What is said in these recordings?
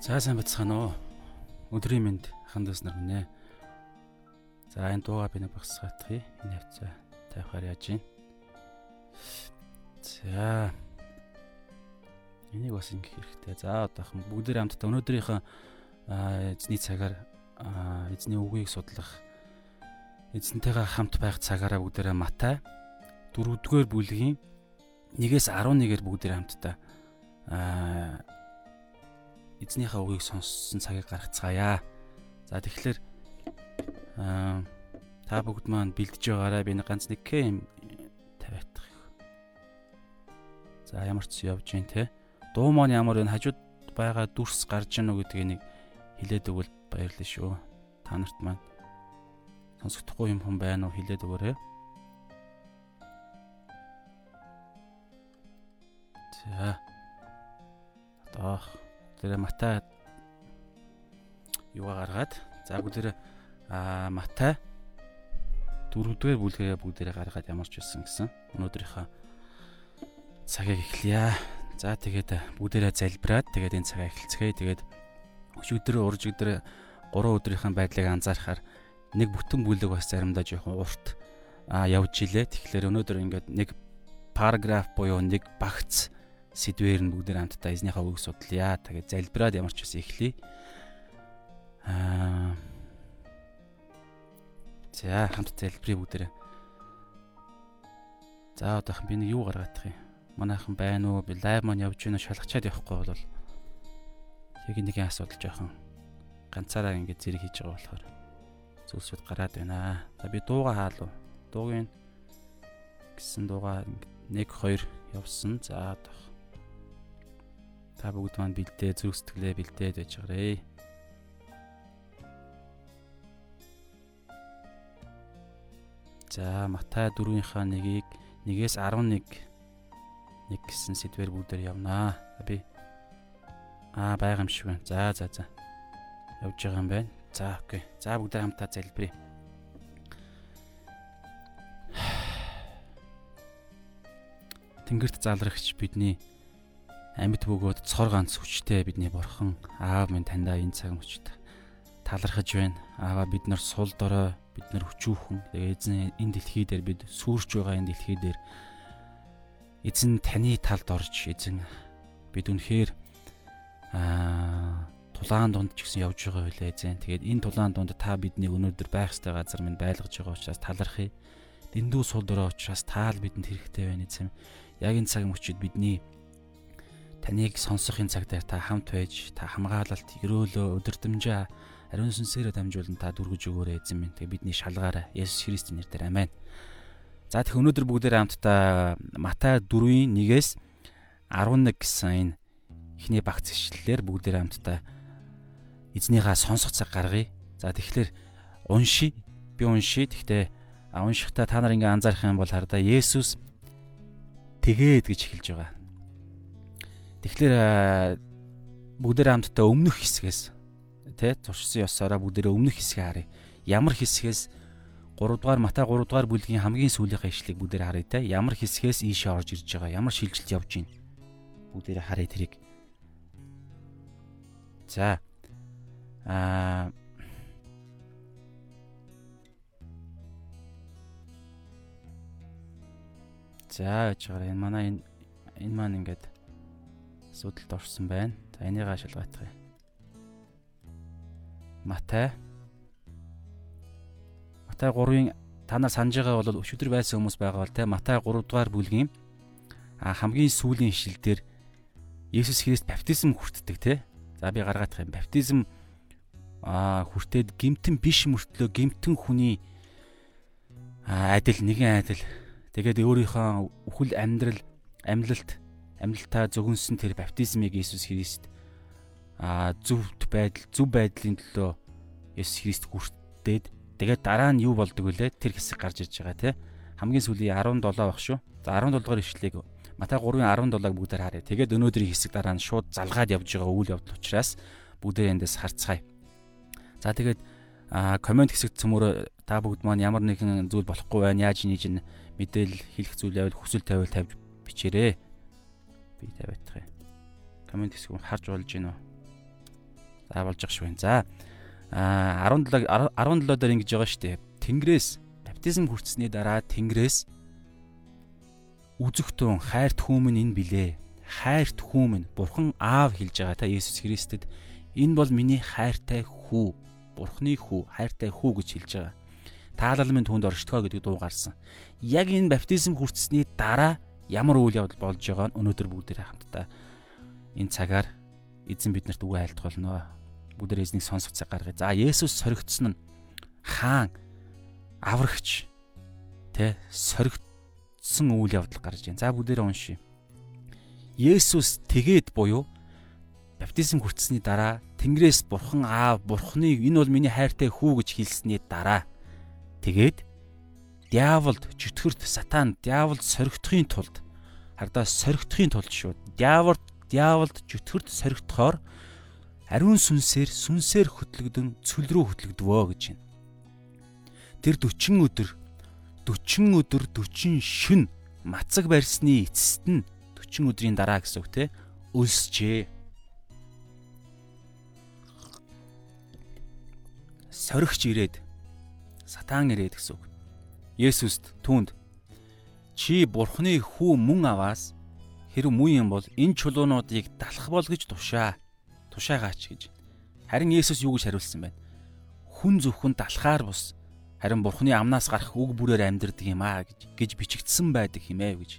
За сайн бацхан уу. Өдрийн мэнд хандас нар гинэ. За энэ дууга би нэг багсгаатгий. Энэ хавцаа тавихаар яаж гин. За. Энийг бас ингэх хэрэгтэй. За одоохон бүгдээр хамтдаа өнөөдрийнхөө эзний цагаар эзний үгийг судлах эзэнтэйгээ хамт байх цагаараа бүгдээрээ Матай 4-р бүлгийн 1-ээс 11-ээр бүгдээр хамтдаа аа эзнийхээ үгийг сонссон цагийг гаргацгаая. За тэгэхээр аа та бүгд маань бэлдэж байгаарай. Би нэг ганц нэг юм тавиадах. За ямар ч явж гин те. Дуу маань ямар вэ? Хажууд байгаа дүрс гарч гэнэ үү гэдгийг нэг хилээд өгвөл баярлалаа шүү. Та нарт маань сонсогдохгүй юм хүн байна уу хилээд өгөөрэй. За. Атаах тэр Матай юугаа гаргаад за бүгдээр а Матай дөрөвдүгээр бүлгээ бүгдээрээ гаргаад ямар ч байсан гэсэн өнөөдрийнхөө цагийг эхлэе. За тэгээд бүгдээрээ залбираад тэгээд энэ цагаа эхэлцгээе. Тэгээд өчигдөр урж өдөр 3 өдрийнхэн байдлыг анзаархаар нэг бүтэн бүлэг бас заримдаа жоохон урт явж илээ. Тэгэхээр өнөөдөр ингээд нэг параграф буюу нэг багц сэдвээр нь бүгд хамтдаа эзнийхээ үг судлаа. Тэгээд залбираад ямар ч бас эхлэе. Аа За хамт залбирая бүгдээрээ. За одоохан би нэг юу гаргаадах юм. Манайхан байна уу? Би лайв маань явж байна шалгачаад явахгүй бол яг нэгэн асуудал жоохон ганцаараа ингэ зэрэг хийж байгаа болохоор зүйлсүүд гараад байна. За би дууга хаалуу. Дуугийн гэсэн дууга 1 2 явсан. За одоох Та бүгд маань бэлдээ зүрх сэтгэлээ бэлдээд байж гараа. За Матай 4-ийнхаа нэгийг 1-ээс 11 нэг гэсэн сэдвэр бүгдээр явнаа. Би аа байгаа юм шиг байна. За за за. Явж байгаа юм байна. За окей. За бүгдээ хамтаа залбирая. Тэнгэрт залрагч бидний амьд бөгөөд цор ганц хүчтэй бидний бурхан аав минь таньда энэ цаг мөчд талархаж байна. Аава бид нар сул дорой бид нар хүчүүхэн. Эзэн энэ дэлхий дээр бид сүрж байгаа энэ дэлхий дээр эзэн таны талд орж эзэн бид үнэхээр аа тулаан дунд ч гэсэн явж байгаа байлаа эзэн. Тэгээд энэ тулаан дунд та бидний өнөөдөр байх ёстой газар минь байлгаж байгаа учраас талархъя. Дэндүү сул дорой учраас таал бидэнд хэрэгтэй байна эзэн. Яг энэ цаг мөчид бидний таныг сонсохын цаг дээр та хамт байж та хамгаалалт өрөөлөө өдөрдмжаа ариун сүнсээрээ дамжуулан та дүргэж өгөөрэй эзэн минь. Тэгээ бидний шалгаарай. Есүс Христийн нэрээр амен. За тэгэх өнөөдөр бүгдээр хамтдаа Матай 4-ийн 1-ээс 11 гэсэн энэ эхний багц ишлэлээр бүгдээр хамтдаа эзнийхаа сонсох цаг гаргая. За тэгэхээр уншия. Би уншия. Гэхдээ уншихдаа та нар ингээ анзаарах юм бол хардаа Есүс тэгээд гэж эхэлж байгаа. Тэгэхээр бүгдээр хамтдаа өмнөх хэсгээс тэ туршсан ёсороо бүгдээрээ өмнөх хэсгээ харъя. Ямар хэсгээс 3 дугаар Матай 3 дугаар бүлгийн хамгийн сүүлийнхээ ишлэгийг бүгдээр харъя те. Ямар хэсгээс ийшээ орж ирж байгаа, ямар шилжилт явж байна. Бүгдээрээ харъя тэрийг. За. Аа За яж байгаа энэ манай энэ энэ маань ингээд асуудалд орсон байна. За энийгээ шалгаах юм. Матай Матай 3-ын та нар санаж байгаа бол өчигдөр байсан хүмүүс байгаа бол те Матай 3 дугаар бүлгийн хамгийн сүүлийн ишлэлдэр Есүс Христ баптизм хүртдэг те. За би гаргаадах юм. Баптизм а хүртээд гимтэн биш мөртлөө гимтэн хүний адил нэгэн адил тэгээд өөрийнхөө үхэл амьдрал амьлалт амьлалтаа зөвгөнсөн тэр баптизмыг Иесус Христ а зөвхт байдал зөв байдлын төлөө Иесус Христ хүртээд тэгээд дараа нь юу болдог вүлээ тэр хэсэг гарч ирж байгаа тий хамгийн сүүлийн 17 баг шүү. За 17 дугаар ишлэгийг Матай 3-ын 17-аг бүгдээр харъя. Тэгээд өнөөдрийн хэсэг дараа нь шууд залгаад явж байгаа үйл явдал учраас бүгдээ эндээс харцгаая. За тэгээд комент хэсэгт цөмөр та бүгд маань ямар нэгэн зүйл болохгүй байна. Яаж нээж мэдээлэл хэлэх зүйл байвал хүсэл тавиул тавьж бичээрэй би тавиадах юм. Комент хэсэг харж болж уу? За болж ах шүү. За а 17 17 дээр ингэж байгаа шүү дээ. Тэнгэрээс баптизм хүртсэний дараа Тэнгэрээс үзэгтэн хайрт хүмүн энэ билээ. Хайрт хүмүн Бурхан Аав хэлж байгаа та Есүс Христэд энэ бол миний хайртай хүү. Бурхны хүү, хайртай хүү гэж хэлж байгаа. Таалалмын түнд оршдгоо гэдэг дуу гарсан. Яг энэ баптизм хүртсэний дараа ямар үйл явдал болж байгааг өнөөдөр бүгдээрээ хамтдаа энэ цагаар эзэн биднэрт үгээ айлтгуулно бүгдээ эзнийг сонсох цаг гаргая. За Есүс соригдсон нь хаан аврагч тэ соригдсон үйл явдал гарч байна. За бүгдээрээ уншия. Есүс тэгээд буюу баптизм хүртсэний дараа Тэнгэрээс Бурхан Аав Бурханы энэ бол миний хайртай хүү гэж хэлсэний дараа тэгээд диаволд чөтгөрт сатан диаволд соригдохын тулд хардаа соригдохын тулд шүү. Диаволд диаволд чөтгөрт соригдохоор ариун сүнсээр сүнсээр хөтлөгдөн цөл рүү хөтлөгдвөө гэж байна. Тэр 40 өдөр 40 өдөр 40 шүн мацаг барьсны эцэст нь 40 өдрийн дараа гэсэн үг те өлсчээ. Соригч ирээд сатан ирээд гэсэн үг. Есүст түүнд чи бурхны хүү мөн аваас хэрэг муу юм бол энэ чулуунуудыг далах бол гэж тушаа тушаагаач гэж. Харин Есүс юу гэж хариулсан байна? Хүн зөвхөн далхаар бус харин Бурхны амнаас гарах үг бүрээр амьдрдаг юм аа гэж гэж бичигдсэн байдаг хэмээн гэж.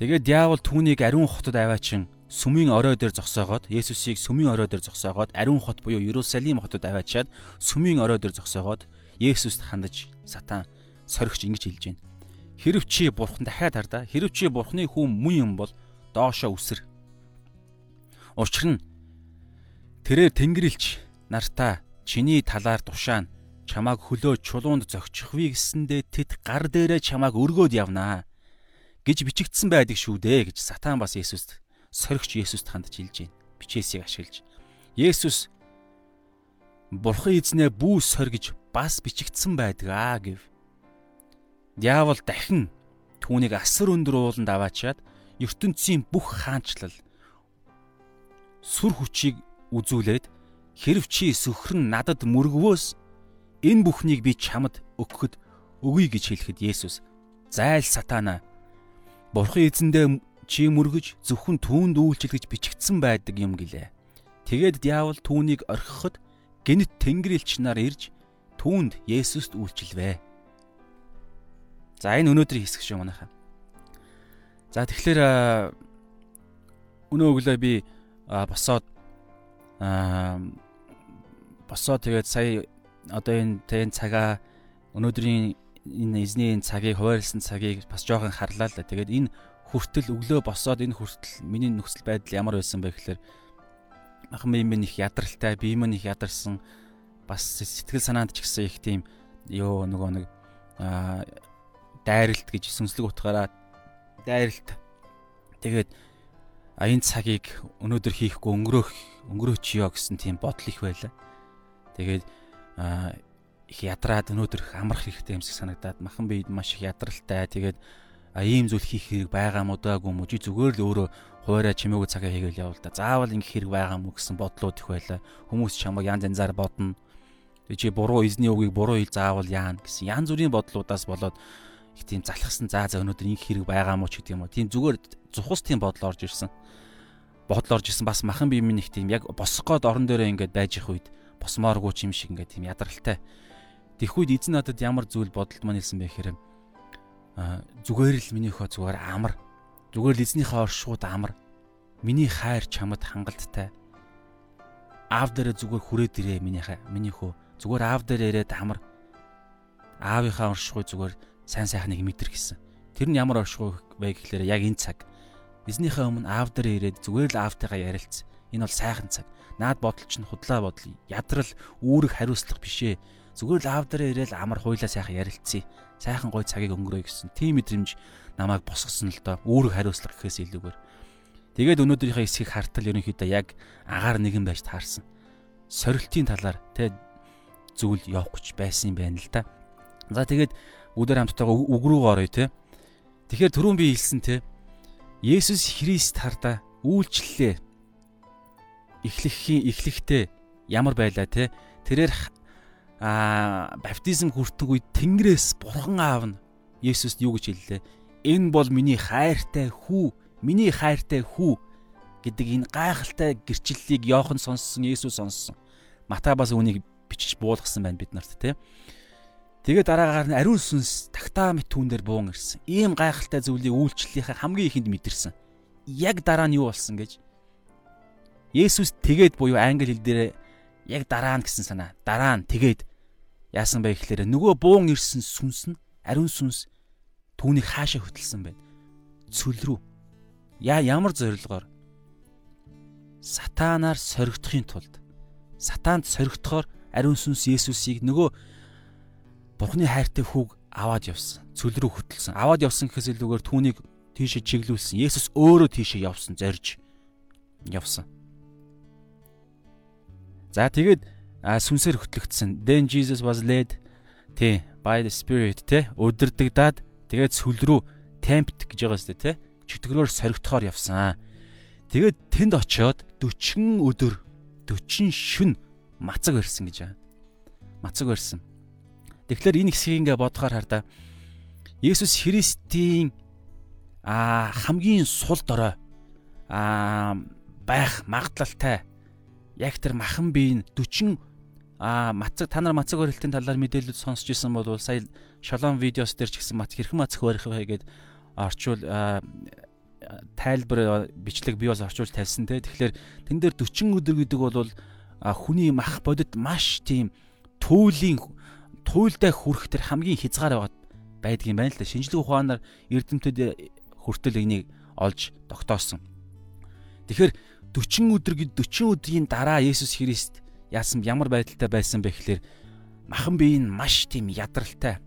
Тэгээд диавол түүнийг ариун хотод аваачин сүмийн орой дээр зогсоогоод Есүсийг сүмийн орой дээр зогсоогоод ариун хот буюу Иерусалим хотод аваачаад сүмийн орой дээр зогсоогоод Есүст хандаж сатан соригч ингэж хэлж байна. Хэрв чи бурхан дахиад хардаа хэрв чи бурханы хүн мөн юм бол доошо үсэр Учир нь тэрээр Тэнгэрлэгч нартаа чиний талаар тушаана чамааг хөлөө чулуунд зогчихвээ гэсэндээ тэд гар дээрээ чамааг өргөөд явнаа гэж бичигдсэн байдаг шүү дээ гэж сатан бас Есүст соригч Есүст хандж хэлж байна. Бичээсийг ашиглаж. Есүс Бурхан эзнээ бүү соргиж бас бичигдсэн байдаг аа гэв. Диавол дахин түүнийг асар өндөр ууланд аваачаад ертөнцийн бүх хаанчлал сүр хүчийг үзүүлээд хэрв чи сөхрөн надад мөргвөөс энэ бүхнийг би чамд өгөхөд өгье гэж хэлэхэд Есүс зайл сатана Бурхан эзэндээ чи мөргөж зөвхөн түүнд үйлчил гэж бичигдсэн байдаг юм гэлээ. Тэгээд диавол түүнийг орхиход гинт тэнгэрлэгч нар ирж түүнд Есүст үйлчилвэ. За энэ өнөөдрийн хэсэг шүү манайхаа. За тэгэхээр өнөө өглөө би босоод босоод тэгээд сая одоо энэ тэн цагаа өнөөдрийн энэ эзний энэ цагийг хуваарлсан цагийг бас жоохон харлаа л да. Тэгээд энэ хүртэл өглөө босоод энэ хүртэл миний нөхцөл байдал ямар байсан бэ гэхээр ахын бием минь их ядралтай, бием минь их ядарсан бас сэтгэл санаанд ч гэсэн их тийм ёо нөгөө нэг дайралт гэж сүнслэг утгаараа дайралт. Тэгээд а энэ цагийг өнөөдөр хийхгүй өнгөрөөх өнгөрөөчиё гэсэн тийм бодол их байлаа. Тэгээд их ядраад өнөөдөр амрах хэрэгтэй юмсыг санагдаад махан бид маш их ядралтай. Тэгээд а ийм зүйл хийх хэрэг байгаа мó даагүй мó чи зүгээр л өөрөө хуваараа чимээгүй цагаа хийгээл явал да. Заавал ингэх хэрэг байгаа мó гэсэн бодлууд их байлаа. Хүмүүс чамайг янз янзаар бодно. Чи буруу эзний үгийг буруу хэл заавал яана гэсэн янз бүрийн бодлуудаас болоод их тийм залхсан заа за өнөөдөр ингэх хэрэг байгаа мó ч гэдэг юм уу. Тийм зүгээр зухус тийм бодол орж ирсэн бодол орж исэн бас махан бие минь их тийм яг босох гээд орон дээрээ ингээд байж их үед босмооргүй ч юм шиг ингээд тийм ядралтай. Тэрх үед эзэн надад ямар зүйл бодолд маань хэлсэн бэ гэхээр а зүгээр л минийхөө зүгээр амар. Зүгээр л эзнийхээ оршууд амар. Миний хайр чамд хангалттай. Аав дээрээ зүгээр хүрээд ирээ минийхээ минийхөө зүгээр аав дээр ирээд амар. Аавынхаа оршихуй зүгээр сайн сайхныг мэдэр гэсэн. Тэр нь ямар оршихуй вэ гэхлээр яг энэ цаг Эзнийхээ өмнө аав дээр ирээд зүгээр л аавтайгаа ярилцсан. Энэ бол сайхан цаг. Наад бодол чинь худлаа бодол. Ядрал үүрэг хариуцлах бишээ. Зүгээр л аав дээр ирээд амар хуйлаа сайхан ярилцъя. Сайхан гой цагийг өнгөрөөе гэсэн. Тийм мэдрэмж намайг босгосон л доо. Үүрэг хариуцлах гэхээс илүүгээр. Тэгээд өнөөдрийнхээ эсхийг хартал ерөнхийдөө яг агаар нэгэн байж таарсан. Сорилтын талаар тэ зүйл явах гэж байсан юм байна л да. За тэгээд бүгдээр хамттайгаа үг рүү оръё те. Тэгэхээр түрүүн би хэлсэн те Есүс Христ хардаа үйлчлэлээ. эхлэхийн эхлэхдээ ямар байлаа те тэрээр а баптизм хүртэх үед Тэнгэрээс бурхан аав нь Есүст юу гэж хэллээ? Энэ бол миний хайртай хүү, миний хайртай хүү гэдэг энэ гайхалтай гэрчлэлийг Йохан сонссон, Есүс сонссон. Матай бас үнийг бичиж буулгасан байна бид нарт те. Тэгээ дараагаар нь ариун сүнс тагтаа мэт түүн дээр буун ирсэн. Ийм гайхалтай зүйлийг үйлчлэлийнхаа хамгийн ихэнд мэдэрсэн. Яг дараа нь юу болсон гэж Есүс тэгээд буюу англи хэл дээр яг дараа нь гэсэн санаа. Дараа нь тэгээд яасан бэ гэхээр нөгөө буун ирсэн сүнс нь ариун сүнс түүнийг хаашаа хөтөлсөн байна. Цөл рүү. Яа ямар зорилгоор сатанаар соригдохын тулд сатаанд соригдохоор ариун сүнс Есүсийг нөгөө Бурхны хайртай хүүг аваад явсан. Цөл рүү хөтөлсөн. Аваад явсан гэхээс илүүгээр түүнийг тийшээ чиглүүлсэн. Есүс өөрөө тийшээ явсан, зорж явсан. За тэгээд сүнсээр хөтлөгдсөн. Then Jesus was led тий by the spirit тий өдөрдөгдаад тэгээд сүл рүү темпт гэж байгаа сте тий чөтгөрөөр соригдохоор явсан. Тэгээд тэнд очиод 40 өдөр 40 шүн мацаг барьсан гэж байна. Мацаг барьсан. Тэгэхээр энэ хэсгийг ингээ бодохоор хардаа Есүс Христийн а хамгийн сул дорой а байх магадлалтай яг тэр махан биеийн 40 а мацаг та нар мацаг барилтын талаар мэдээлэл сонсч ирсэн бол сая шолон видеос дээр ч гэсэн мац хэрхэн мацаг барих вэ гэдээ орчуул тайлбар бичлэг би бас орчуулж тавьсан те тэгэхээр тэн дээр 40 өдөр гэдэг бол хүний мах бодит маш тийм төөлийн туйлдаа хүрэх тэр хамгийн хязгаар байгаад байдгийн байна л да. Шинжлэх ухаанаар эрдэмтэд хүртэл энийг олж тогтоосон. Тэгэхээр 40 өдөр гэд 40 өдрийн дараа Есүс Христ яасан ямар байдалтай байсан бэ гэхээр махан бие нь маш тийм ядралтай.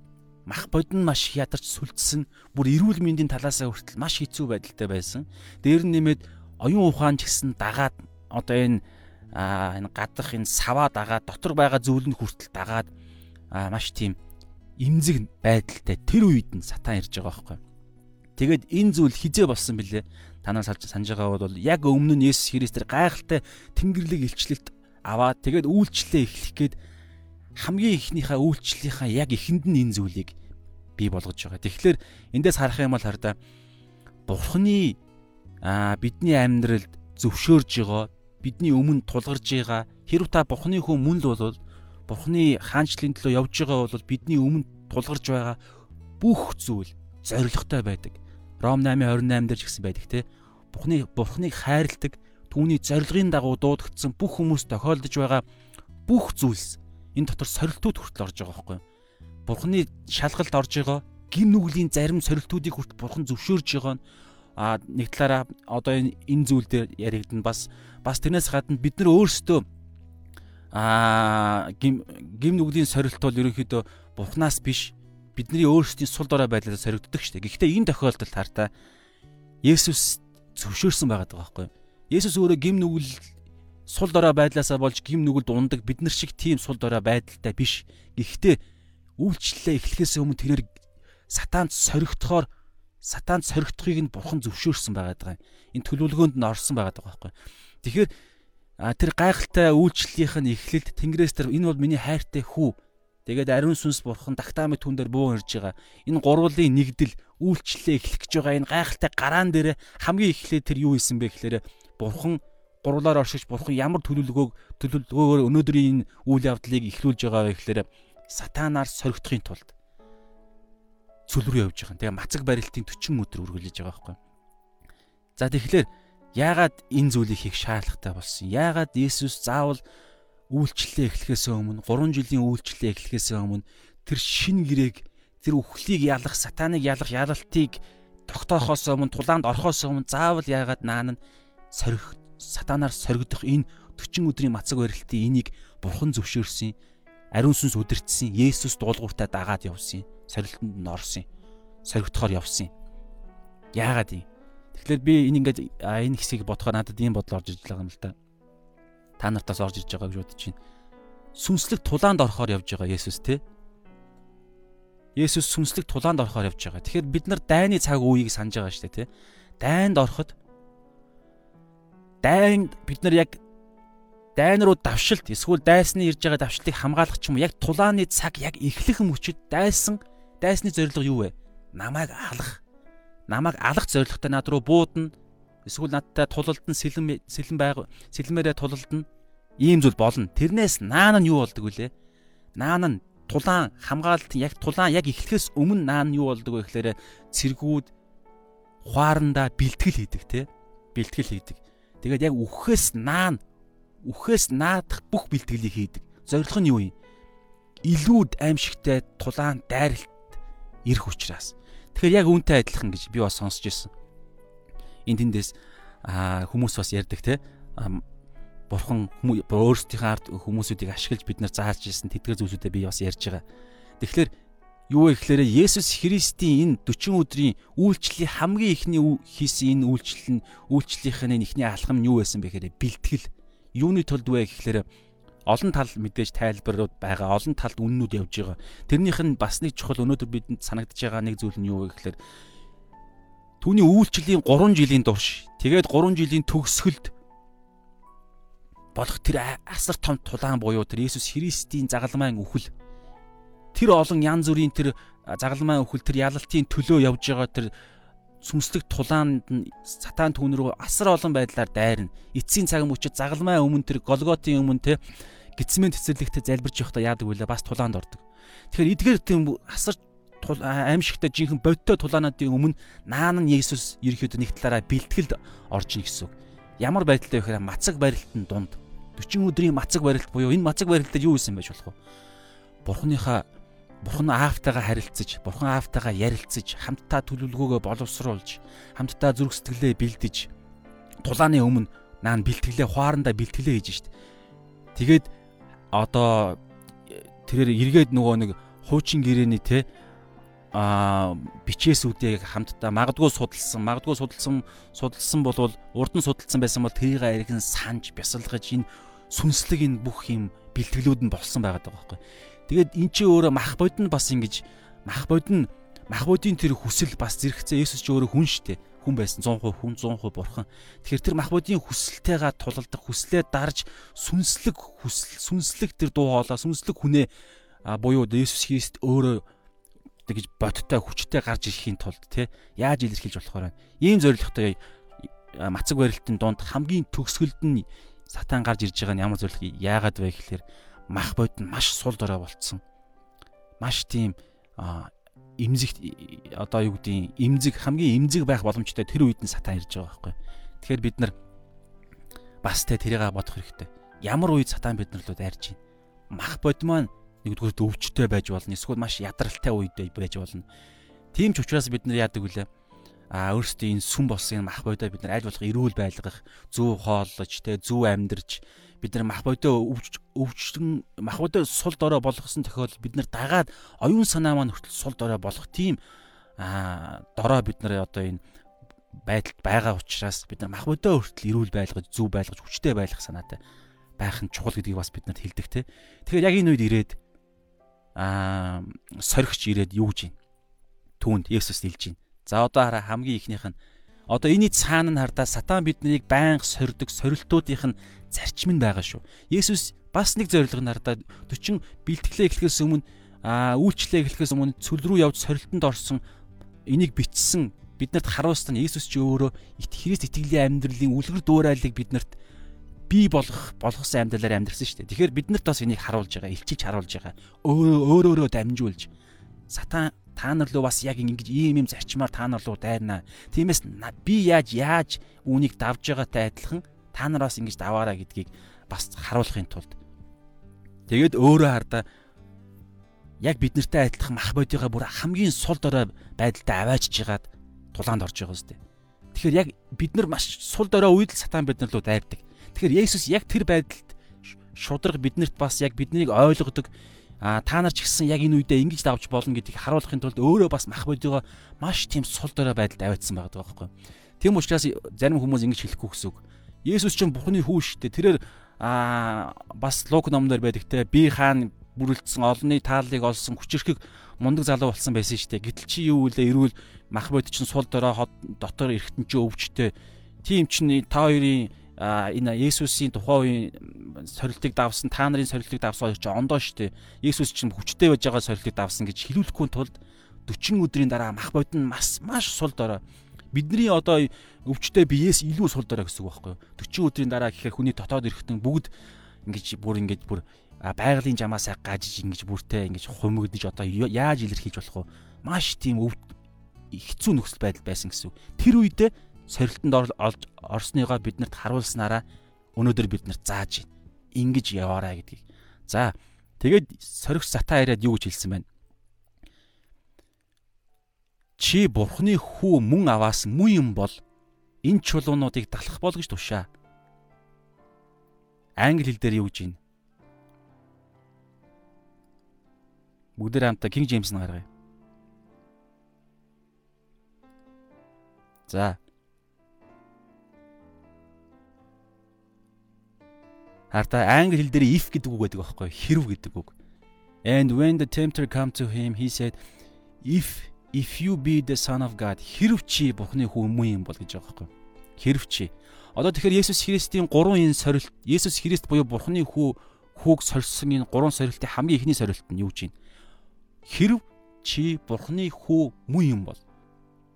Мах бод нь маш ядарч сүлдсэн. Бүр эрүүл мэндийн талаасаа хүртэл маш хэцүү байдалтай байсан. Дээр нь нэмээд оюун ухаан ч гэсэн дагаад одоо энэ энэ гадах энэ саваа дагаад дотор байгаа нь хүртэл дагаад аа маш тийм имзэг байдалтай тэр үед нь сатан ирж байгаа байхгүй. Тэгээд энэ зүйл хизээ болсон бilé. Танаас салж санаж байгаа бол яг өмнө нь Есүс Христээр гайхалтай Тэнгэрлэг илчлэлт аваад тэгээд үйлчлэлээ эхлэх гээд хамгийн ихнийхээ үйлчлэлийнхаа яг эхэнд нь энэ зүйлийг бий болгож байгаа. Тэгэхээр эндээс харах юм бол хардаа Бурхны аа бидний амьдралд зөвшөөрж байгаа, бидний өмнө тулгарж байгаа хэрв та Бурхны хүн мөн л бол Бурхны хаанчлалын төлөө явж байгаа бол бидний өмнө тулгарч байгаа бүх зүйл зоригтой байдаг. Ром 8:28 дээр ч гэсэн байдаг те. Бурхны Бурхныг хайрладаг, түүний зорилгын дагуу дуудагдсан бүх хүмүүс тохиолдож байгаа бүх зүйлс энэ дотор сорилтууд хүртэл орж байгаа байхгүй юу? Бурхны шалгалт орж байгаа гим нүглийн зарим сорилтуудыг хүртэл Бурхан зөвшөөрж байгаа нь а нэг талаараа одоо энэ энэ зүйл дээр яригдана бас бас тэрнээс гадна бид нар өөрсдөө аа гим гим нүглийн сорилт бол ерөнхийдөө бурхнаас биш бидний өөрсдийн сул дорой байдлаар соригддог шүү дээ. Гэхдээ энэ тохиолдолд хартаа Есүс зөвшөөрсөн байгаа байхгүй юу? Есүс өөрөө гим нүгэл сул дорой байдлаасаа болж гим нүгэлд ундаг бид нар шиг тийм сул дорой байдалтай биш. Гэхдээ үйлчлэлээ эхлэхээс өмнө тэрээр сатаанд соригдохоор сатаанд соригдохыг нь бурхан зөвшөөрсөн байгаа юм. Энэ төлөвлөгөөнд нь орсон байгаа байхгүй? Тэгэхээр тэр гайхалтай үйлчлэлийнх нь эхлэлд Тэнгэрээс тэр энэ бол миний хайртай хүү. Тэгээд ариун сүнс бурхан тагтаамын түн дээр буу ирж байгаа. Энэ гурвлын нэгдэл үйлчлэлээ эхлэх гэж байгаа энэ гайхалтай гараан дээр хамгийн эхлээд тэр юу хийсэн бэ гэхээр бурхан гурвлаар оршиж бурхан ямар төлөвлөгөөг төлөвлөгөөгөөр өнөөдрийн энэ үйл явдлыг эхлүүлж байгаа вэ гэхээр сатанаар соригдохын тулд цөл рүү явж байгаа. Тэгээ мацаг барилтын 40 өдөр үргэлжлэж байгаа байхгүй. За тэгэхээр Яагаад энэ зүйлийг хийх шаардлагатай болсон? Яагаад Есүс заавал үйлчлэлээ эхлэхээс өмнө 3 жилийн үйлчлэлээ эхлэхээс өмнө тэр шин гэрээг тэр үхлийг ялах, сатаныг ялах ялалтыг тогтоохоос өмнө тулаанд орохоос өмнө заавал яагаад наан нь сорих сатанаар соригдох энэ 40 өдрийн мацаг барилтын энийг бурхан зөвшөөрсөн. Ариун сүнс удирдсан. Есүс дуулууртаа дагаад явсан. Сорилтонд нь орсон. Соригдохоор явсан. Яагаад юм? Тэгэхээр би энэ ингээд энэ хэсгийг бодохоор надад ийм бодол орж иж байгаа юм л да. Та нартаас орж иж байгаа гэж бодож байна. Сүнслэг тулаанд орохоор явж байгаа Есүс те. Есүс сүнслэг тулаанд орохоор явж байгаа. Тэгэхээр бид нар дайны цаг үеийг санаж байгаа шүү дээ те. Дайнд ороход дайнд бид нар яг дайн руу давшилт эсвэл дайсны ирж байгаа давшилтыг хамгаалах ч юм уу яг тулааны цаг яг эхлэх мөчөд дайсан дайсны зорилго юу вэ? Намайг алах. Намайг алах зорилготой над руу буудана. Эсвэл надтай тулалдан сэлэн сэлэн байг сэлмээрээ тулалдана. Ийм зүйл болно. Тэрнээс наан нь юу болдог вүлээ? Наан нь тулаан хамгаалалтын яг тулаан яг эхлэхээс өмнө наан нь юу болдог вэ гэхээр цэргүүд хуарандаа бэлтгэл хийдэг те. Бэлтгэл хийдэг. Тэгээд яг үхэхээс наан үхэхээс наадах бүх бэлтгэлийг хийдэг. Зорилго нь юу юм? Илүүд аимшигтай тулаан дайралт ирэх учраас. Тэгэхээр яг үүнтэй адилхан гэж би бас сонсч ирсэн. Энд тэндээс хүмүүс бас ярьдаг те бурхан өөрсдийнхээ ард хүмүүсүүдийг ашиглаж бид нар зааж ирсэн тэдгээр зүйлсүүдээ би бас ярьж байгаа. Тэгэхээр юу вэ гэхээр Есүс Христийн энэ 40 өдрийн үйлчлэлийн хамгийн ихний хийсэн энэ үйлчлэл нь үйлчлэлийнхээ ихний алхам нь юу байсан бэ гэхээр бэлтгэл. Юуны тулд вэ гэхээр олон тал мэдээж тайлбарууд байгаа. Олон талд үннүүд явж байгаа. Тэрнийх нь бас нэг чухал өнөөдөр бидэнд санагдаж байгаа нэг зүйл нь юу вэ гэхээр түүний үйлчлэлийн 3 жилийн турш тэгээд 3 жилийн төгсгөлд болох тэр асар том тулаан буюу тэр Есүс Христийн загалмайн үхэл тэр олон янз бүрийн тэр загалмайн үхэл тэр ялалтын төлөө явж байгаа тэр сүмслэг тулаанд нь сатан түүн рүү асар олон байдлаар дайрна. Эцсийн цаг мөчид загалмай өмнө тэр Голготын өмнө те гитсмэн цэцэрлэгтээ залбирч явахдаа яадаг вүлээ бас тулаанд ордог. Тэгэхээр эдгээр тийм асар аимшигтай жинхэнэ бодтой тулаануудын өмнө наан нь Есүс ерөөхдөө нэг талаараа бэлтгэлд орж ийн гэсэн. Ямар байдалтай вэ гэхээр мацаг барилтын дунд 40 өдрийн мацаг барилт буюу энэ мацаг барилтад юу исэн байж болох вэ? Бурхныхаа Бурхан аавтайгаа харилцаж, Бурхан аавтайгаа ярилцаж, хамтдаа төлөвлөгөөгөө боловсруулж, хамтдаа зүрх сэтгэлээ бэлдэж, тулааны өмнө наан бэлтгэлээ хуарандаа бэлтгэлээ хийж штт. Тэгээд одоо тэрээр эргээд нөгөө нэг хуучин гэрээний те а бичээсүүдийг хамтдаа магадгүй судалсан магадгүй судалсан судалсан болвол урд нь судалсан байсан бол тэрийг эргэн санаж бясалгаж энэ сүнслэг энэ бүх юм бэлтгэлүүд нь болсон байгаад байгаа байхгүй. Тэгээд эн чинь өөрөө мах бод нь бас ингэж мах бод нь мах бодийн тэр хүсэл бас зэрэгцээ Есүс ч өөрөө хүн штэ хүн байсан 100% хүн 100% бурхан. Тэгэхээр тэр мах бодийн хүсэлтэйгээ тулалдах хүслээ дарж сүнслэг хүсэл сүнслэг тэр дуу хоолой сүнслэг хүнээ буюу Есүс Христ өөрөө тэгж бодтой хүчтэй гарч ирэхийн тулд те яаж илэрхийлж болохоор байна. Ийм зорилготой мацаг барилтын дунд хамгийн төгсгөлд нь сатан гарч ирж байгаа нь ямар зорилго яагаад вэ гэхээр мах бод нь маш сул дорой болцсон. Маш тийм имзэг одоо юу гэдгийг имзэг хамгийн имзэг байх боломжтой тэр үед нь сатан ирж байгаа байхгүй. Тэгэхээр бид нар бас тэ тэрийг бодох хэрэгтэй. Ямар үед сатан бид нар руу дайрж байна. Мах бод маань нэгдүгээр өвчтэй байж болно. Эсвэл маш ядралтай үед байж болно. Тийм ч учраас бид нар яадаг вүлээ. А өөрсдөө энэ сүм болсон мах бодоо бид нар аль болох эрүүл байлгах, зөв хооллож, тэ зөв амьдарч бид нар мах бодоо өвч өвчтөн мах бодоо сул дорой болгосон тохиолдолд бид нар дагаад оюун санаа маань хүртэл сул дорой болох тийм а дорой бид нар одоо энэ байдалд байгаа учраас бид нар мах бодоо хүртэл эрүүл байлгаж, зөв байлгаж, хүчтэй байлгах санаатай байх нь чухал гэдгийг бас бид нарт хэлдэг те. Тэгэхээр яг энэ үед ирээд аа соригч ирээд юу гэж юм. Түүнд Есүс хэлж байна. За одоо хараа хамгийн ихнийх нь одоо энэний цаана нь хардаа сатан биднийг байнга сордог сорилтуудынх нь зарчим нь байгаа шүү. Есүс бас нэг зорилго нь хардаа 40 бэлтгэлээ эхлэхээс өмнө аа үйлчлээ эхлэхээс өмнө цөл рүү явж сорилтонд орсон энийг бичсэн биднэрт харуулсан Есүс ч өөрөө Христ итгэлийн амьдралын үлгэр дуурайлыг биднэрт бий болгох болгосон амьдралаар амьдрсан шүү дээ. Тэгэхээр бид нарт бас энийг харуулж байгаа, илчилж харуулж байгаа. Өөрөө өөрөө дамжуулж сатан та нар руу бас яг ингэж ийм юм зарчмаар та нар руу дайрнаа. Тиймээс би яаж яаж үүнийг давж байгаатай адилхан та нар бас ингэж даваараа гэдгийг бас харуулахын тулд тэгээд өөрөө хардаа яг бид нартай адилхан мах бодигаа бүр хамгийн сул дорой байдалтай аваачж жагаад тулаанд орж байгаа үстэй. Тэгэхээр яг бид нар маш сул дорой үед л сатан бид нар руу дайрдаг. Тэгэхээр Есүс яг тэр байдалд шудраг биднэрт бас яг биднийг ойлгодог а та нар ч гэсэн яг энэ үедээ ингэж давж болно гэдгийг харуулахын тулд өөрөө бас мах бодиго маш тийм сул дорой байдалд аваадсан байгаа байхгүй. Тийм учраас зарим хүмүүс ингэж хэлэхгүй гэсэн үг. Есүс ч Бурхны хүү шүү дээ. Тэрээр а бас Лук номноор байдаг те би хаан бүрэлдсэн олонний тааллыг олсон хүчирхэг мундаг залуу болсон байсан шүү дээ. Гэтэл чи юу үлээ эрүүл мах бод чинь сул дорой дотор эргэтэн чи өвчтэй. Тийм чинь та хоёрын энэ Есүсийн тухайн үеийн сорилтыг давсан та нарын сорилтыг давсан хоёр ч ондоо штэ. Есүс чинь хүчтэй байж байгаа сорилтыг давсан гэж хэлүүлэхгүй тулд 40 өдрийн дараа мах бодит нь маш маш сул дорой. Бидний одоо өвчтэй биеэс илүү сул дорой гэсэн үг байхгүй юу? 40 өдрийн дараа гэхээр хүний дотоод эрэхтэн бүгд ингэж бүр ингэж бүр байгалийн жамаасаа гажиж ингэж бүртээ ингэж хумигдж одоо яаж илэрхийлж болох вэ? Маш тийм хэцүү нөхцөл байдал байсан гэсэн үг. Тэр үедээ сорилтонд орсныгоо биднэрт харуулснараа өнөөдөр бид нарт зааж байна. Ингиж яваарай гэдгийг. За тэгээд соригч сатаа яриад юу гэж хэлсэн байна? Чи бурхны хүү мөн аваас муу юм бол энэ чулуунуудыг далах бол гэж тушаа. Англи хэл дээр юу гэж байна? Бүгдээр хамтаа King James-ыг гаргая. За Харта англи хэл дээр if гэдэг үг байдаг байхгүй хэрв гэдэг үг. And when the tempter come to him he said if if you be the son of God хэрв чи Бурхны хүү мөн юм бол гэж байгаа байхгүй. Хэрв чи. Одоо тэгэхээр Есүс Христийн гурван энэ сорилт Есүс Христ буюу Бурхны хүү хүүг сорилсон энэ гурван сорилтын хамгийн ихний сорилт нь юу гэж юм? Хэрв чи Бурхны хүү мөн юм бол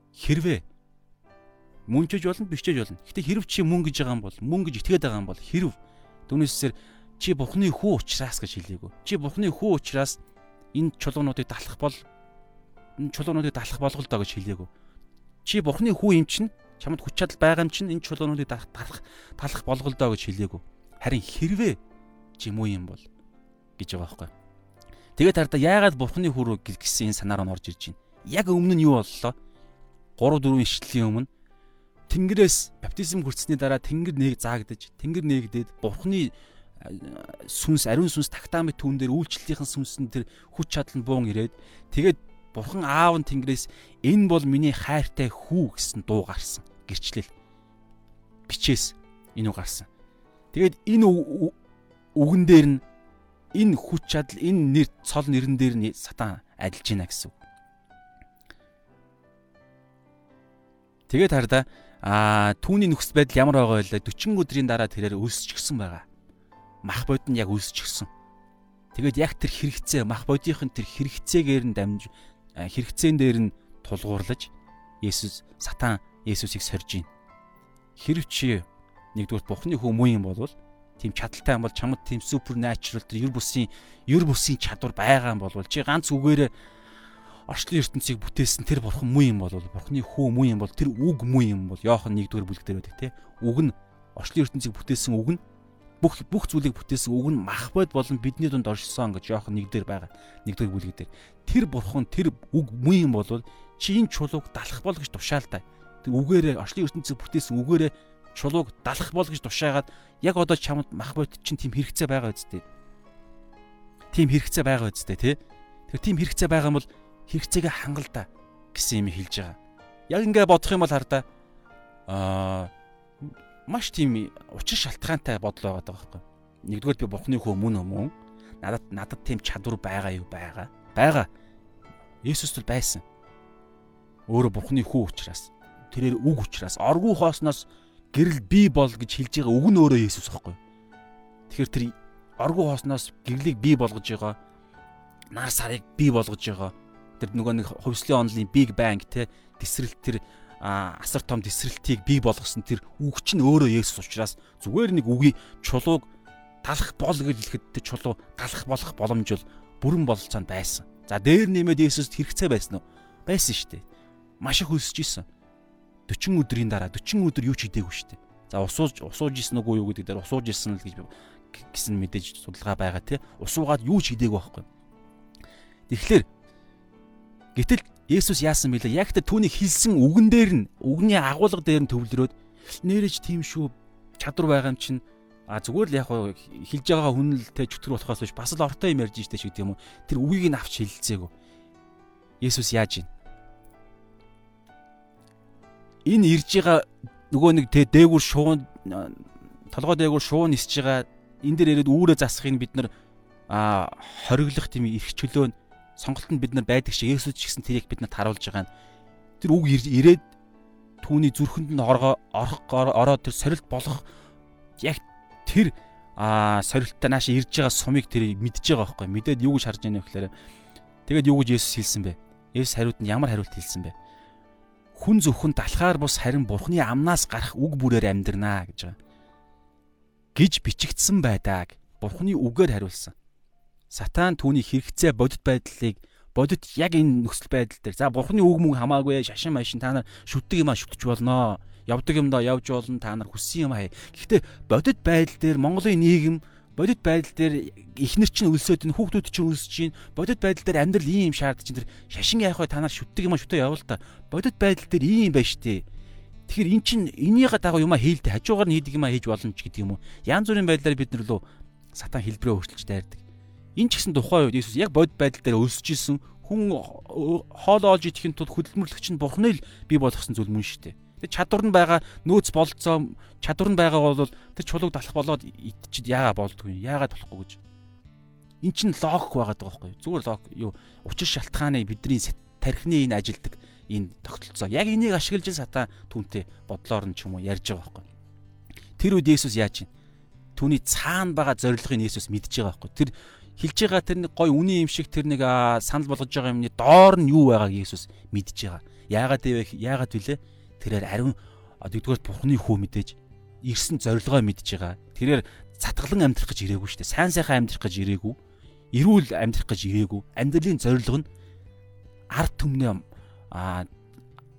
хэрвээ мөнчөж болно бичиж болно. Гэтэ хэрв чи мөн гэж байгаа юм бол мөн гэж итгээд байгаа юм бол хэрв Түүнээсээр чи Бурхны хүү учраас гэж хэлээгүү. Чи Бурхны хүү учраас энэ чулуунуудыг далах бол энэ чулуунуудыг далах болголдоо гэж хэлээгүү. Чи Бурхны хүү юм чинь чамд хүч чадал байгаа юм чинь энэ чулуунуудыг далах талах болголдоо гэж хэлээгүү. Харин хэрвээ чи муу юм бол гэж байгаа байхгүй. Тэгээд хараа яагаад Бурхны хүү гэсэн энэ санаар нь орж ирж байна. Яг өмнө нь юу боллоо? 3 4 ишлэлийн өмнө Тэнгэрээс баптизм хүртсэний дараа Тэнгэр нэг заагдаж, Тэнгэр нэгдээд Бурхны сүнс, ариун сүнс тактамит түүн дээр үйлчлэлийнхэн сүнсэн тэр хүч чадал нь буун ирээд тэгээд Бурхан аав нь Тэнгэрээс энэ бол миний хайртай хүү гэсэн дуу гарсан. Гэрчлэл. Бичээс энэ үг гарсан. Тэгээд энэ үгэн дээр нь энэ хүч чадал, энэ нэр цол нэрэн дээр нь сатан адилж байна гэсэн. Тэгээд хараа Аа түүний нөхцөл байдал ямар байгаа вэ? 40 өдрийн дараа тэрээр өсчихсөн байгаа. Мах бод нь яг өсчихсөн. Тэгээд яг тэр хэрэгцээ мах бодийн тэр хэрэгцээгээр нь дамж хэрэгцээн дээр нь тулгуурлаж Есүс сатан Есүсийг сорж байна. Хэрв чи нэгдүгээр Бухны хүү муу юм бол тийм чадaltaй юм бол чамд тийм супер натурал тэр юр бусын юр бусын чадвар байгаа юм бол чи ганц үгээрээ орчлон ертөнцийг бүтээсэн тэр бурхан муу юм бол бурханы хүү муу юм бол тэр үг муу юм бол Иохан 1-р бүлэг дээр байдаг те. Үг нь орчлон ертөнцийг бүтээсэн үг нь бүх бүх зүйлийг бүтээсэн үг нь мах бод болон бидний дунд оршсон гэж Иохан 1-дэр байгаа. 1-р бүлэг дээр. Тэр бурхан тэр үг муу юм бол чи энэ чулууг далах бол гэж тушаалтай. Тэг үгээрээ орчлон ертөнцийг бүтээсэн үгээрээ чулууг далах бол гэж тушаагаад яг одоо чамд мах бод чинь тийм хэрэгцээ байгаа үсттэй. Тийм хэрэгцээ байгаа үсттэй тий. Тэр тийм хэрэгцээ байгаа юм бол хэрэгцээгээ хангалда гэсэн юм хэлж байгаа. Яг ингээ бодох юм бол хардаа аа маш тийм учир шалтгаантай бодол байгаа байхгүй. Нэгдүгээр би бурхны хөө мөн өмнө надад надад тийм чадвар байгаа юу байгаа. Байгаа. Есүс тул байсан. Өөрө бурхны хүү учраас тэрээр үг учраас оргуу хоосноос гэрэл би бол гэж хэлж байгаа үг нь өөрөө Есүс байхгүй. Тэгэхээр тэр оргуу хоосноос гэрлийг би болгож байгаа нар сарыг би болгож байгаа тэр нөгөө нэг хувьслын онлын Big Bang те тесрэлт тэр асар том тесрэлтийг бий болгосон тэр үг чинь өөрөө Есүс учраас зүгээр нэг үгийг чулууг талах бол гэж хэлэхэд тэр чулуу талах болох боломж бол бүрэн бололцоонд байсан. За дээр нэмээд Есүст хэрэгцээ байсан уу? Байсан шүү дээ. Маш их өсөж исэн. 40 өдрийн дараа 40 өдөр юу ч хийдэггүй шүү дээ. За усууж усууж исэн үгүй юу гэдэг дээр усууж исэн л гэж гэсэн мэдээж судалгаа байгаа тий. Усуугаад юу ч хийдэггүй байхгүй. Тэгэхээр Гэтэл Есүс яасан бэлээ? Яг тэр түүний хэлсэн үгэн дээр нь үгний агуулга дээр нь төвлөрөөд нэрэж тийм шүү чадвар байгаа юм чинь. А зүгээр л яг хэлж байгаа хүн л тэ чөтгөр болохоос биш. Бас л ортой юм ярьж штэ шиг тийм үү тэр үгийг нь авч хэлцээгүү Есүс яаж ийн энэ ирж байгаа нөгөө нэг тэ дээгүр шуун толгой дээгүр шуун нисэж байгаа энэ дээр ирээд үүрээ засахыг бид нар а хориглох тийм эрх чөлөө сонголтод бид нар байдаг шиг Есүс ч гэсэн тэрийг бид нарт харуулж байгаа нь. Тэр үг ирээд түүний зүрхэнд нь оргоо орох ороод тэр сорилт болох яг тэр а сорилттой нааша ирж байгаа сумыг тэр мэдж байгаа байхгүй. Мэдээд юу гэж харж яана вэ гэхээр тэгээд юу гэж Есүс хэлсэн бэ? Есүс хариуд нь ямар хариулт хэлсэн бэ? Хүн зөвхөн талхаар бус харин бурхны амнаас гарах үг бүрээр амьдрнаа гэж байгаа. Гэж бичигдсэн байдаг. Бурхны үгээр хариулсан сатан түүний хэрэгцээ бодит байдлыг бодит яг энэ нөхцөл байдал дээр. За бурхны үг мөн хамаагүй шашин машин та нар шүтдэг юм а шүтж болноо явдаг юмдаа явж болно та нар хүссэн юм хай. Гэхдээ бодит байдал дээр Монголын нийгэм бодит байдал дээр ихнэр чинь өлсөд ин хүүхдүүд чинь өлсөж чинь бодит байдал дээр амьдрал ийм шаардж чинь тэр шашин яах вэ? Та нар шүтдэг юм шүтээ явал та. Бодит байдал дээр ийм байж тээ. Тэгэхээр эн чинь энийгээ дагуу юма хийлдэ хажуугаар нь хийдэг юма хийж болно ч гэдэг юм уу. Янз бүрийн байдлаар бид нар лөө сатан хэлбэрээ өөрчилж дайрдаг энэ ч гэсэн тухайн үед Иесус яг бодит байдал дээр өлсөж исэн хүн хоол олж идэхин тулд хөдөлмөрлөгч нь бурхны л бий болгосон зүйл мөн шүү дээ Тэр чадвар нь байгаа нөөц болцоо чадвар нь байгаа бол тэр чулууг далах болоод идчихэд яагаад болдгүй яагаад болохгүй гэж. Эн чинь логик байгаад байгаа байхгүй? Зүгээр лог юу учир шалтгааны бидний тархины энэ ажилдаг энэ тогтолцоо. Яг энийг ашиглаж сатан түнтэй бодлоор нь ч юм уу ярьж байгаа байхгүй. Тэр үед Есүс яаж чинь түүний цаана байгаа зорилгыг Есүс мэдж байгаа байхгүй. Тэр хэлж байгаа тэр нэг гой үний юм шиг тэр нэг санал болгож байгаа юмны доор нь юу байгааг Есүс мэдж байгаа. Яагаад вэ? Яагаад вүлээ? тэрээр ариун нэгдүгээр бурхны хүү мэдээж ирсэн зорилгоо мэдж байгаа. Тэрээр цатгалан амьдрах гэж ирээгүй шүү дээ. Сайн сайхан амьдрах гэж ирээгүй. Эрүүл амьдрах гэж ирээгүй. Амьдралын зорилго нь ард түмнээ а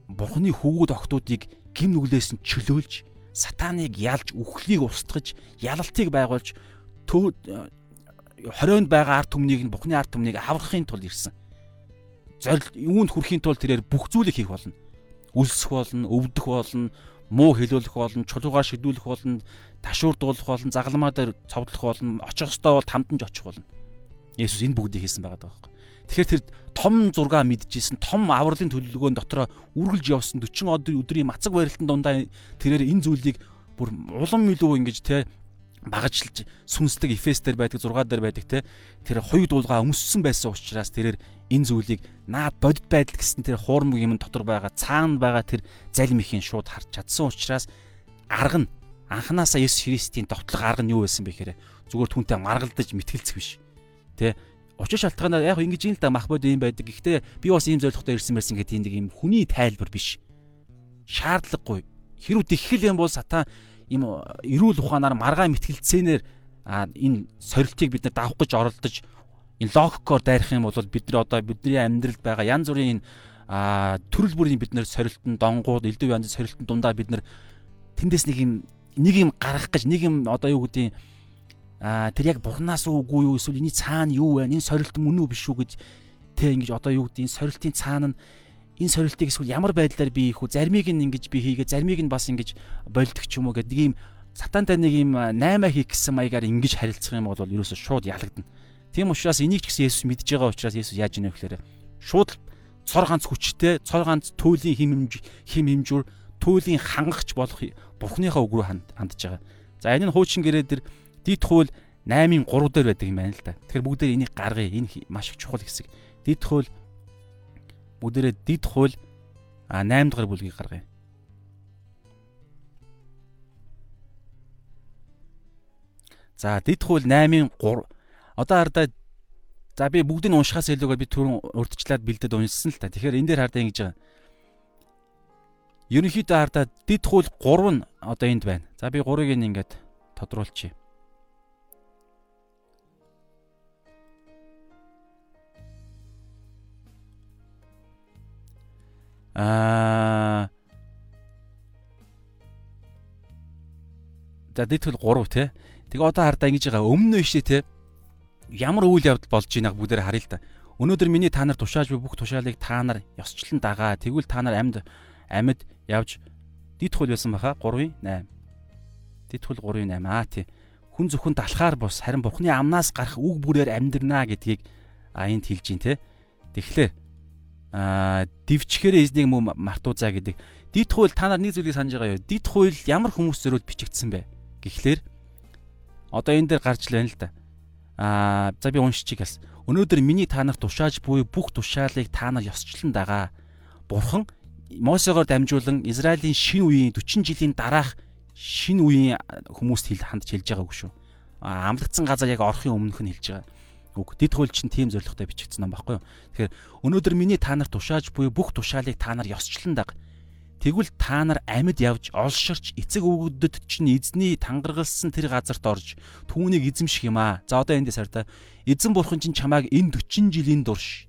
бурхны хөвгүүд охтуудыг гим нүглээс нь чөлөөлж сатаныг ялж үхлийг устгаж ялалтыг байгуулж хорионд байгаа ард түмнийг нь бухны ард түмнийг аврахын тулд ирсэн. Зорил юунд хүрэхин тулд тэрээр бүх зүйлийг хийх болно үлсэх болно, өвдөх болно, муу хэлүүлэх болно, чулуугаар шидүүлэх болно, ташуурдуулах болно, загалмаа дээр цовдлох болно, очих ёстой бол тамдан ч очих болно. Есүс энэ бүгдийг хийсэн байгаа даа. Тэгэхээр тэр том зургаа мэдчихсэн, том авралын төлөвлөгөөн дотроо үргэлж явсан 40 од өдрийн мацаг барилтын дундаа тэрээр энэ зүйлийг бүр улам илүү ингэж те багажлж сүнслэг эфес дээр байдаг 6 дээр байдаг те тэр хоёуд дуулгаа өмссөн байсан учраас тэрээр энэ зүйлийг наад бодит байдал гэсэн тэр хуурмаг юм дотор байгаа цаана байгаа тэр залим ихийн шууд харж чадсан учраас арга нь анханасаа Есүс Христийн довтлог арга нь юу байсан бэ гэхээр зүгээр түнтэй маргалдаж мэтгэлцэх биш тэ учир шалтгаанаар яг ингэж юм л да мах бод юм байдаг. Гэхдээ би бас ийм зорилготой ирсэн мэрсэн гэдэг нэг юм хүний тайлбар биш. Шаардлагагүй. Хэрвээ тэгхэл юм бол сатан ийм эрүүл ухаанаар маргаа мэтгэлцээнээр энэ сорилтыг бид нар давах гэж оролдож энэ логикоор дайрах юм бол бид нар одоо бидний амьдралд байгаа янз бүрийн төрөл бүрийн бид нар сорилтон донгууд элдв янзын сорилтон дундаа бид нар тэндээс нэг юм нэг юм гаргах гэж нэг юм одоо юу гэдгийг а тэр яг бурхнаас үгүй юу эсвэл энэ цаана юу вэ энэ сорилт мөн үү биш үү гэж тэ ингэж одоо юу гэдгийг сорилтын цаана нь энэ сорилтыг эсвэл ямар байдлаар би хийх үү заримыг нь ингэж би хийгээ заримыг нь бас ингэж болдог ч юм уу гэдэг юм сатантай нэг юм 8 хийх гэсэн маягаар ингэж харилцах юм бол ерөөсөө шууд ялагдана. Тийм учраас энийг ч гэсэн Есүс мэдж байгаа учраас Есүс яаж ийнэ гэхээр шууд цор ганц хүчтэй, цор ганц төөлийн хим хим хэмжүүр төөлийн хангахч болох Бурхныхаа үг рүү хандж байгаа. За энэ нь хуучин гэрээ дээр дид хууль 8-ын 3 дээр байдаг юм байна л да. Тэгэхээр бүгдээр энийг гаргая. Энэ маш их чухал хэсэг. Дид хууль бүгдээрээ дид хууль а 8 дахь бүлгийг гаргая. За дид хууль 8-ын 3 одоо хардаа за би бүгдийг нь уншихаас илүүгээр би түрүүн урдчлаад бэлдээд уншсан л та. Тэгэхээр энэ дээр хардаа ингэж байгаа. Ерөнхийдөө хардаа дид хууль 3 нь одоо энд байна. За би 3-ыг ингээд тодруулчихъя. Аа За дэтгэл 3 те. Тэгээ одоо хардаа ингэж байгаа өмнө нь биш те. Ямар үйл явдал болж байгааг бүгдээр харъя л та. Өнөөдөр миний та нар тушааж буй бүх тушаалыг та нар ёсчлон дагаа. Тэгвэл та нар амьд амьд явж хул байсан баха 3-ын 8. Дид хул 3-ын 8 аа тий. Хүн зөвхөн талхаар бус харин Бурхны амнаас гарах үг бүрээр амьдрнаа гэдгийг а энд хэлж гин те. Тэгэхээр аа дивчгэрээ эзнийг мөн мартуузаа гэдэг. Дид хууль та нар нэг зүйлийг санаж байгаа юу? Дид хууль ямар хүмүүс зөрүүд бичигдсэн бэ? Гэхдээ одоо энэ дээр гарч лээ л да. Аа за би уншчих яс. Өнөөдөр миний та нарт тушааж буй бүх тушаалыг та нар ёсчлон дагаа. Бурхан Мосегоор дамжуулан Израилийн шинэ үеийн 40 жилийн дараах шин үеийн хүмүүст хэл хандж хэлж байгаагүй шүү. Амлагдсан газар яг орохын өмнөх нь хэлж байгаа. Үг дэд хууль чинь тийм зорилготой бичигдсэн юм баггүй юу. Тэгэхээр өнөөдөр миний та нарт тушааж буюу бүх тушаалыг та нар ёсчлон даг. Тэгвэл та нар амьд явж олширч эцэг өвгөдөд чинь эзний тангаргалсан тэр газарт орж түүнийг эзэмших юм аа. За одоо эндээс хараа. Эзэн бурхан чинь чамааг энэ 40 жилийн турш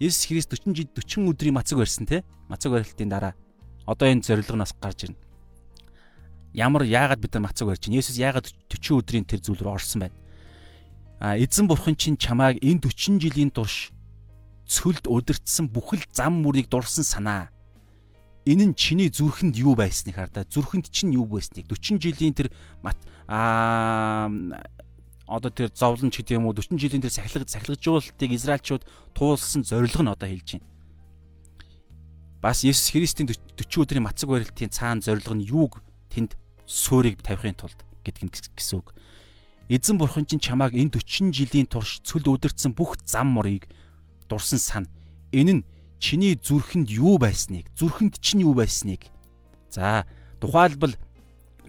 Есүс Христ 40 жил 40 өдрийн мацаг барьсан те. Мацаг барилтын дараа одоо энэ зорилгоноос гарч ирнэ. Ямар яагаад бид нар мацаг барьж байна? Есүс яагаад 40 өдрийн тэр зүйл рүү орсон байна? Эзэн бурхан чинь чамааг энэ 40 жилийн турш цөлд удирдсан бүхэл зам мөрийг дурсан санаа энэ нь чиний зүрхэнд юу байсныг хардаа зүрхэнд чинь юу байсныг 40 жилийн тэр аа одоо тэр зовлон ч гэдэг юм уу 40 жилийн тэр сахилга сахилгажуулалтыг израилчууд туулсан зорилго нь одоо хэлж байна. Бас Есүс Христийн 40 өдрийн мацаг барилтын цаана зорилго нь юуг тэнд суурийг тавихын тулд гэдэг нь гэсэн үг. Эзэн бурхан чинь чамааг энэ 40 жилийн турш цөл өдөрцсөн бүх зам морыг дурсан сан. Энэ нь чиний зүрхэнд юу байсныг, зүрхэнд чинь юу байсныг. За, тухайлбал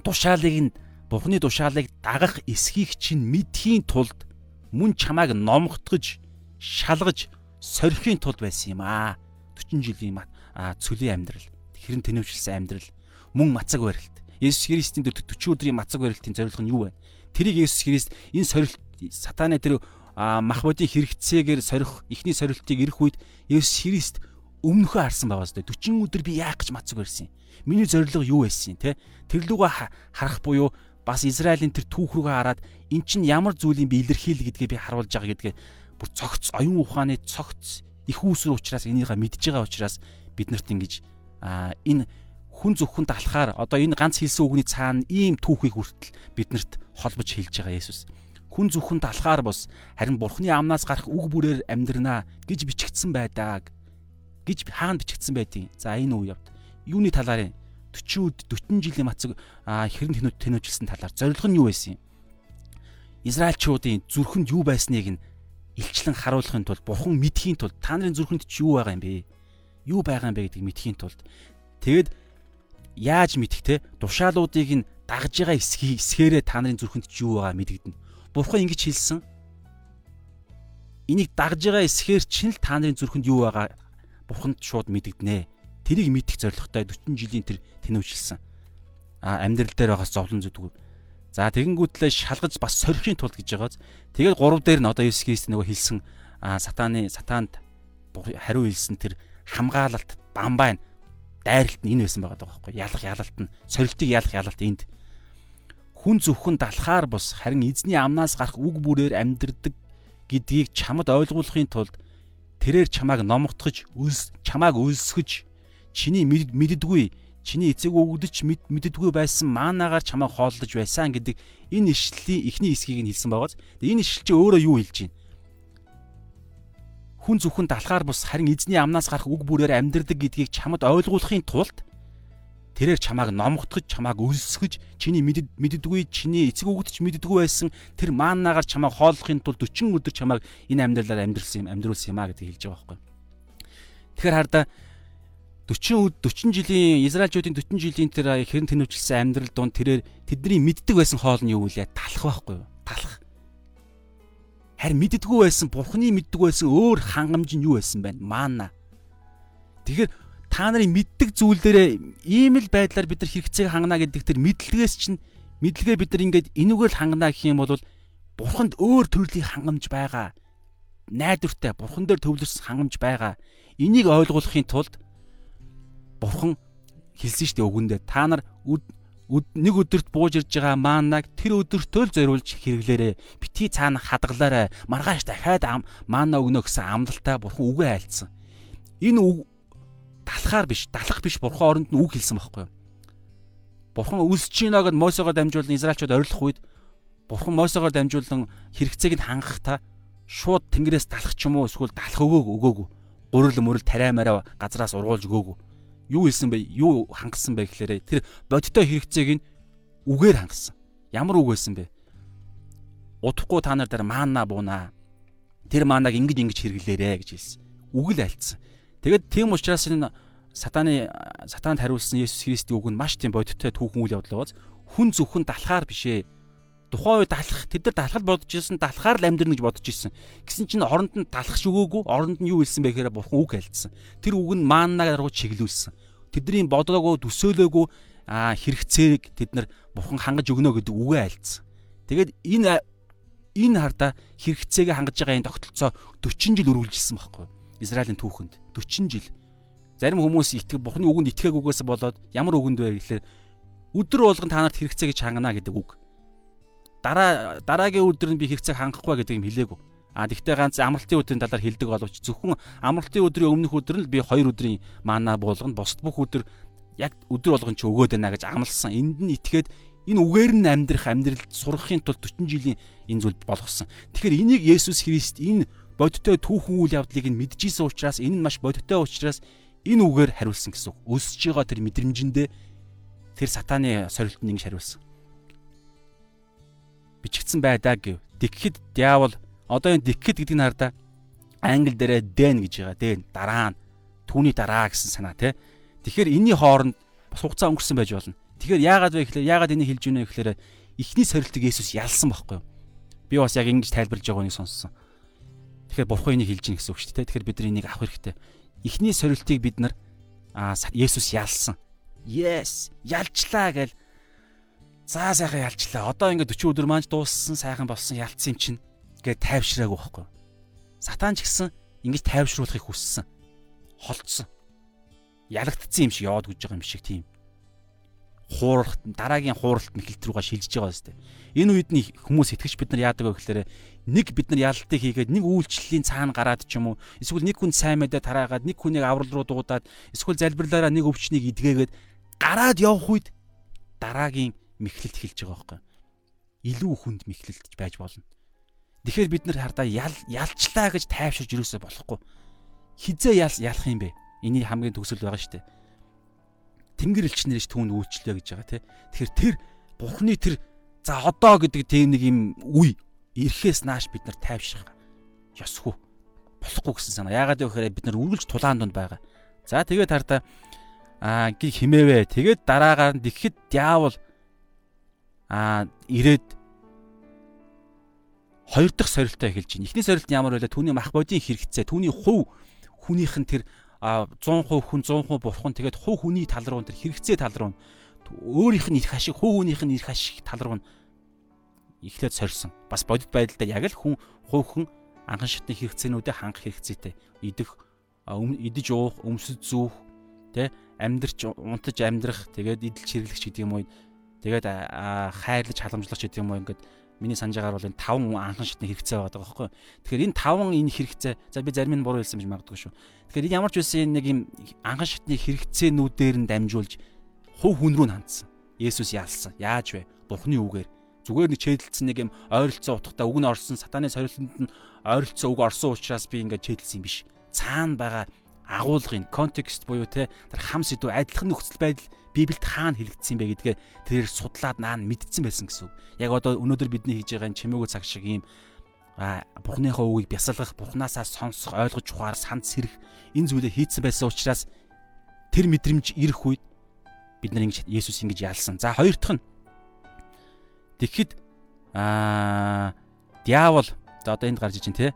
тушаалыг нь Бурхны тушаалыг дагах эсхийг чинь мэдхийн тулд мөн чамааг номготгож, шалгаж, сорихын тулд байсан юм аа. 40 жилийн цөлийн амьдрал, хэрэн тэнэвшилсэн амьдрал, мөн мацаг барилт. Есүс Христийн 40 өдрийн мацаг барилтын зорилго нь юу вэ? Тэрийг Есүс Христ энэ сорилт сатаны тэр махбодийн хэрэгцээгээр сорих ихний сорилтыг ирэх үед Есүс Христ өмнөхөө харсан байгаа зү 40 өдөр би яах гэж барьсан юм. Миний зорилго юу байсан те? Тэр луга харах буюу бас Израилийн тэр түүх рүүгээ хараад эн чинь ямар зүйлийн би илэрхийлэл гэдгээ би харуулж байгаа гэдгээ бүр цогц оюун ухааны цогц их үүсвэр учраас энийгээ мэдж байгаа учраас бид нарт ингэж энэ хүн зөвхөн талахаар одоо энэ ганц хэлсэн үгний цаана ийм түүхийг хүртэл биднэрт холбож хэлж байгаа Есүс хүн зөвхөн талахаар бос харин бурхны амнаас гарах үг бүрээр амьдрнаа гэж бичигдсэн байдаг гэж хаана бичигдсэн байдгийг. За энэ үе явд. Юуны талаар 40 40 жилийн мацаг хэрэн тэнүүжилсэн талаар зорилго нь юу байсан юм? Израильчуудын зүрхэнд юу байсныг нь илчлэн харуулахын тулд бурхан мэдхийн тулд та нарын зүрхэнд ч юу байгаа юм бэ? Юу байгаа юм бэ гэдгийг мэдхийн тулд тэгэд яаж мэдэх те тушаалуудыг нь дагж байгаа эсхээрээ та нарын зүрхэнд ч юу байгаа мэдэгдэнэ. Бурхан ингэж хэлсэн. Энийг дагж байгаа эсхээр чинь л та нарын зүрхэнд юу байгаа бурханд шууд мэдэгдэнэ. Тэрийг мэдэх зорилготой 40 жилийн тэр тэнэвшилсэн. А амьдрал дээр байгаас зовлон зүдгүүд. За тэгэнгүүтлээ шалгаж бас сорихын тулд гэж байгааз. Тэгээд 3 дээр нь одоо Есүс Христ нөгөө хэлсэн сатааны сатаанд хариу хэлсэн тэр хамгаалалт бамбай дайралт нь энэ байсан байгаа байхгүй ялах ялалт нь сорилтыг ялах ялалт энд хүн зөвхөн далхаар бус харин эзний амнаас гарах үг бүрээр амьдрдаг гэдгийг чамд ойлгуулахын тулд тэрээр чамааг номготгож үлс чамааг өлсгөж чиний мэддэггүй чиний эцэг өгдөж мэддэггүй байсан маанагаар чамааг хооллож байсан гэдэг энэ ишлэлийн эхний хэсгийг нь хэлсэн байгааз энэ ишлэл чи өөрөө юу хэлж байна? Хүн зөвхөн далхаар бус харин эзний амнаас гарах үг бүрээр амьдрдаг гэдгийг чамд ойлгуулахын тулд тэрээр чамааг номготгож чамааг өлсгөж чиний мэддэггүй чиний эцэг өгдөж мэддэггүй байсан тэр маанагаар чамааг хооллохын тулд 40 өдөр чамааг энэ амьдралаар амьдрсан юм амьдруулсан юм а гэдэг хэлж байгаа байхгүй. Тэгэхээр хардаа 40 40 жилийн Израильчуудын 40 жилийн тэр хэрэн тэнүүжилсэн амьдрал донд тэрээр тэдний мэддэг байсан хоол нь юу вэ? Талах байхгүй юу? Талах. Харин мэддэггүй байсан, Бурхны мэддэг байсан өөр хангамж нь юу байсан бэ? Маана. Тэгэхээр та нарын мэддэг зүйлдерээ ийм л байдлаар бид нар хэрэгцээг хангана гэдэг тэр мэдлэгээс чинь мэдлэгээ бид нар ингээд энүүгээр л хангана гэх юм бол бурханд өөр төрлийн хангамж байгаа. Найдвартай бурхан дээр төвлөрсөн хангамж байгаа. Энийг ойлгуулахын тулд бурхан хэлсэн шүү дээ өгөндөө та нар нэг өдөрт бууж ирж байгаа маанаг тэр өдөртөө л зориулж хэрэглээрэ. Бити цаана хадгалаарай. Маргааш дахиад маана өгнө гэсэн амлалтаа бурхан үгээ айлцсан. Энэ далахаар биш, далах биш бурхан оронд нь үг хэлсэн байхгүй юу? Бурхан үлсэж гинэ гэд Мосегоор дамжуулан Израильчууд орилох үед бурхан Мосегоор дамжуулан хэрэгцээг нь хангах та шууд тэнгэрээс далах ч юм уу эсвэл далах өгөөг өгөөгүй. Гурил мөрөл тариамаараа газраас ургуулж өгөөгүй. Юу хэлсэн бэ? Юу хангасан бэ гэхээр тэр бодиттой хэрэгцээг нь үгээр хангасан. Ямар үг байсан бэ? Удахгүй та нар дээр маана буунаа. Тэр маанаг ингэж ингэж хэрэглээрэ гэж хэлсэн. Үг л альцсан. Тэгэд тийм учраас энэ сатаны сатанд хариулсан Есүс Христийн үг нь маш тийм бодиттой түүхэн үйл явдал байгааз хүн зөвхөн далахаар бишээ. Тухайн үед далах тэд нар далахад бодож ирсэн далахаар л амьдрна гэж бодож ирсэн. Гэсэн чинь оронд нь далах шүгөөгүй оронд нь юу хэлсэн бэ гэхээр бурхан үг хэлсэн. Тэр үг нь мааннаа руу чиглүүлсэн. Тэдний бодоогоо төсөөлөөгүй хэрэгцээг тэд нар бурхан хангаж өгнө гэдэг үгээ альцсан. Тэгээд энэ энэ хардаа хэрэгцээгээ хангаж байгаа энэ тогтолцоо 40 жил үргэлжилсэн байхгүй. Израилийн түүхэнд 40 жил. Зарим хүмүүс итгэв бухны үгэнд итгээгүйгээс болоод ямар үгэнд вэ гэхлээр өдөр болгон та нарт хэрэгцээ гэж хангана гэдэг үг. Дараа дараагийн өдөр нь би хэрэгцээг хангахгүй гэдэг юм хэлээгүй. А тэгвэл ганц амралтын өдрийн талаар хэлдэг боловч зөвхөн амралтын өдрийн өмнөх өдөр нь би 2 өдрийн маана болгоно. Бусд бүх өдөр яг өдөр болгон ч өгөөд байна гэж амласан. Энд нь итгээд Энэ үгээр нь амьдрах амьдралд сурахын тулд 40 жилийн энэ зүйл болгосон. Тэгэхээр энийг Есүс Христ энэ бодиттой түүхэн үйл явдлыг нь мэдчихсэн учраас энэ нь маш бодиттой учраас энэ үгээр хариулсан гэсэн үг. Өсөж байгаа тэр мэдрэмжэндээ тэр сатааны сорилтод ингэж хариулсан. Бичигдсэн байдаа гэв. Дикхэд диавол одоо энэ дикхэд гэдэг нь хардаа англи дээрээ дэн гэж байгаа. Дэн дараа нь түүний дараа гэсэн санаа тий. Тэгэхээр энэний хооронд бас хугацаа өнгөрсөн байж болно. Тэгэхээр яагаад вэ гэхээр яагаад энийг хэлж байна вэ гэхээр эхний сорилтыг Есүс ялсан байхгүй юу? Би бас яг ингэж тайлбарлаж байгаа нэг сонссон. Тэгэхээр бурхан энийг хэлж гин гэсэн үг шүү дээ. Тэгэхээр бид нар энийг авах хэрэгтэй. Эхний сорилтыг бид нар аа Есүс ялсан. Yes, ялчлаа гэл заа сайхан ялчлаа. Одоо ингээд 40 өдөр маань дууссан, сайхан болсон, ялцсан юм чинь гэж тайвшраагүй байхгүй? Сатан ч гэсэн ингэж тайвшруулахыг хүссэн. Холцсон. Ялагдцсан юм шиг яваад гүж байгаа юм шиг тийм хууралт дараагийн хууралт мэхэлт рүүгээ шилжиж байгаа зү. Энэ үед нь хүмүүс итгэж бид нар яадаг вэ гэхээр нэг бид нар ялалтыг хийгээд нэг үйлчлэлийн цаана гараад ч юм уу эсвэл нэг хүн сайн мэдээ тараагаад нэг хүнийг аврал руу дуудаад эсвэл залбирлаараа нэг өвчнийг идгээгээд гараад явах үед дараагийн мэхлэлт хэлж байгаа байхгүй. Илүү хүнд мэхлэлтж байж болно. Тэгэхээр бид нар хардаа ял ялчлаа гэж тайвширж юусоо болохгүй. Хизээ ял ялах юм бэ? Эний хамгийн төгсөл байгаа шүү дээ тэнгэр элчнэрэж түүнд үйлчлээ гэж байгаа тий. Тэгэхээр тэр бурхны тэр за одоо гэдэг тийм нэг юм үе ирэхээс нааш бид нар тайвшрах ёсгүй болохгүй гэсэн санаа. Яагаад вэ гэхээр бид нар үргэлж тулаан донд байгаа. За тэгээд хардаа аа ги химээвэ. Тэгээд дараагаар нь тэгэхэд диавол аа ирээд хоёр дахь сорилтоо эхэлж байна. Эхний сорилт нь ямар вэ? Түүний мах бодийн хэрэгцээ, түүний хувь хүнийх нь тэр 100% хүн 100% бурхан тэгээд хувь хүний тал руу тэр хэрэгцээ тал руу өөрийнх нь ирэх ашиг хувь хүнийх нь ирэх ашиг тал руу эхлээд сорьсон. Бас бодит байдлаа яг л хүн хувьхан анхан шатны хэрэгцээнүүдэд хангах хэрэгцээтэй. Идэх, идэж уух, өмсөж зүүх, тэ амьдрч унтаж амьдрах, тэгээд идэл чиглэгч гэдэг юм уу. Тэгээд хайрлаж халамжлах гэдэг юм уу ингээд миний санаж байгаагаар бол энэ таван анхан шатны хэрэгцээ байгаа байхгүй. Тэгэхээр энэ таван энэ хэрэгцээ за би зарим нь буруу хэлсэн байж магадгүй шүү. Тэгэхээр энэ ямар ч үсэн нэг юм анхан шатны хэрэгцээнүүдээр нь дамжуулж хувь хүн рүү хандсан. Есүс яалсан. Яаж вэ? Бурхны үгээр зүгээр нэг чэдэлсэн нэг юм ойролцоо утгатай үг нь орсон сатаны сорилтонд нь ойролцоо үг орсон учраас би ингээд чэдэлсэн юм биш. Цаана байгаа агуулгын контекст буюу те тэр хам сэдв адилхан нөхцөл байдал Библиэд хаана хэлэгдсэн бэ гэдгээ тэрээр судлаад наан мэдсэн байсан гэсэн үг. Яг одоо өнөөдөр бидний хийж байгаа чимээгөө цаг шиг ийм Бурхныхаа үгийг бясалгах, Бурхнаасаа сонсох, ойлгож ухаар санд сэрэх энэ зүйлээ хийцэн байсан учраас тэр мэдрэмж ирэх үед бид нар ингэж Есүс ингэж ялсан. За хоёр дахь нь тэгэхэд а диавол за одоо энд гарч ижин те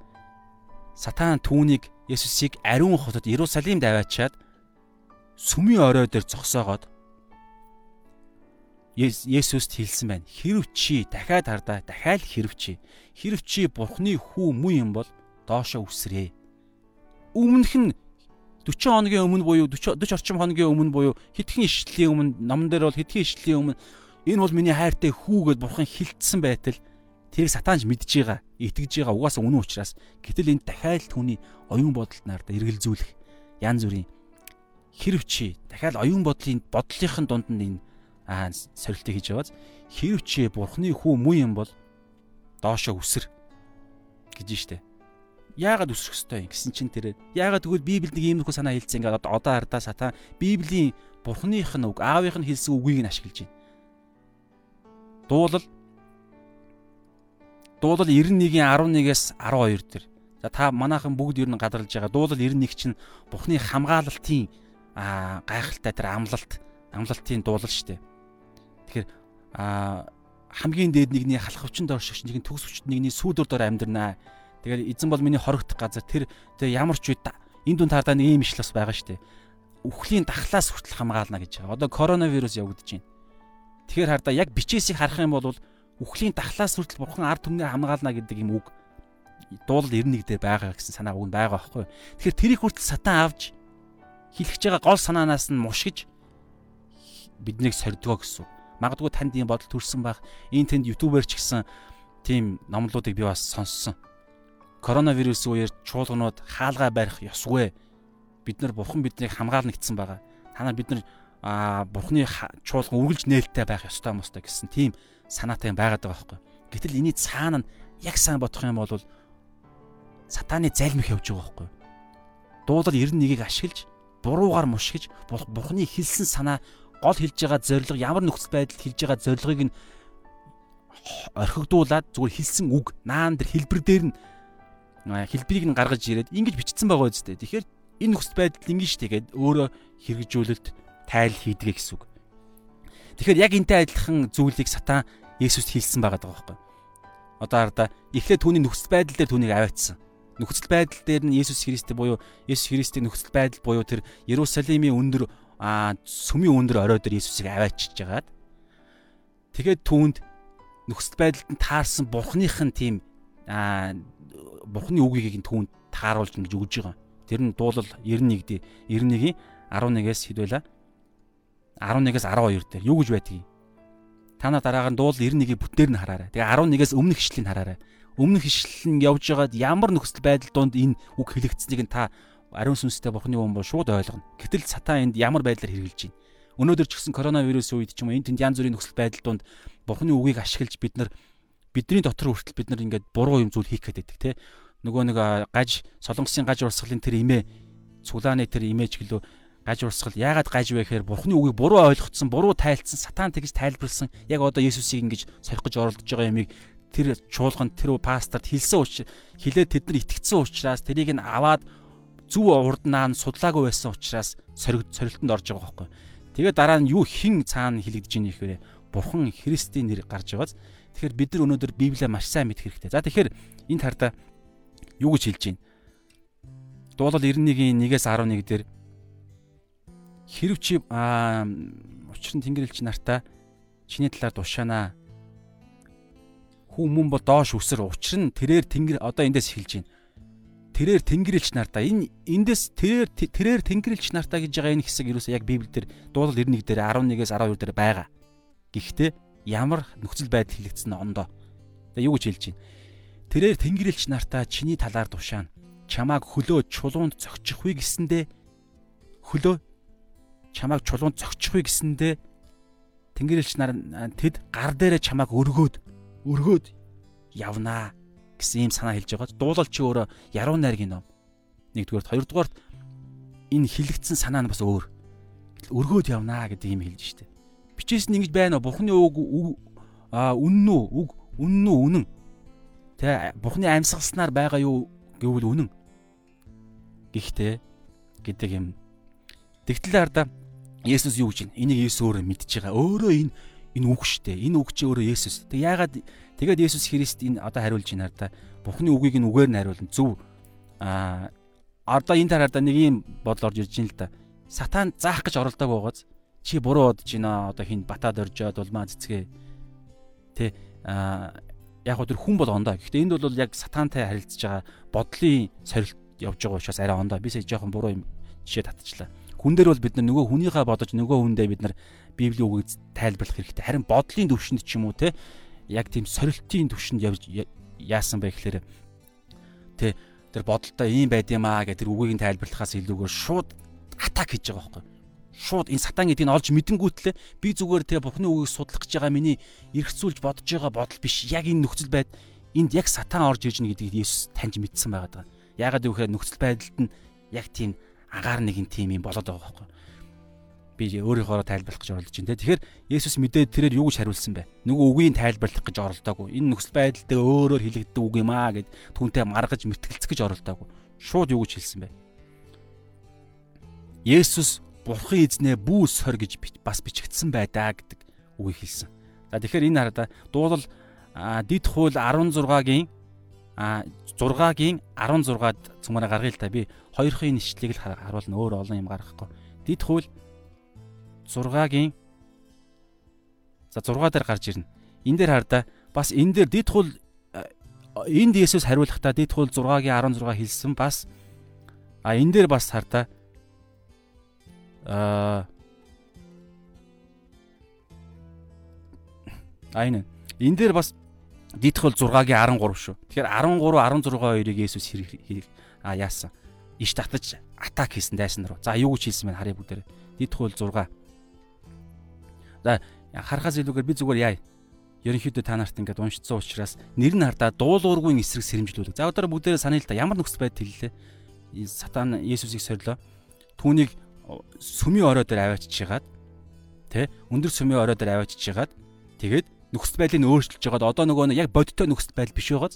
сатан түүнийг Есүсийг ариун хотод Иерусалимд аваачаад сүмийн орой дээр зогсоогоод Есүст хэлсэн байна. Хэрв чи дахиад хардаа дахиад хэрв чи хэрв чи бурхны хүү муу юм бол доошо үсрээ. Өмнөх нь 40 хоногийн өмнө буюу 40 40 орчим хоногийн өмнө буюу хитгэн ишлэлийн өмнө номон дээр бол хитгэн ишлэлийн өмнө энэ бол миний хайртай хүү гэд бурхан хилтсэн байтал тэрийг сатанж мэдж байгаа, итгэж байгаа угаасаа үнэн учраас гэтэл энэ дахиад түүний оюун бодолд нарда эргэлзүүлэх янз бүрийн хэрв чи дахиад оюун бодлын бодлынхын дунд нь энэ аа сорилтыг хийж байгааз хэрв чи бурхны хүү муу юм бол доошо үсэр гэж штэ. Яагаад үсрэх ёстой юм гэсэн чинь тэр яагаад тэгвэл Библиэд нэг иймэрхүү санаа хэлсэн ингээд одоо ардаа сатан Библийн бурхных нь үг аавынх нь хэлсэн үгийг нь ашиглаж байна. Дуулал Дуулал 91-ийн 11-ээс 12 дээр. За та манайхан бүгд ер нь гадарлаж байгаа. Дуулал 91 чинь Бурхны хамгаалалтын аа гайхалтай тэр амлалт, амлалтын дуулал шүү дээ. Тэгэхээр а хамгийн дээд нэгний халахвчин дор шиг нэг төгс хүчт нэгний сүүдөр дор амьдрнаа. Тэгээд эзэн бол миний хорогдох газар тэр ямар ч үед энэ дүн таардаа нэг юм ишл бас байгаа шүү дээ. Үхлийн дахлаас хүртэл хамгаална гэж байгаа. Одоо коронавирус явагдаж байна. Тэгэхээр хардаа яг бичээсийг харах юм бол үхлийн дахлаас хүртэл бурхан ард түмнээ хамгаална гэдэг юм үг дуулал 91 дээр байгаа гэсэн санаа үг нь байгаа байхгүй. Тэгэхээр тэрийг хүртэл сатан авч хэлэх байгаа гол санаанаас нь мушгиж биднийг сордгоо гэсэн. Магадгүй танд ийм бодол төрсэн байх. Энэ тэнд ютубер ч гэсэн тийм номлуудыг би бас сонссон. Коронавирус үеэр чуулганууд хаалгаа барих ёсгүй. Бид нар бурхан биднийг хамгаална гэсэн байгаа. Та нар бид нар бурханы чуулган үргэлж нээлттэй байх ёстой мостой гэсэн тийм санаатай байгаад байгаа байхгүй. Гэтэл эний цаана нь яг сайн бодох юм бол сатааны залмих явж байгаа байхгүй. Дуулал 91-ийг ашиглаж буруугаар мушгиж бурхны хэлсэн санаа гол хэлж байгаа зорилго ямар нөхцөл байдалд хэлж байгаа зорилгыг нь орхигдуулаад зүгээр хэлсэн үг наан дээр хэлбэр дээр нь хэлбэрийг нь гаргаж ирээд ингэж бичсэн байгаа үстэй. Тэгэхээр энэ нөхцөл байдал ингэж тэгээд өөрөө хэрэгжүүлэлт тайл хийдгээ гэсэн үг. Тэгэхээр яг энтэй адилхан зүйлийг сатан Есүст хэлсэн байгаа даа байхгүй. Одоо хараа эхлээд түүний нөхцөл байдал дээр түүнийг аваачсан нөхцөл байдал дээр нь Есүс Христтэй буюу Есүс Христийн нөхцөл байдал буюу тэр Иерусалимийн өндөр аа сүмийн өндөр орой дээр Есүсийг аваачиж жагаад тэгээд түүнд нөхцөл байдалд нь таарсан Бурхных нь тийм аа Бурхны үгийг нь түүнд тааруулж ингэж өгж байгаа. Тэр нь дуулал 91 дээ 91-ийн 11-ээс хэд байла? 11-ээс 12 дээр юу гэж байдгийг. Та нар дараагаар дуулал 91-ийн бүтээр нь хараарай. Тэгээ 11-ээс өмнөх ишлэлийг хараарай өмнөх ишлэл нь явж байгаад ямар нөхцөл байдал донд энэ үг хэлэгдсэнийг та ариун сүнстэй бурхны хүн бол шууд ойлгоно. Гэтэл сатан энд ямар байдлаар хэрэгжилж байна? Өнөөдөр ч гэсэн коронавирусын үед ч юм уу энэ тэнд янз бүрийн нөхцөл байдал донд бурхны үгийг ашиглаж бид нар бидний дотор хүртэл бид нар ингээд буруу юм зүйл хийх гэдэг те. Нөгөө нэг гаж солонгосын гаж урсгалын тэр имээ цуглааны тэр имэж гэлөө гаж урсгал яагаад гаж вэ гэхээр бурхны үгийг буруу ойлгоцсон, буруу тайлцсан, сатан тэгж тайлбарлсан. Яг одоо Есүсийг ингэж сорих гэж оролдож байгаа юмыг тэр чуулганд тэр пасторт хэлсэн учраас хэлээд тэд нар итгэцсэн учраас тэрийг нь аваад зүв урднаа нь судлаагүй байсан учраас сорилт сорилтонд орж байгаа байхгүй. Тэгээ дараа нь юу хэн цаана хэлэгдэж ийн ихээр бурхан Христийн нэр гарч байгааз. Тэгэхээр бид нар өнөөдөр Библийг маш сайн мэдэх хэрэгтэй. За тэгэхээр энд хардаа юу гэж хэлж байна? Дуулал 91-ийн 1-ээс 11 дээр хэрв чи аа учир нь Тэнгэрлэгч нартаа чиний талаар тушаанаа Хүн мөн бол доош үсэр учир нь тэрээр тэнгэр одоо эндээс эхэлж байна. Тэрээр тэнгэрлэгч нартаа энэ эндээс тэрээр тэрээр тэнгэрлэгч нартаа гэж байгаа энэ хэсэг юу вэ яг Библиэлд дуулал 91 дээр 11-ээс 12 дээр байгаа. Гэхдээ ямар нөхцөл байдал хэлэгдсэн ондоо. Тэгээ юу гэж хэлж байна? Тэрээр тэнгэрлэгч нартаа чиний талаар тушаана. Чамааг хөлөө чулуунд зогчихвээ гэсэндэ хөлөө чамааг чулуунд зогчихвээ гэсэндэ тэнгэрлэгч нар тэд гар дээрээ чамааг өргөөд өргөөд явнаа гэсэн ийм санаа хэлж байгаа. Дуулал чи өөрөө яруу найргийн ном. Нэгдүгээрт, хоёрдугаарт энэ хилэгдсэн санаа нь бас өөр. Өргөөд явнаа гэдэг ийм хэлж штэ. Бичээс нь ингэж байна уу? Бухны үг үнэн үү? Үг үнэн үү? Үнэн. Тэ бухны амьсгалснаар байгаа юу гэвэл үнэн. Гэхдээ гэдэг юм. Тэгтэл ардаа Есүс юу гэж байна? Энийг Есүс өөрөө мэдж байгаа. Өөрөө энэ энэ үг дээ. Энэ үг чи өөрөө Есүс. Тэг яагаад тэгээд Есүс Христ энэ одоо хариулж байна да. Бухны үгийг нь үгээр нь хариулна. Зөв. Аа одоо энэ тараар да нэг юм бодол орж ирж байна л да. Сатан заах гэж оролдог байгааз чи буруу бодож байна. Одоо хин батаад оржоод улмаа цэцгээ. Тэ аа яг гоо тэр хүн бол ондоо. Гэхдээ энд бол яг сатантай харилцаж байгаа бодлын сорилт явж байгаа учраас арай ондоо. Би сая жоохон буруу юм жишээ татчихлаа. Хүн дээр бол бид нар нөгөө хүнийхээ бодож нөгөө хүндээ бид нар Библийн үгийг тайлбарлах хэрэгтэй. Харин бодлын төвшөнд ч юм уу те яг тийм сорилтын төвшөнд явж яасан бэ гэхээр тэ тэр бодолтой ийм байд юм аа гэх тэр үгийг тайлбарлахаас илүүгээр шууд атак хийж байгаа байхгүй шууд энэ сатан гэдгийг олж мэдэнгүүтлээ. Би зүгээр тэгээ бухны үгийг судлах гэж байгаа миний эргцүүлж бодож байгаа бодол биш. Яг энэ нөхцөл байд. Энд яг сатан орж ирж байгаа гэдгийг Есүс таньж мэдсэн байгаа. Даа. Яагаад гэвэл нөхцөл байдалд нь яг тийм агаар нэгэн тим юм болоод байгаа байхгүй би өөрийнхөө тайлбарлах гэж оролдож байна. Тэгэхээр Есүс мэдээд тэрээр юу гэж хариулсан бэ? Нөгөө үгийг тайлбарлах гэж оролдоогүй. Энэ нөхцөл байдалтай өөрөөр хэлэгддэг үг юм аа гэд түүнтэй маргаж мэтгэлцэх гэж оролдоогүй. Шууд юу гэж хэлсэн бэ? Есүс Бурхан эзнээ бүү сор гэж бас бичигдсэн байдаа гэдэг үгийг хэлсэн. За тэгэхээр энэ хараа дуулал дид хууль 16-гийн а 6-гийн 16-ад цөмөрө гаргая л та би хоёрын нэшлэлийг л харуулна өөр олон юм гаргахгүй. Дид хууль 6-гийн за 6 дээр гарч ирнэ. Энэ дээр хар да бас энэ дээр дид хууль энд Есүс хариулахдаа дид хууль 6-гийн 16 хэлсэн бас а энэ дээр бас хар да а энэ энэ дээр бас Дидх бол 6-гийн 13 шүү. Тэгэхээр 13 16 2-ыг Есүс хэрэг а яасан. Иш татаж атак хийсэн дайсан руу. За юу гэж хэлсэн бэ харъя бүгдээр. Дидх бол 6. Харахаас илүүгээр би зүгээр яа. Ерөнхийдөө та нарт ингээд уншицсан учраас нэр нь хардаа дуулуургүй эсрэг сэрэмжлүүлэг. За одоо бүгдээрээ саная л та ямар нөхцөл байдал хэллээ. Сатан Есүсийг сорилоо. Түүнийг сүмийн орой дээр аваачиж хагаад тэ өндөр сүмийн орой дээр аваачиж хагаад тэгээд нөхцөл байдлыг өөрчилж байгаад одоо нөгөө яг бодиттой нөхцөл байдал биш байгааз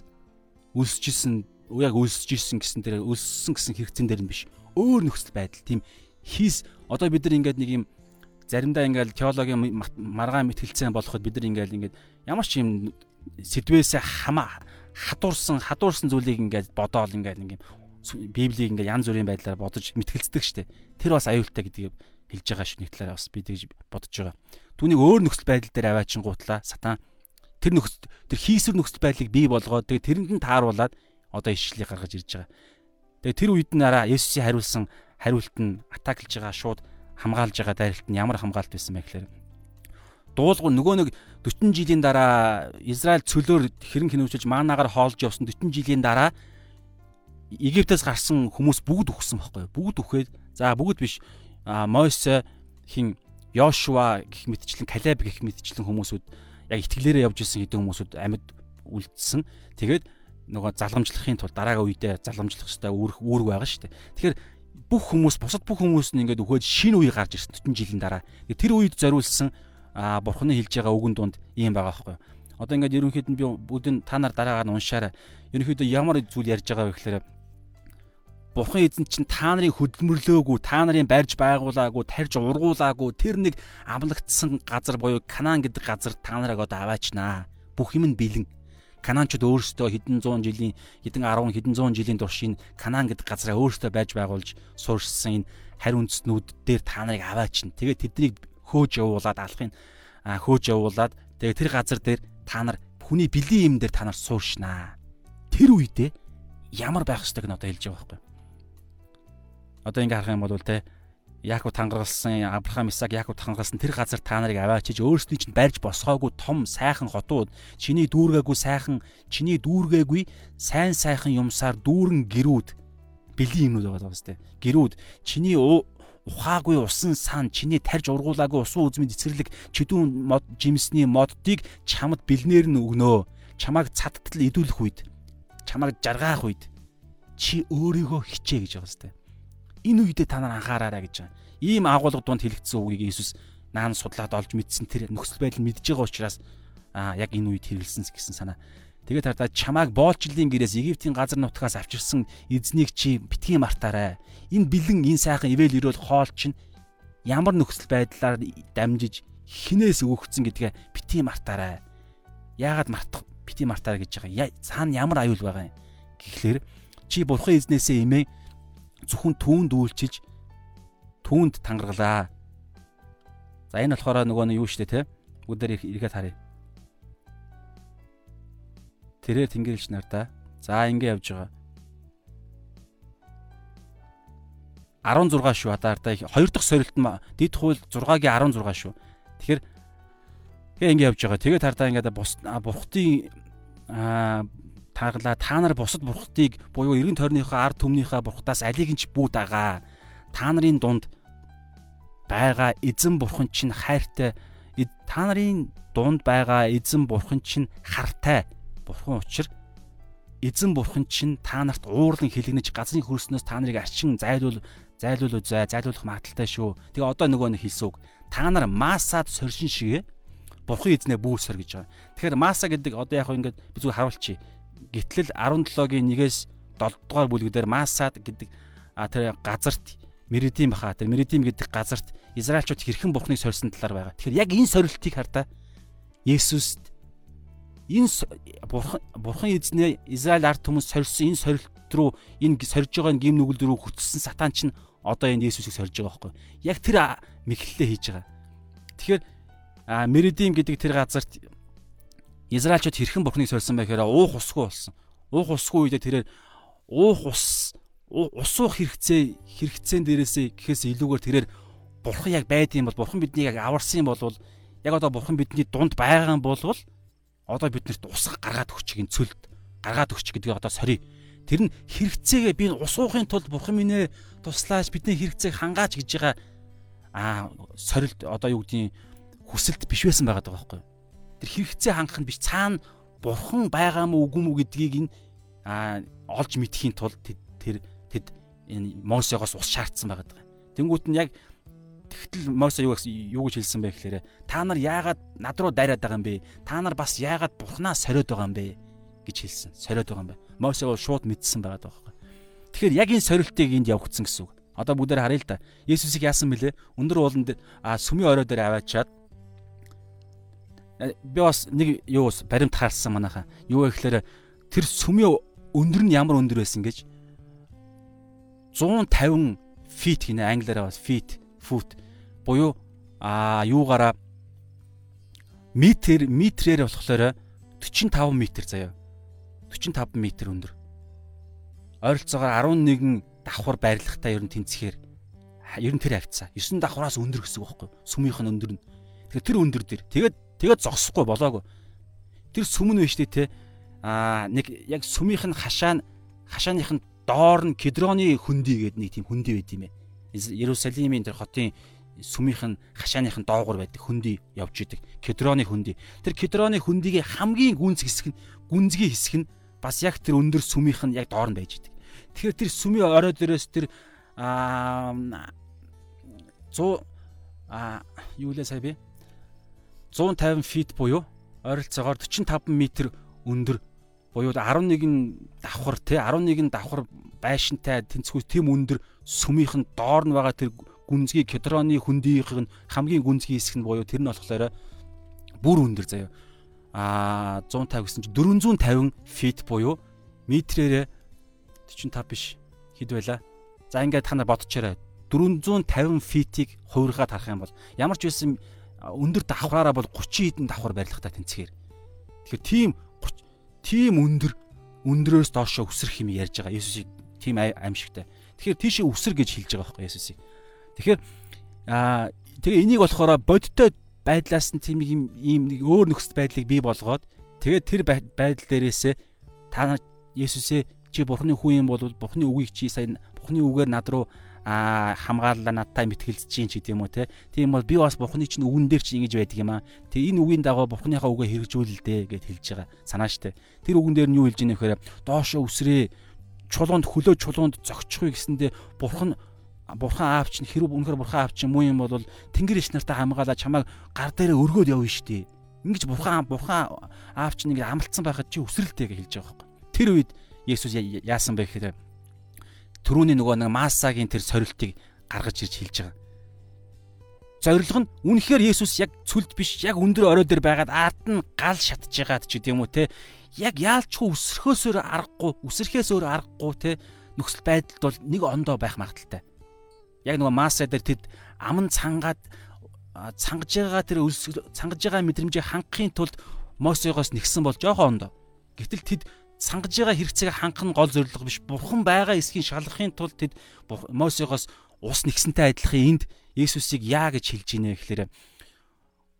үлсэжсэн яг үлсэжсэн гэсэн дээр үлссэн гэсэн хэрэгцэн дээр нь биш. Өөр нөхцөл байдал тийм хийс одоо бид нар ингээд нэг юм заримдаа ингээд теологийн маргаан мэтгэлцэн болоход бид нар ингээд ингээд ямар ч юм сэдвээсээ хамаа хадуурсан хадуурсан зүйлийг ингээд бодоол ингээд юм библийг ингээд янз бүрийн байдлаар бодож мэтгэлцдэг штеп. Тэр бас аюултай гэдгийг хэлж байгаа шүү нэг талаараа бас би тэгж бодож байгаа. Түүнийг өөр нөхцөл байдал дээр аваачингуутлаа сатан тэр нөхцөл тэр хийсвэр нөхцөл байдлыг бий болгоод тэгээ тэрэнд нь тааруулаад одоо ишлэлийг гаргаж ирж байгаа. Тэгээ тэр үед нь араа Есүсийн хариулсан хариулт нь атаклж байгаа шууд хамгаалж байгаа дайралт нь ямар хамгаалт байсан бэ гэхээр дуулгуу нөгөө нэг 40 жилийн дараа Израиль цөлөөр хэрэн хинүүчилж маанагаар хоолж явсан 40 жилийн дараа Египтээс гарсан хүмүүс бүгд үхсэн байхгүй юу? Бүгд үхээд за бүгд биш Мойсе хин Йошуа гэх мэтчлэн Калеб гэх мэтчлэн хүмүүсүүд яг итгэлээрээ явж исэн хэдэн хүмүүсүүд амьд үлдсэн. Тэгээд нөгөө залгамжлахын тулд дараагийн үедээ залгамжлах хэрэгтэй үүрэг үүрэг байгаа шүү дээ. Тэгэхээр бүх хүмүүс бусад бүх хүмүүс нь ингээд өгөөд шинэ үе гарч ирсэн 40 жилийн дараа. Тэр үед зориулсан бурхны хэлж байгаа үгэн дунд ийм байгаа байхгүй юу. Одоо ингээд ерөнхийдөө би бүгдийн та нар дараагаар нь уншаарай. Ерөнхийдөө ямар зүйл ярьж байгаа вэ гэхээр Бурхан эзэн чинь та нарыг хөдөлмөрлөөгүй, та нарын барьж байгуулаагүй, тарьж ургуулаагүй тэр нэг амлагдсан газар буюу Канаан гэдэг газар та нарыг одоо аваачнаа. Бүх юм нь бэлэн. Канаанчууд өөрсдөө хэдэн зуун жилийн, хэдэн 10 хэдэн зуун жилийн турш энэ Канаан гэдэг газараа өөрсдөө байж байгуулж суурьшсан энэ харь үндэстнүүд дээр та нарыг аваачна. Тэгээд тэднийг хөөж явуулаад алахын хөөж явуулаад тэгээд тэр газар дээр та нар хүний бэлэн юм дээр та нар сууршнаа. Тэр үедээ ямар байх ёстойг нь одоо хэлж байгаа байхгүй одоо ингээ харах юм бол те Яаков тангаргалсан Авраам Исаак Яаков тангаргалсан тэр газар та нарыг аваачиж өөрсдийн чинь барьж босгоогүй том сайхан хотууд чиний дүүргээгүй сайхан чиний дүүргээгүй сайн сайхан юмсаар дүүрэн гэрүүд бэлгийн юмнууд байгаа даа сте гэрүүд чиний ухаагүй усан сан чиний тарж ургуулаагүй усан үзмийн цэцэрлэг чидүүн мод жимсний моддыг чамд бэлнээр нь өгнөө чамайг цадтал идүүлэх үед чамайг жаргаах үед чи өөрийгөө хичээ гэж байгаа сте Энэ үедээ та нар анхаараарай гэж байгаа. Ийм агуулга дунд хэлэгдсэн үгийг Иесус наан судлаад олж мэдсэн тэр нөхцөл байдал мэдж байгаа учраас аа яг энэ үед хэрэгэлсэн гэсэн санаа. Тэгээд хардаа чамааг боолчлын гэрээс Египтийн газар нутгаас авчирсан эзнийг чи битгий мартаарай. Энэ бэлэн энэ сайхан ивэл өрөөл хоол чинь ямар нөхцөл байдлаар дамжиж хинээс өгөгдсөн гэдгээ битгий мартаарай. Яагаад мартах битгий мартаарай гэж байгаа. Цаана ямар аюул байгаа юм. Тэгэхээр чи бурхан эзнээсээ имээ зөвхөн түүнд үйлчилж түүнд тангаргалаа. За энэ болохоор нөгөө нь юу штэ те. Бүгдээр ирэхэд харъя. Тэрээр тэнгэрлэгч нар да. За ингэ явж байгаа. 16 шүү хадаартай. Хоёр дахь сорилт нь дид хууль 6-гийн 16 шүү. Тэгэхээр тэгээ ингэ явж байгаа. Тэгээд хардаа ингээд бус бурхтын аа таглаа та нар бусад бурхтыг буюу эргэн тойрныхоо ард түмнийхээ бурхтаас алийг нь ч бүү дагаа. Та нарын дунд байгаа эзэн бурхан чинь хайртай та нарын дунд байгаа эзэн бурхан чинь хартай бурхан учир эзэн бурхан чинь та нарт уурлан хилэгнэж газрын хөрснөөс та нарыг арчин зайлуул зайлуул үзээ зайлуулах магадaltaй шүү. Тэгээ одоо нөгөө нэг хэлсэн үг. Та нар масаад соршин шигэ бурхан эзнээ бүүсэр гэж байгаа. Тэгэхээр маса гэдэг одоо яг ингээд би зүгээр харуулчих гитлэл 17-гийн 1-ээс 7 дугаар бүлгүүдээр Масад гэдэг тэр газарт Меридим баха тэр Меридим гэдэг газарт Израильчууд хэрхэн бурхныг сорьсон талаар байгаа. Тэгэхээр яг энэ сорилтыг хардаа Есүст энэ бурхан бурхан эзнээ Израиль ард хүмүүс сорьсон энэ сорилт руу энэ сорж байгаа гим нүгэл рүү хүртсэн сатан чинь одоо энэ Есүсийг сорж байгаа байхгүй. Яг тэр мэхлэлээ хийж байгаа. Тэгэхээр Меридим гэдэг тэр газарт Израильчууд хэрхэн бурхныг сорьсон байх хэрэг уух усгүй болсон. Уух усгүй үедээ тэрээр уух ус ус уух хэрэгцээ хэрэгцээн дээрээсээ гэхээс илүүгээр тэрээр бурхан яг байдсан бол бурхан биднийг яг аварсан бол яг одоо бурхан бидний дунд байгаа юм бол одоо биднэрт ус гаргаад өгч гин цөлд гаргаад өгч гэдгийг одоо сорий. Тэр нь хэрэгцээгээ би ус уухын тулд бурхан минь туслаач бидний хэрэгцээг хангааж гэж байгаа а сорилт одоо юу гэдгийг хүсэлт биш байсан байгаа байхгүй. Тэр хэрэгцээ хангах нь биш цаана бурхан байгаа мó үгүй мүү гэдгийг энэ олж мэдхийн тулд тэр тэд энэ Мосеогоос ус шаардсан байгаа. Тэнгүүт нь яг Тэгтэл Мосе юу юу гэж хэлсэн бэ гэхээр та нар яагаад над руу дайраад байгаа юм бэ? Та нар бас яагаад бурхнаа сориод байгаа юм бэ гэж хэлсэн. Сориод байгаа юм бэ. Мосе бол шууд мэдсэн байгаа байхгүй. Тэгэхээр яг энэ сорилтыг энд явагдсан гэсэн үг. Одоо бүгдээр харъя л да. Есүсийг яасан бэлээ? Өндөр уулан дээр а сүмийн орой дээр аваачаад би бас нэг юу баримт хаалсан манайхаа. Юу вэ гэхээр тэр сүмийн өндөр нь ямар өндөр байсан гэж 150 фит гинэ англиараа бас фит фут буюу а юугаараа метр метрээр болохоор 45 м заяа. 45 м өндөр. Ойролцоогоор 11 давхар байрлагтай ер нь тэнцэхээр ер нь тэр хавцаа. 9 давхраас өндөр гэсэн үг байхгүй юу? Сүмийнх нь өндөр нь. Тэгэхээр тэр өндөр дээр тэгээд тэгээд зогсохгүй болоогүй. Тэр сүм нь биш те а нэг яг сүмийнх нь хашаа хашааных нь доор нь кедроны хөндөй гэдэг нэг тийм хөндөй байд юм ээ. Иерусалимийн тэр хотын сүмийнх нь хашааных нь доогуур байдаг хөндөй явж идэг. Кедроны хөндөй. Тэр кедроны хөндөйгийн хамгийн гүнз хэсэг нь гүнзгий хэсэг нь бас яг тэр өндөр сүмийнх нь яг доор нь байж идэг. Тэгэхээр тэр сүмийн орой дээрээс тэр аа 100 а юу лээ сая би 150 фит буюу ойролцоогоор 45 м өндөр буюу 11 давхар тий 11 давхар байшинтай тэнцвүүс тэм өндөр сүмийнх нь доор нь байгаа тэр гүнзгий кедроны хөндийнх нь хамгийн гүнзгий хэсэг нь буюу тэр нь болохоор бүр өндөр заяа. А 150 гэсэн чинь 450 фит буюу метрээр 45 биш хэд байла. За ингээд та нар бодчихорой. 450 фитийг хувиргаад харах юм бол ямар ч байсан өндөр давхраараа бол 30 хэдэн давхар барилгатай тэнцгээр. Тэгэхээр тийм тийм өндөр өндрөөс доошо өсрөх юм ярьж байгаа. Есүсийг тийм аимшигтай. Тэгэхээр тийшээ өсөр гэж хэлж байгаа байхгүй Есүсийг. Тэгэхээр аа тэгээ энийг болохоор бодиттой байдлаас нь тийм ийм ийм нэг өөр нөхцөл байдлыг бий болгоод тэгээд тэр байдал дээрээсээ та Есүсээ чи бурхны хүн юм бол бурхны үгийг чи сайн бурхны үгээр над руу а хамгааллаа надтай мэтгэлж чинь ч гэдэм үү те. Тийм бол би бас бурхны чинь үгэн дээр чи ингэж байдаг юм аа. Тэг энэ үгийн дагуу бурхныхаа үгээ хэрэгжүүлэл дээ гэд хэлж байгаа. Санаа штэ. Тэр үгэн дээр нь юу хэлж ийнэ гэхээр доошо үсрээ чулуунд хөлөө чулуунд зогчихгүй гэсэндээ бурхан бурхан аавч нь хэрэг үнэхээр бурхан аавч юм уу юм бол тэнгэр иш нартай хамгаалаа чамайг гар дээрээ өргөөд явна штэ. Ингиж бурхан бурхан аавч нэг амлцсан байхад чи үсрэлтэй гэж хэлж байгаа байхгүй. Тэр үед Есүс яасан бэ гэхээр түрүүний нөгөө нэг массагийн тэр сорилтыг гаргаж ирж хэлж байгаа. Зорилго нь үнэхээр Есүс яг цүлд биш яг өндөр орой дээр байгаад ард нь гал шатж байгаад ч гэдэм үү те яг яалчгүй өсрөхөөсөөр аргагүй үсрэхээс өөр аргагүй те нөхцөл байдалд бол нэг ондоо байх магадaltaй. Яг нөгөө масса дээр тэд аман цангаад цангаж байгаа тэр цангаж байгаа мэдрэмжийг хангахын тулд Мосеогоос нэгсэн бол жоохон ондоо. Гэтэл тэд сангаж байгаа хэрэгцээг хангах нь гол зорилго биш. Бурхан байгаа эсхийн шалгахын тулд тэд Мосеогоос ус нэгсэнтэй адилхан энд Есүсийг яа гэж хэлж ийнэ гэхээр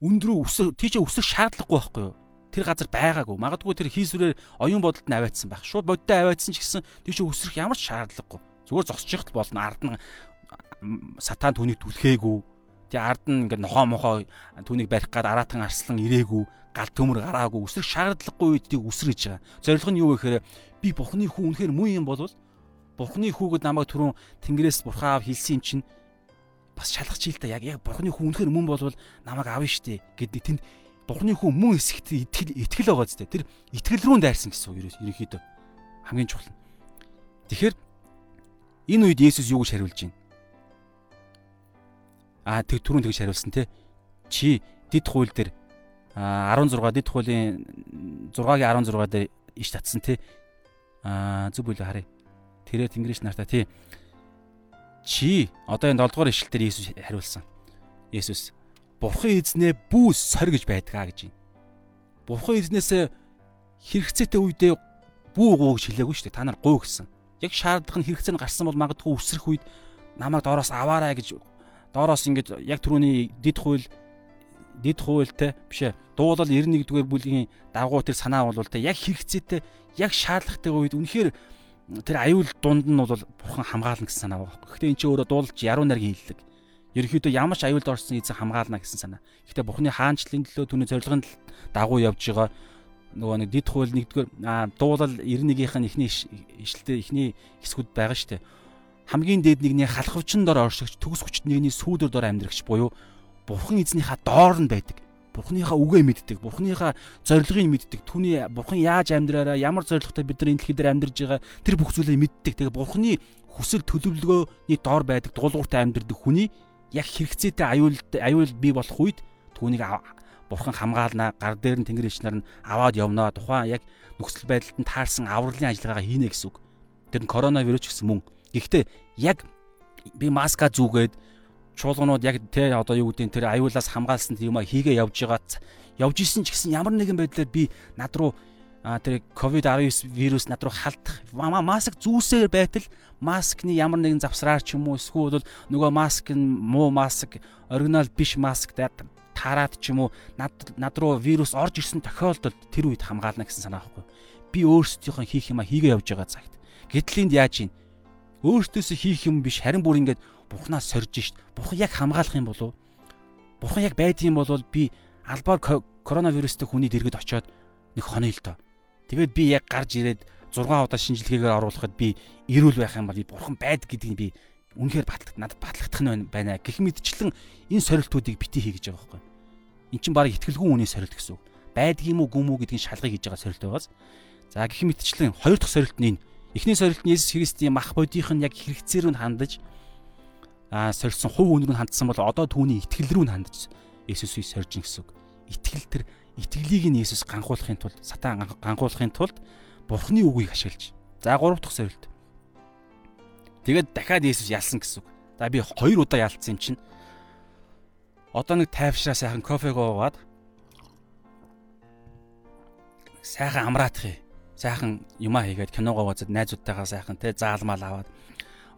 өндрөө өсөх тийч өсөх шаардлагагүй байхгүй юу? Тэр газар байгаагүй. Магадгүй тэр хийсвэрээр оюун бодолд нь аваадсан байх. Шууд бодтой аваадсан ч гэсэн тийч өсрөх ямар ч шаардлагагүй. Зүгээр зогсчихт болно. Ард нь сатан түүнийг түлхээгүй. Тэгээ ард нь ингээд нохоо мохоо түүнийг барих гад араатан арслан ирээгүй гал төмөр гараагүй өсрөх шаардлагагүй үед тийг өсөр гэж байгаа. Зорилго нь юу вэ гэхээр би Бурхны хүү үнэхээр муу юм бол Бурхны хүүгэд намайг түрүүн Тэнгэрээс Бурхан аав хэлсэн юм чинь бас шалгах чийл та яг яг Бурхны хүү үнэхээр мөн болвол намайг авна штэ гэдэг тэнд Бурхны хүү мөн эсэгт итгэл итгэл байгаа зү тэр итгэл рүү дайрсан гэсэн үг ерөөхдөө хамгийн чухал. Тэгэхээр энэ үед Есүс юу гэж хариулж байна? Аа тэг түрүүн тэгж хариулсан те. Чи дид хууль дээр 16 дэд хуулийн 6-гийн 16 дээр иш татсан тий. Аа зүг бүлэ харъя. Тэрээр Тэнгэрч нартаа тий. Чи одоо энэ 7 дугаар ишлэлээр Иесус хариулсан. Иесус Бурхан эзнээ бүү сорь гэж байдгаа гэж юм. Бурхан эзнээс хэрэгцээтэй үедээ бүү гоо гэж хэлээгүй шүү дээ. Та нар гоо гэсэн. Яг шаардлага нь хэрэгцээ нь гарсан бол магадгүй өсрөх үед намайг доороос аваарай гэж доороос ингэж яг түрүүний дид хууль дид хуультай биш ээ дуулал 91-р бүлгийн дагуу тэр санаа бол тэ яг хэрэгцээтэй яг шаардлагатай үед үнэхээр тэр аюул дунд нь бол бурхан хамгаална гэсэн санаа байна. Гэхдээ эн чинь өөрөө дуулж яруу найргийн хэллэг. Ерөнхийдөө ямар ч аюулд орсон эзэн хамгаална гэсэн санаа. Гэхдээ бурханы хаанчлалын төлөө түүний зорилгын дагуу явж байгаа нөгөө нэг дид хууль нэгдүгээр дуулал 91-ийн эхний ишлэлтэй эхний хэсгүүд байгаа шүү дээ. Хамгийн дээд нэгний халахвчин дор оршигч төгс хүчт нэгний сүүдэр дор амьдрагч буюу бурхан эзнийхаа доор нь байдаг. Бурханыхаа үгээ мэддэг, бурханыхаа зорилгыг мэддэг. Түүний бурхан яаж амьдраараа, ямар зорилготой бид нар энэ дэлхий дээр амьдарж байгаа тэр бүх зүйлийг мэддэг. Тэгээ бурханы хүсэл төлөвлөгөөний доор байдаг дуулууртай амьдрдаг хүний яг хэрэгцээтэй аюулд аюул бий болох үед түүнийг бурхан хамгаална, гар дээр нь тэнгэр ичнэр нь аваад явнаа. Тухайн яг нөхцөл байдалд нь таарсан авралын ажиллагаагаа хийнэ гэсэн үг. Тэр нь коронавирус гэсэн мөн. Гэхдээ яг би маска зүгээд чуулганууд яг те одоо юу гэдэг тэр аюулаас хамгаалсан юм а хийгээ явж байгаа явж исэн ч гэсэн ямар нэгэн байдлаар би над руу тэр ковид 19 вирус над руу халдах. Маск зүүсээр байтал маскны ямар нэгэн завсраар ч юм уу эсвэл нөгөө маск нь муу маск оригинал биш маск таарад ч юм уу над над руу вирус орж ирсэн тохиолдолд тэр үед хамгаална гэсэн санаа байхгүй. Би өөрсдийнхөө хийх юма хийгээ явж байгаа цагт. Гэтэл энд яаж ийн? Өөртөөсөө хийх юм биш харин бүр ингээд Бурханаас сорж шít. Бурхан яг хамгаалах юм болов? Бурхан яг байдгийн бол би албаар коронавирустэй хүний дэргэд очиод нэг хонё л доо. Тэгээд би яг гарч ирээд 6 удаа шинжилгээгээр оруулахад би ирүүл байх юм бол бурхан байд гэдгийг би үнэхээр батлах надад батлагдах нь байна. Гэх мэтчлэн энэ сорилтуудыг бити хий гэж байгаа байхгүй. Эн чинь баг ихтгэлгүй үний сорилт гэсэн үг. Байдгийм үү гүм үү гэдгийг шалгах хийж байгаа сорилт байгаас. За гэх мэтчлэн хоёр дахь сорилт нь энэ. Эхний сорилт нь Есүс Христийн мах бодийнх нь яг хэрэгцээр нь хандаж аа сорьсон хувь нь хандсан бол одоо түүний итгэл рүү нь хандж Есүсийг сорьж гэсэн үг. Итгэл тэр итгэлийг нь Есүс ганхуулахын тулд сатан ганхуулахын тулд Бурхны үгийг ашиглаж. За гурав дахь сорилт. Тэгээд дахиад Есүс ялсан гэсэн үг. За би хоёр удаа ялцсан юм чинь. Одоо нэг тайвшраа сайхан кофего уугаад сайхан амраатах юм. Сайхан юмаа хийгээд киногоо үзээд найзуудтайгаа сайхан те заалмал аваад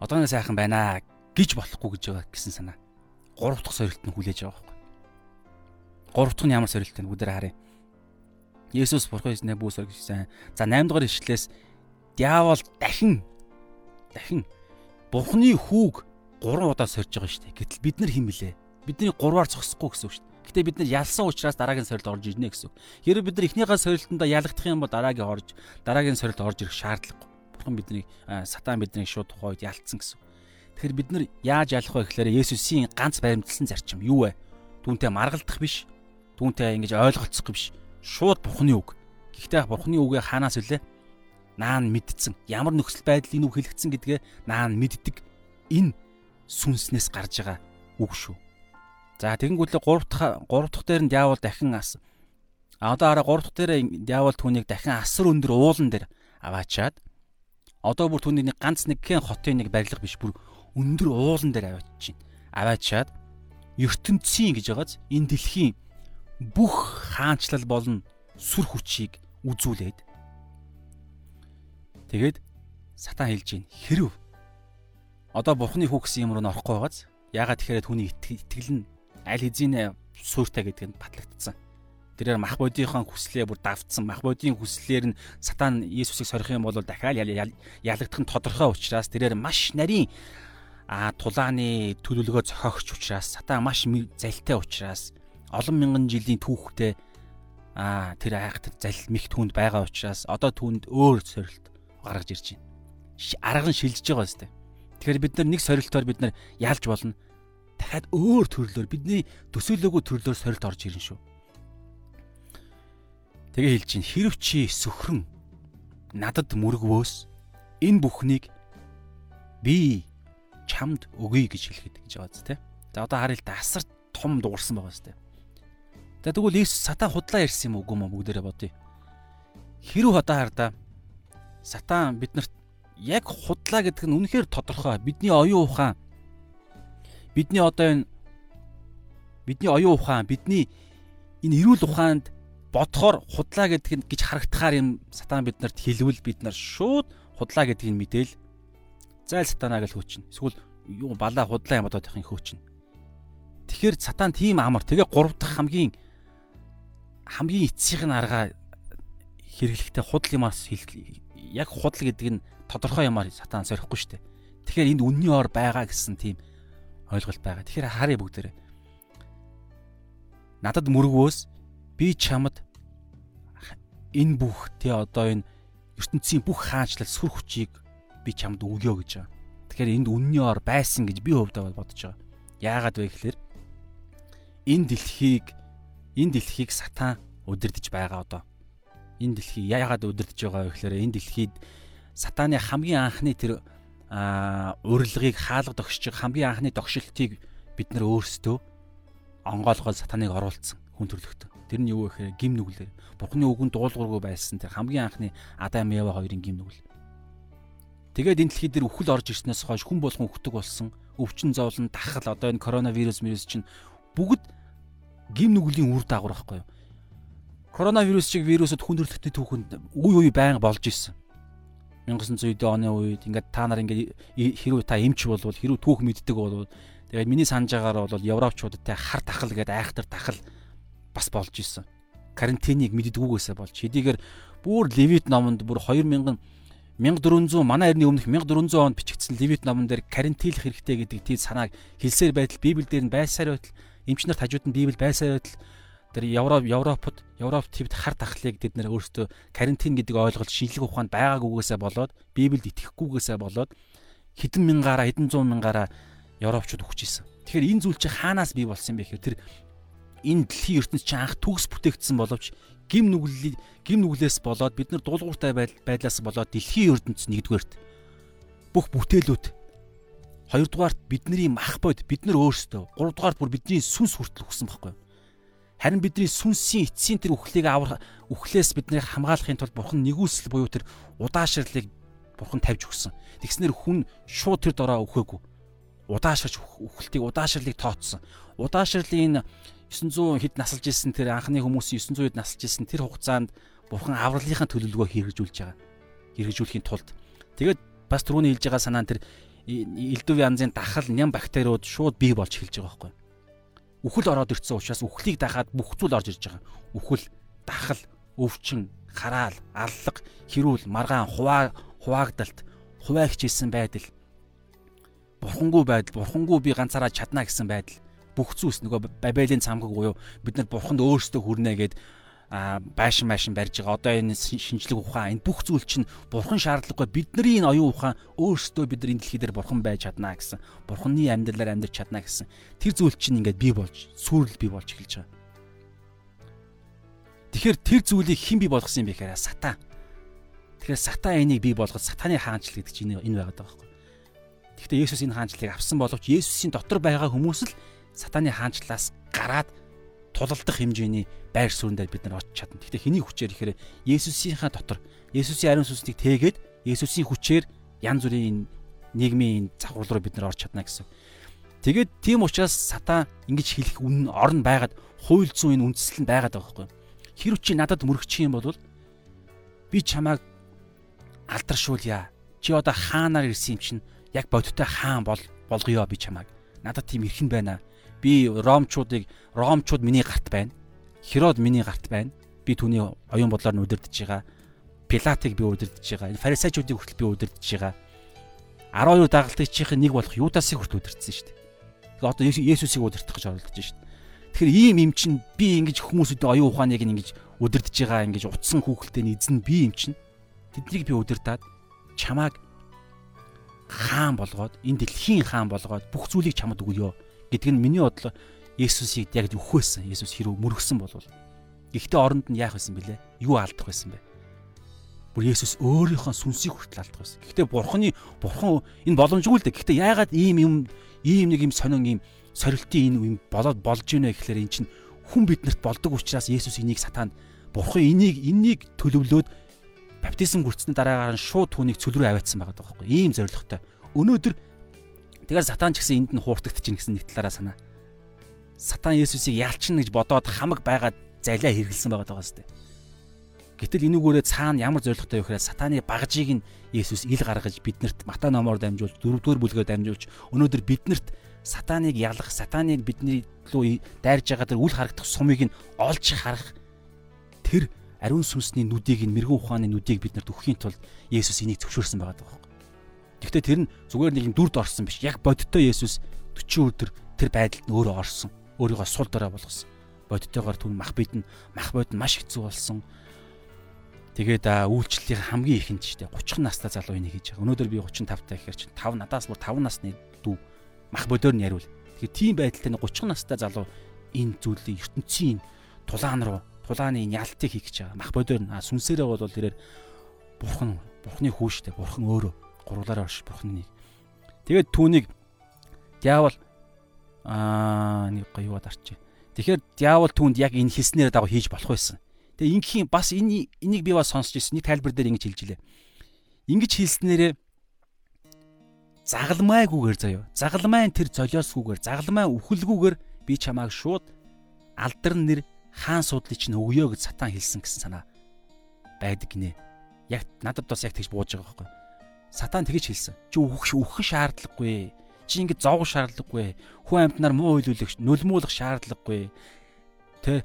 одоо нэг сайхан байна гэж болохгүй гэж байгаа гэсэн санаа. Гурав дахь сорилт нь хүлээж байгаа байхгүй. Гурав дахь нь ямар сорилт вэ? Бүгдээр харъя. Есүс бурхан эзнээ бүүс гэж сайн. За 8 дугаар ишлээс диавол дахин дахин Бурхны хүүг 3 удаа сорж байгаа шүү дээ. Гэтэл бид нар хэм блэ? Бидний 3-аар зогсохгүй гэсэн үг шүү дээ. Гэтэ бид нар ялсан учраас дараагийн сорилт орж ирнэ гэсэн үг. Хэрэг бид нар эхнийхээ сорилтондоо ялагдах юм бол дараагийн орж дараагийн сорилт орж ирэх шаардлагагүй. Бурхан бидний сатан биднийг шууд тухайд ялцсан гэсэн. Тэгэхээр бид нар яаж ялах вэ гэхээр Есүсийн ганц баримтлсан зарчим юу вэ? Түүнтэй маргалдах биш. Түүнтэй ингэж ойлголцох биш. Шууд Бурхны үг. Гэхдээ Бурхны үгээ хаанаас үлээ? Наан мэдсэн. Ямар нөхцөл байдал энэ үг хэлэгдсэн гэдгээ наан мэддэг. Энэ сүнснээс гарч байгаа үг шүү. За тэгэнгүүтлээ 3 дахь 3 дахь дээр нь диавол дахин ас. А одоо араа 3 дахь дээр диавол түүнийг дахин асар өндөр уулан дээр аваачаад одоо бүр түүний нэг ганц нэг хэн хотын нэг барилга биш бүр өндөр уулан дээр аваач чинь. Аваачаад ертөнцийн гэж байгааз энэ дэлхийн бүх хаанчлал болон сүр хүчийг үзүүлээд тэгээд сатан хэлж гин хэрв одоо бурхны хүү гэсэн юм руу орохгүй байгааз ягаад тэгэхээр түүний итгэл нь аль хэзээ сууртай гэдг нь батлагдсан. Тэрээр мах бодийнхаа хүслээ бүр давтсан. Мах бодийн хүслээр нь сатан Иесусыг сорих юм бол дахиад ялагдах нь тодорхой учраас тэрээр маш нарийн а тулааны төлөвлөгөө зохиогч учраас сатан маш залтай учраас олон мянган жилийн түүхтэй а тэр айхтар залил мих түнд байгаа учраас одоо түнд өөр сорилт гаргаж ирж байна. Арга нь шилжиж байгаа зү. Тэгэхээр бид нар нэг сорилтоор бид нар ялж болно. Дахиад өөр төрлөөр бидний төсөөлөөгүй төрлөөр сорилт орж ирнэ шүү. Тэгээ хэлж чинь хэрв чи сөхрөн надад мөргвөөс энэ бүхнийг би чамд өгье гэж хэлэхэд гэж байгаа зү тэ. За одоо харъя л да асар том дуурсан байгаа зү тэ. За тэгвэл Есүс сатан худлаа ярьсан юм уу үгүй мө бүгдээрээ бодъё. Хэрв одоо хардаа сатан биднэрт яг худлаа гэдэг нь үнэхээр тодорхой. Бидний оюун ухаан бидний одоо энэ бидний оюун ухаан бидний энэ эрүүл ухаанд бодохоор худлаа гэдэг нь гэж харагдахаар юм сатан биднэрт хэлвэл бид нар шууд худлаа гэдгийг мэдээл зайл сатанаа гэж хөөчнө. Эсвэл юу балаа худлаа юм бодоод их хөөчнө. Тэгэхээр сатан тийм амар. Тэгээ гурав дахь хамгийн хамгийн эцсийн арга хэрэглэхдээ худал юмас яг худал гэдэг нь тодорхой юмар сатан сорихгүй шүү дээ. Тэгэхээр энд үнний ор байгаа гэсэн тийм ойлголт байгаа. Тэгэхээр харъя бүгдээрээ. Надад мөргөөс би чамд энэ бүх тий одоо энэ ертөнцийн бүх хаанчлал сүр хүчийг би чамд өгөө гэж байгаа. Тэгэхээр энд үнний ор байсан гэж би хувьдаа бодож байгаа. Яагаад вэ гэхээр энэ дэлхийг энэ дэлхийг сатан удирдах байгаа одоо. Энэ дэлхий яагаад удирдах байгаа вэ гэхээр энэ дэлхийд сатаны хамгийн анхны тэр урилгыг хаалга тогшиж хамгийн анхны тогшилтыг бид нар өөрсдөө онгоолгоод сатаныг оруулсан хүн төрлөختөө. Тэр нь юу вэ гэхээр гим нүглэр. Бурхны үгэнд дуулуургүй байсан тэр хамгийн анхны Адам Ева хоёрын гим нүгэл. Тэгээд энэ дэлхий дээр үхэл орж ирснээс хойш хүн болгон өгдөг болсон. Өвчин зовлон, дахал одоо энэ коронавирус вирус чинь бүгд гим нүглийн үр дагавар байхгүй юу? Коронавирус шиг вирусод хүндрэлтний түүхэнд үе үе байнга болж исэн. 1900 оны үед ингээд та нар ингээд хэрвээ та эмч болвол хэрвээ түүх мэддэг болвол тэгээд миний санаж байгаагаар бол европчуудтай хар тахал гэдэг айхтар тахал бас болж исэн. Карантиныг мэддгүүгээсээ болж. Хэдийгээр бүр Левит номонд бүр 2000 1400 манай эртний өмнөх 1400 онд бичигдсэн Левит номон дээр карантинлах хэрэгтэй гэдэг тийм санааг хэлсээр байтал Библиэлд нь байсаар байтал эмч нарт хажууд нь Библи байсаар байтал тэр Европ Европод Европ твд хар тахлыг бид нэр өөрсдөө карантин гэдэг ойлголт шинжлэх ухаанд байгаагүйгээсээ болоод Библиэд итгэхгүйгээсээ болоод хэдэн мянгаараа хэдэн зуун мянгаараа Европчууд өгч исэн. Тэгэхээр энэ зүйл чи хаанаас бий болсон бэ гэхээр тэр энэ дэлхийн ертөнц чи анх төгс бүтээгдсэн боловч гим нүглэл гим нүглээс болоод бид нар дуулууртай байдлаас болоод дэлхийн ертөнц нэгдүгээрт бүх бүтээлүүд Хоёрдугаарт бидний мах бод бид нар өөрсдөө. Гуравдугаарт бүр бидний сүнс хүртэл өгсөн байхгүй? Харин бидний сүнсийн эцсийн тэр үхлийг авах үхлээс биднийг хамгаалахын тулд бурхан нэгүсэл буюу тэр удаашрлыг бурхан тавьж өгсөн. Тэгснэр хүн шууд тэр дороо өхөөгүй. Удаашрч үхлтийг удаашрлыг тооцсон. Удаашрлын 900 хэд насалж ирсэн тэр анхны хүмүүсийн 900 хэд насалж ирсэн тэр хугацаанд бурхан авралынхаа төлөвлөгөө хэрэгжүүлж байгаа. Хэрэгжүүлэхийн тулд тэгээд бас түрүүний хэлж байгаа санаа нь тэр элдв янзын дахал ням бактериуд шууд бий болж эхэлж байгаа байхгүй. Үхэл ороод ирсэн учраас үхлийг дахаад бүх зүйл орж ирж байгаа. Үхэл, дахал, өвчин, хараал, аллаг, хэрүүл, маргаан, хуваа, хуваагдалт, хуваа хичээсэн байдал. Бурхангүй байдал, бурхангүй би ганцаараа чадна гэсэн байдал. Бүх зүйлс нөгөө Бабелийн цамхаг буюу бид нар бурханд өөрсдөө хүрнэ гэд байшин байшин барьж байгаа. Одоо энэ шинжлэх ухаан энэ бүх зүйл чинь бурхан шаардлагагүй бидний энэ оюун ухаан өөрсдөө бид нар энэ дэлхий дээр бурхан байж чадна гэсэн. Бурханы амьдралаар амьдарч чадна гэсэн. Тэр зүйл чинь ингээд бий болж, сүрэл бий болж эхэлж байгаа. Тэгэхээр тэр зүйлийг хэн бий болгосон юм бэ гэхээр сатан. Тэгэхээр сатан энийг бий болгож сатаны хаанчлал гэдэг чинь энэ байгаад байгаа байхгүй. Гэхдээ Есүс энэ хаанчлалыг авсан боловч Есүсийн дотор байгаа хүмүүс л сатаны хаанчлалаас гараад тулалдах хэмжээний байр суурин дээр бид нар очиж чадна. Гэхдээ хэний хүчээр ихээр Есүсийнхаа дотор Есүсийн ариун сүнснийг тээгээд Есүсийн хүчээр янз бүрийн нийгмийн завхрал руу бид нар орж чадна гэсэн. Тэгээд тийм учраас сатан ингэж хэлэх үнэн орн байгаад хууль зүйн энэ үндэслэл нь байгаад байгаа байхгүй. Хэрв чи надад мөрөгчих юм бол би чамайг алдаршуулъя. Чи одоо хаанаар ирсэн юм чинь яг бодиттой хаан бол болгоё би чамайг. Надад тийм эрхэн байна. Би ромчуудыг ромчууд миний гарт байна Херод миний гарт байна. Би түүний оюун бодлоор нь удирдах байгаа. Пилатыг би удирдах байгаа. Фарисеучуудыг хүртэл би удирдах байгаа. 12 дагалдагчийн нэг болох Юдасыг хүртэл удирдсан шүү дээ. Тэгээ одоо Есүсийг удирдах гэж оролдож шүү дээ. Тэгэхээр ийм юм чинь би ингэж хүмүүсүүдийн оюун ухааныг ингэж удирдах байгаа ингэж утсан хүүхэлтэй эзэн би юм чинь тэднийг би удирдаад чамааг хаан болгоод энэ дэлхийн хаан болгоод бүх зүйлийг чамд өгөё гэдг нь миний бодлоо Есүсийг яг өхөөсөн. Есүс хэрэг мөргсөн болвол. Гэхдээ оронд нь яах байсан бэлээ? Юу алдах байсан бэ? Бүр Есүс өөрийнхөө сүнсийг хүртэл алдах байсан. Гэхдээ Бурханы Бурхан энэ боломжгүй л дээ. Гэхдээ яагаад ийм юм ийм нэг юм сонин ийм сорилтын энэ юм болоод болж ийнэ гэхлээр эн чинь хүн биднэрт болдог учраас Есүс энийг сатаанд бурхан энийг энэнийг төлөвлөөд баптизм хүртсэний дараагаар нь шууд түүнийг цөл рүү аваадсан байгаа байхгүй ийм зоригтой. Өнөөдөр тэгэхээр сатан ч гэсэн энд нь хууртагдчихна гэсэн нэг талаараа санаа. Сатан Есүсийг ялчна гэж бодоод хамаг байгаад залиа хэрэгэлсэн байгаа даа сте. Гэтэл энүүгээрээ цаана ямар зоригтой вэ гэхээр сатаны багжийг нь Есүс ил гаргаж биднэрт Матай номоор дамжуулж дөрөвдүгээр бүлгээр дамжуулж өнөөдөр биднэрт сатаныг ялах, сатаныг бидний лөө дайрж байгаа тэр үл харагдах сумыг нь олж харах тэр ариун сүнсний нүдийг нь мэрэгэн ухааны нүдийг биднэрт өгөхийн тулд Есүс энийг зөвшөөрсөн байгаа даа. Гэхдээ тэр нь зүгээр нэг дүрд орсон биш. Яг бодиттой Есүс 40 өдөр тэр байдалд нь өөрөө орсон. Өөрийгөө сул дорой болгосон. Бодиттойгоор түн мах бид нь мах бод нь маш хэцүү болсон. Тэгээд үйлчлэлийн хамгийн ихэнд ч тийм 30 настай залуу энийг хийж байгаа. Өнөөдөр би 35 таа гэхээр чинь 5 надаас бүр 5 насны дүү мах бодоор нь яривал. Тэгэхээр тийм байдалтай 30 настай залуу энэ зүйлийг ертөнцийн тулаан руу тулааны ялтыг хийх гэж байгаа. Мах бодоор нь сүнсээрээ бол тэрээр бурхан бурханы хүү штэ бурхан өөрөө гурлаараа орш бурханы нэг. Тэгээд түүнийг диавол аа нэг гоёуад арчээ. Тэгэхээр диавол түүнд яг энэ хэлснээр дагуу хийж болох байсан. Тэгээ ингийн бас энэ энийг би бас сонсч ирсэн. Нэг тайлбар дээр ингэж хэлж илээ. Ингэж хэлснээрээ загалмайгүйгээр заяа. Загалмай тэр золиосгүйгээр, загалмай үхэлгүйгээр би чамааг шууд алдар нэр хаан суудлыг чинь өгөө гэж сатан хэлсэн гэсэн санаа байдаг гинэ. Яг надад бас яг тэгж бууж байгаа байхгүй. Сатан тэгж хэлсэн. Чи үхэх үхэх шаардлагагүй. Чи ингэ зовх шаардлагагүй. Хүн амьтнаар муу үйлүүлэх, нулимуулах шаардлагагүй. Тэ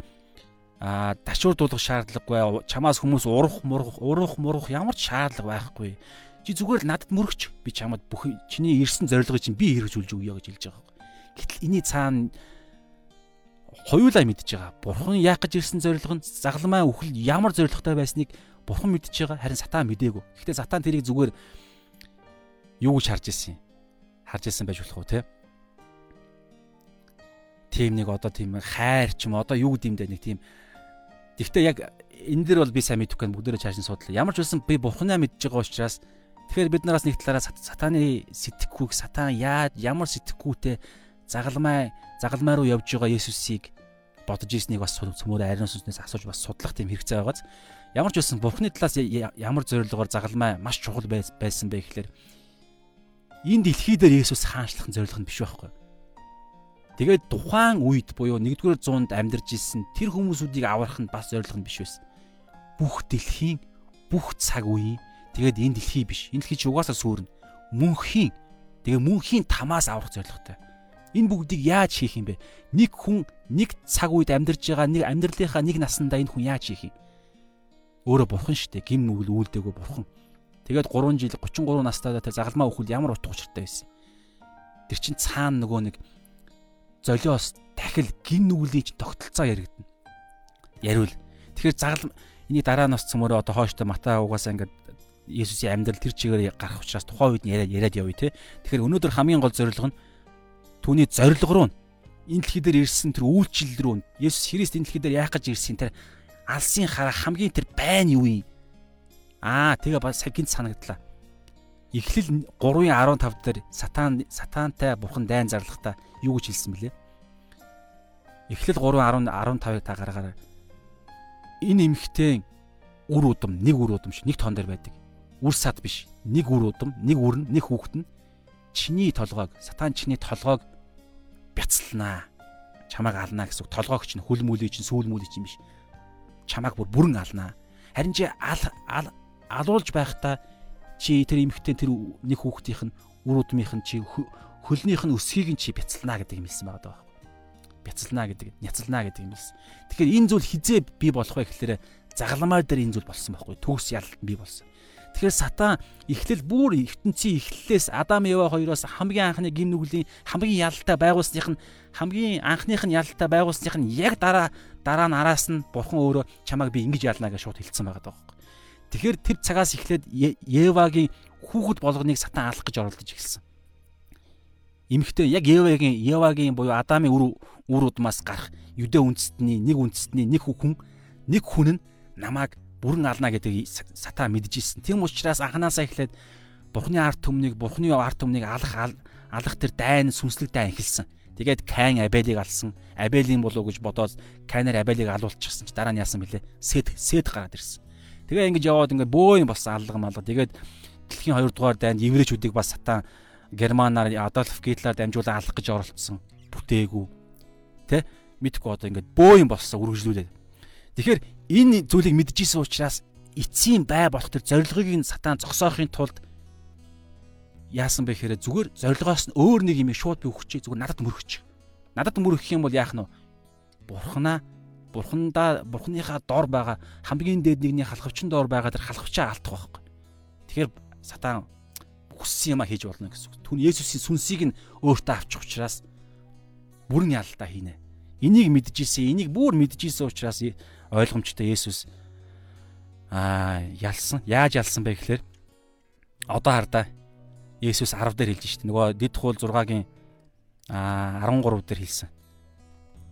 а дашуурдуулах шаардлагагүй. Чамаас хүмүүс урах, мурах, урах, мурах ямар ч шаардлага байхгүй. Чи зүгээр л надад мөрөгч. Би чамд бүх чиний ирсэн зорилгыг чинь би хэрэгжүүлж өгье гэж хэлж байгаа. Гэтэл энэний цаана хоёулаа мэдж байгаа. Бурхан яах гэж ирсэн зорилго нь загламаа үхэл ямар зорилготой байсныг бурхан мэдж байгаа. Харин сатан мдээгүй. Гэхдээ сатан тэрийг зүгээр юу гэж харж ирсэн юм. Харж ирсэн байж болох уу те? Тийм нэг одоо тийм хайр ч юм одоо юу гэдэм дэ нэг тийм Гэхдээ яг энэ дэр бол би сайн мэдэхгүй бүгдээрээ чаашин судлаа. Ямар ч үсэн би бурханаа мэдж байгаа учраас тэгэхээр бид нараас нэг талаараа сатаны сэтгэхүйг сатан яа ямар сэтгэхүйтэй загалмай загалмай руу явж байгаа Есүсийг бодож ирснийг бас цөмөр ариун сүнснээс асууж бас судлах тийм хэрэгцээ байгааз ямар ч байсан Бурхны талаас ямар зорилгоор загалмай маш чухал байсан бэ гэхлээр энэ дэлхий дээр Есүс хаанчлах зорилго нь биш байхгүй. Тэгээд тухайн үед буюу 1-р зуунд амьдарч исэн тэр хүмүүсүүдийг аврах нь бас зорилго нь биш байсан. Бүх дэлхийн бүх цаг үеийн тэгээд энэ дэлхий биш. Энэ дэлхий чи угаасаа сүрнэ. Мөнхийн тэгээ мөнхийн тамаас аврах зорилготой. Энэ бүгдийг яаж хийх юм бэ? Нэг хүн нэг цаг үед амьдарж байгаа нэг амьдралынхаа нэг наснда энэ хүн яаж хийх юм? Өөрө бурхан штэ гим нүгэл үйлдээгөө бурхан. Тэгээд 3 жил 33 настайдаа тэр загалмаа өхөл ямар утга учиртай байсан. Тэр чин цаана нөгөө нэг золиос дахил гин нүглийн ч тогтолцоо яригдана. Яриул. Тэгэхээр загал эний дараа нас цөмөрөө одоо хооштой Матай угаасаа ингээд Есүсийн амьдрал тэр чигээр гарах учраас тухайн үед нь яриад яриад явъя те. Тэгэхээр өнөөдөр хамгийн гол зорилго нь түүний зорилго руу энэ дэлхий дээр ирсэн тэр үйлчлэл рүү Есүс Христ энэ дэлхий дээр яах гэж ирсэн тэр алсын хараа хамгийн тэр байн юу юм? Аа тэгээ бас гинт санагдлаа. Эхлэл 3:15 дээр сатан сатантай бурхан дайн зарлахтаа юу гэж хэлсэн бэлээ? Эхлэл 3:10 15-ыг та гаргаарай. Энэ эмхтэн үр удам нэг үр удам ш нэг тон дээр байдаг. Үр сад биш. Нэг үр удам, нэг үрн, нэг хүүхэд нь чиний толгойг, сатан чиний толгойг бяцлнаа. Чамааг алнаа гэсэн толгоогч нь хөл мүлий чинь сүүл мүлий чинь биш. Чамааг бүр бүрэн алнаа. Харин чи ал алуулж байхдаа чи тэр эмхтэн тэр нэг хүүхдийнх нь үр удмынх нь чи хөлнийх нь өсгийг нь чи бяцлнаа гэдэг юм хэлсэн байгаа даа. Бяцлнаа гэдэг, няцлнаа гэдэг юм хэлсэн. Тэгэхээр энэ зүйл хизээ бий болох вэ гэхээр загалмай дээр энэ зүйл болсон байхгүй. Төгс ялалт бий болсон. Тэгэхээр сатан эхлэл бүр ертөнцийн эхлэлээс Адам Ева хоёроос хамгийн анхны гим нүглийн хамгийн ялалтай байгуулсных нь хамгийн анхных нь ялалтай байгуулсных нь яг дараа дараа нь араас нь бурхан өөрөө чамайг би ингэж ялнаа гэж шууд хэлсэн байгаа даа. Тэгэхээр тэр цагаас эхлээд Евагийн хүүхэд болгоныг сатан алах гэж оролдож эхэлсэн. Имхтэй яг Евагийн Евагийн буюу Адамын үр үр удмаас гарах юдэ үндэстний нэг үндэстний нэг хүн нэг хүн нь намайг бүрэн ална гэдгийг сатаа мэдчихсэн. Тийм учраас анханасаа эхлээд Бурхны арт түмнийг Бурхны арт түмнийг алах алах тэр дайн сүнслэг дайн эхэлсэн. Тэгээд Кайн Абелийг алсан. Абелийн болов гэж бодоод Кайнаар Абелийг алуулчихсан чи дараа нь яасан бэлээ? Сет сет гараад ирсэн. Тэгээ ингэж яваад ингээд бөө юм болсон алга малга. Тэгээд дэлхийн 2 дугаар дайнд еврейчүүдийг бас сатан германаар Адольф Гитлер дамжуулан алах гэж оролцсон. Бүтээгүү. Тэ? Мэдхгүй одоо ингээд бөө юм болсон үргэлжлүүлээд. Тэгэхээр энэ зүйлийг мэдчихсэн учраас эцсийн бай болох тэр зорилгыг нь сатан зогсоохын тулд яасан бэ гэхээр зүгээр зорилгоос нь өөр нэг юм шууд би өгч зүгээр надад мөрөгч. Надад мөрөх юм бол яах нь бурхнаа бурхандаа бурхныхаа дор байгаа хамгийн дээд нэгний халахвчин дор байгаа тэр халахвчаа алдах байхгүй. Тэгэхээр сатан хүссэн юм а хийж болно гэсэн. Түн Есүсийн сүнсийг нь өөртөө авчих учраас бүрэн ялалтаа хийнэ. Энийг мэдчихсэн, энийг бүр мэдчихсэн учраас ойлгомжтой Есүс аа ялсан. Яаж ялсан бэ гэхээр одоо хардаа Есүс 10 дээр хэлж шít. Нөгөө дэд хуул 6-гийн 13 дээр хэлсэн.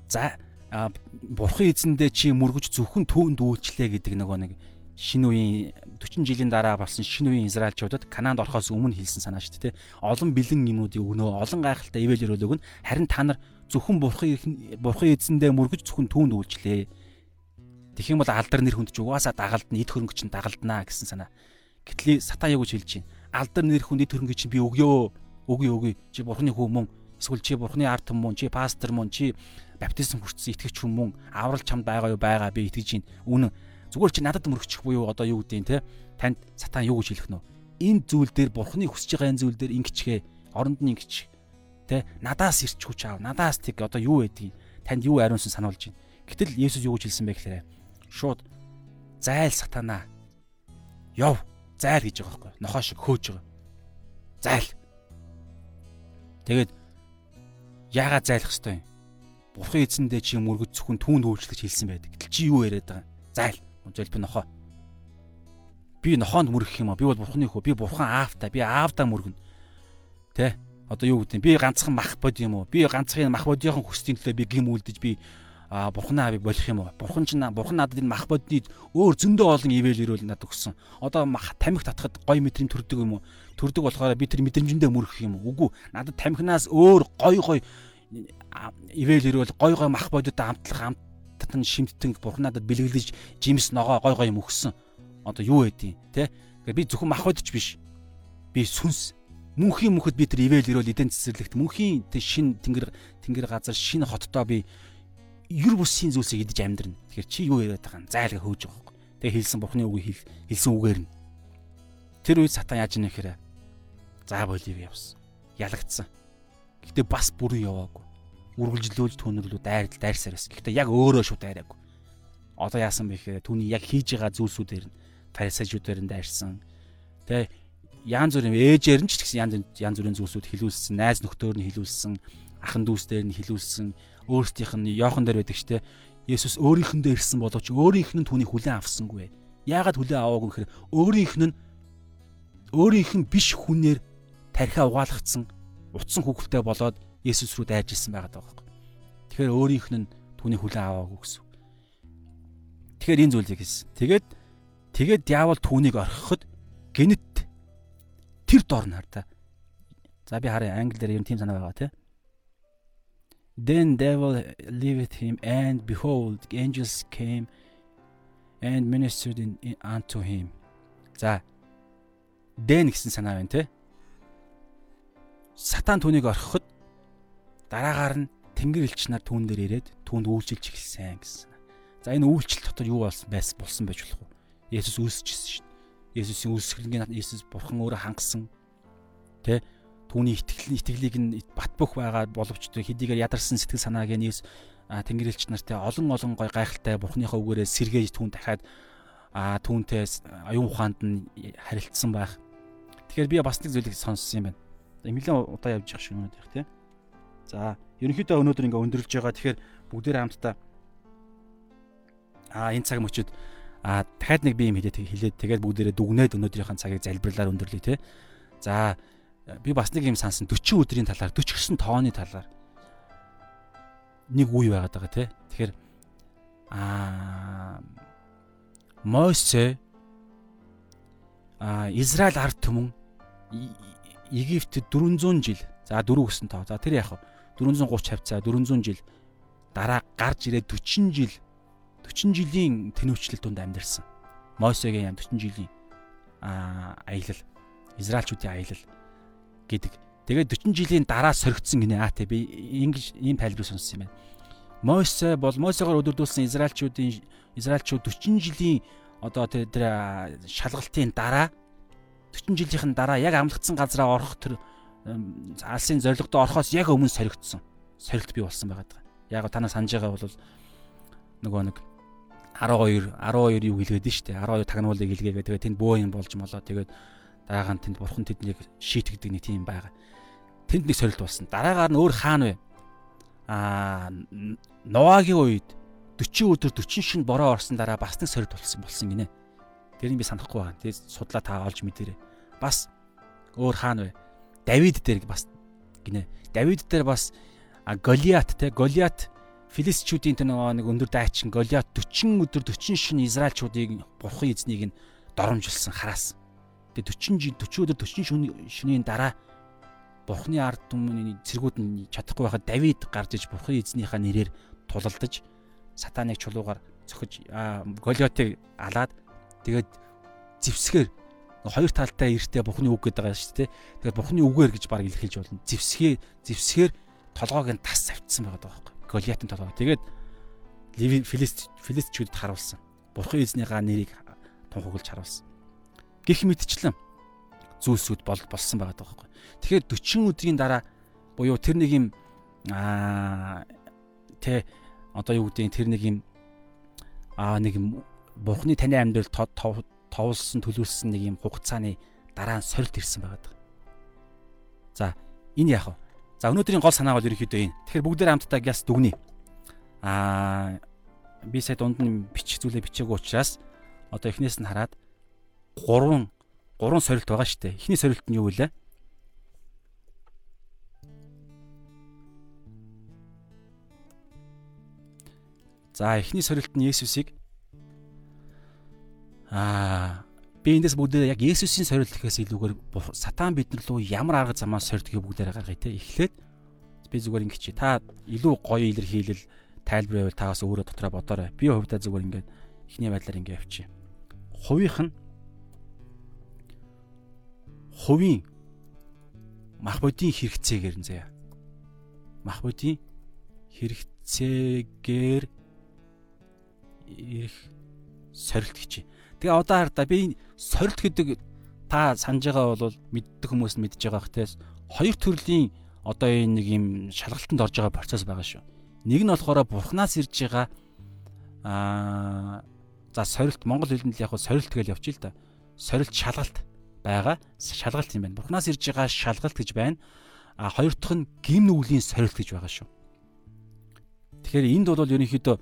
За бурхан эзэндээ чи мөргөж зөвхөн түүнд үйлчлээ гэдэг нөгөө нэг шинэ үеийн 40 жилийн дараа болсон шинэ үеийн Израильчуудад Канаанд орохоос өмнө хэлсэн санаа шүү дээ. Олон бэлэн юмнуудыг өгнөө, олон гайхалтай ивэл өрөөл өгнө. Харин та нар зөвхөн бурхан бурхан эзэндээ мөргөж зөвхөн түүнд үйлчлээ. Тэгэх юм бол алдар нэр хүнд ч угаасаа дагалдна, эд хөрөнгө чинь дагалднаа гэсэн санаа. Гэтэл сатаа юу гэж хэлж байна? алдар нэр хүнд төрөнгө чи би өгөө өгье өгье чи бурхны хүү мөн эсвэл чи бурхны ард түмэн чи пастор мөн чи баптизм хүртсэн итгэгч хүн мөн аврал чамд байгаа юу байгаа би итгэж байна үнэн зүгээр чи надад мөрөгчих буюу одоо юу гэдэг те? Танд сатан юу гэж хэлэх нөө энэ зүйл дээр бурхны хүсэж байгаа энэ зүйл дээр ингэчгээ оронд нь ингэч те надаас ирч хүч аав надаас тэг одоо юу байдгийг танд юу ариунсан сануулж байна гэтэл Есүс юу гэж хэлсэн бэ гэхээр шууд зайл сатанаа яв зайр гэж байгаа байхгүй. Нохоо шиг хөөж байгаа. Зайл. Тэгээд яагаад зайлах хэвтэй юм? Бурхан эзэндээ чи мөргөд зөвхөн түүнд үйлчлэж хэлсэн байдаг. Гэтэл чи юу яриад байгаа? Зайл. Үнэхээр би нохоо. Би нохоонд мөргөх юм аа. Би бол бурханы хөө. Би бурхан аавтай. Би аавдаа мөргөнө. Тэ? Одоо юу гэдэг юм? Би ганцхан мах бод юм уу? Би ганцхан мах бодийн хүслийн төлөө би гим үлдэж би а бурхнаа би болох юм уу? Бурхан ч бурхан надад энэ мах бодны өөр зөндөө олон ивэл ирүүл надад өгсөн. Одоо тамхи татхад гой мэдрийн төрдөг юм уу? Төрдөг болохоор би тэр мэдрэмжэндээ мөрөх юм уу? Үгүй. Надад тамхинаас өөр гой гой ивэл ирүүл гой гой мах бодод амтлах амттан шимттэн бурхан надад бэлгэлж жимс ногоо гой гой юм өгсөн. Одоо юу байдیں۔ Тэ? Би зөвхөн мах бодч биш. Би сүнс мөнхийн мөхөд би тэр ивэл ирүүл эдэн цэцэрлэгт мөнхийн тэр шин тэнгэр тэнгэр газар шин хотдоо би ер бусын зүйлсийг идэж амьдрна. Тэгэхээр чи юу яриад байгаа юм? Зайлга хөөж байгаа юм. Тэгээ хэлсэн бурхны үгийг хэлсэн үгээр нь. Тэр үед сатан яаж ийнэ гэхээр за болив явсан. Ялагдсан. Гэхдээ бас бүрэн яваагүй. Үргэлжлүүлж түнэрлүү дайрл дайрсаар байсан. Гэхдээ яг өөрөө шууд дайраагүй. Одоо яасан бэ гэхээр түүний яг хийж байгаа зүйлсүүдээр нь фарисеучудаар нь дайрсан. Тэгээ янз бүрийн ээжээр нь ч гэсэн янз янз бүрийн зүйлсүүд хилүүлсэн, найз нөхдөөр нь хилүүлсэн, ахан дүүсдээр нь хилүүлсэн өөрсдийнх нь Йохан дээр байдаг штэ. Есүс өөрийнхэндээ ирсэн боловч өөрийнх нь түүнийг хүлээн авсангүй. Яагаад хүлээн аваагүй гэхээр өөрийнх нь өөрийнх нь биш хүнээр тархиа угаалгацсан утсан хүүхэлтэй болоод Есүс рүү дайж ирсэн байгаа даа. Тэгэхээр өөрийнх нь түүнийг хүлээн аваагүй гэсэн. Тэгэхээр энэ зүйлийг хийсэн. Тэгээд тэгээд диавол түүнийг орхиход гинэт тэр дор нь хар та. За би харъя англи дээр юм тийм санаа байгаа тийм. Then devil left him, and behold, angels came and ministered in, in, unto him. За. Then гэсэн санаа байна те. Сатан түүнийг орхиход дараагаар нь тэнгэр элч нар түүн дээр ирээд түүнд үйлчилж эхэлсэн гэсэн. За энэ үйлчлэл дотор юу болсон байс болсон байж болох вэ? Есүс үүсчихсэн шүү дээ. Есүсийн үүсгэлэнгийн Есүс бурхан өөрөө хангасан. Тэ? түүний итгэл итгэлийг нь бат бөх байгаа боловч хэдийгээр ядарсан сэтгэл санааг нь тэнгэрлэгч нартай олон олон гой гайхалтай бурхныхаа үгээрээ сэргээж түүн дахиад а түүнтэй аюун ухаанд нь харилцсан байх. Тэгэхээр би бас нэг зүйлийг сонссон юм байна. Нэлээд удаа явж байгаа шиг өнөд их тийм. За ерөнхийдөө өнөөдөр ингээ өндөрлж байгаа. Тэгэхээр бүгдээрээ хамтдаа а энэ цаг мөчид а дахиад нэг би юм хэлээд хэлээд тэгээд бүгдээрээ дүгнээд өнөөдрийнхээ цагийг залбирлаар өндөрлөе те. За би бас нэг юм сансан 40 өдрийн талаар 49 тооны талаар нэг үе байгаад байгаа тий. Тэгэхээр аа Мосе а Израиль ард түмэн Египтэд 400 жил. За 4 гэсэн тоо. За тэр яах вэ? 430 хавцаа 400 жил дараа гарч ирээд 40 жил 40 жилийн тэнүүчлэл донд амьдарсан. Мосегийн яам 40 жилийн аа аялал Израильчүүдийн аялал гэдэг. Тэгээд 40 жилийн дараа соригдсон гинэ аа те би ингэж ийм тайлбар сонссон юм байна. Мосе бол Мосегоор өдөрдүүлсэн Израильчүүдийн Израильчууд 40 жилийн одоо тэр шалгалтын дараа 40 жилийнхэн дараа яг амлагдсан газараа орох тэр алсын зорилгодоо орохоос яг өмнө соригдсон. Сорилт бий болсон байгаа. Яг танаа санаж байгаа бол нөгөө нэг 12 12 юу хэлгээд нь штэ 12 тагнуулыг хэлгээгээ тэгээ тэнд бөө юм болж молоо тэгээд дараагаар тэнд бурхан тэднийг шийтгдэг нэг тийм байгаа. Тэнд нэг сорилт болсон. Дараагаар нь өөр хаан вэ? Аа Ноагийн үед 40 өдөр 40 шин бороо орсон дараа бас нэг сорилт болсон болсон гинэ. Тэрийг би санахгүй байгаа. Тэгээд судлаа та олж мэдэрээ. Бас өөр хаан вэ? Давид дээр бас гинэ. Давид дээр бас Голиат те Голиат Филистичүүдийн тэр нэг өндөр дайчин Голиат 40 өдөр 40 шин Израильчуудыг бурхан эзнийг нь доромжилсан хараас. Тэгээ 40 жил 40 өдөр 40 шөнийн дараа бурхны ард түмний цэргүүд нь чадахгүй байхад Давид гарч иж бурхан эзнийхээ нэрээр тулалдаж сатаныг чулуугаар цохиж Голиотыг алаад тэгээд зевсгээр хоёр талтай эртээ бухны үг гэдэг байгаа шүү дээ. Тэгээд бухны үгээр гэж баг илэрхийлж болно. Зевсгээ зевсгээр толгойг нь тас авцсан байгаа байхгүй. Голиатын толгой. Тэгээд Филист Филистчүүдэд харуулсан. Бурхан эзнийхээ нэрийг тунхаглаж харуулсан. Гэх мэтчлэн зүйлсүүд бол болсон байгаа байхгүй. Тэгэхээр 40 өдрийн дараа буюу тэр нэг юм аа тэ одоо юу гэдэг тэр нэг юм аа нэг бурхны таны амьдрал товлсон төлөвлөсөн нэг юм хугацааны дараа нь сорилт ирсэн байгаа. За энэ яах вэ? За өнөөдрийн гол санаа бол ерөнхийдөө энэ. Тэгэхээр бүгдээр хамтдаа гяс дүгнэе. Аа би сая дунд нь бичих зүйлээ бичээгүй учраас одоо эхнээс нь хараад гурван гурван сорилт байгаа шүү дээ. Эхний сорилт нь юу вэ? За эхний сорилт нь Есүсийг Аа би эндээс бүгдээ яг Есүсийн сорилт гэхээс илүүгээр сатан биднэр лөө ямар арга замаар сорилтгийг бүгдээр гаргая те. Эхлээд би зүгээр ингэ чи та илүү гоё илэрхийлэл тайлбар байвал таас өөрөө дотроо бодоорой. Би хувьдаа зүгээр ингээд эхний байдлаар ингэ явчих. Хувийнх нь хувийн мах бодийн хэрэгцээгээр нь заяа. Мах бодийн хэрэгцээгээр ирэх сорилт гэж. Тэгээ одоо хардаа би сорилт гэдэг та санаж байгаа бол мэддэг хүмүүс мэдж байгаа хтээс хоёр төрлийн одоо энэ нэг юм шалгалтанд орж байгаа процесс байгаа шүү. Нэг нь болохоор бурхнаас ирж байгаа аа за сорилт монгол хэлэнд яг сорилт гэж явчих л да. Сорилт шалгалт байгаа. Шалгалт юм байна. Бурхнаас ирж байгаа шалгалт гэж байна. А хоёр дахь нь гим нүглийн сорилт гэж байгаа шүү. Тэгэхээр энд бол ерөнхийдөө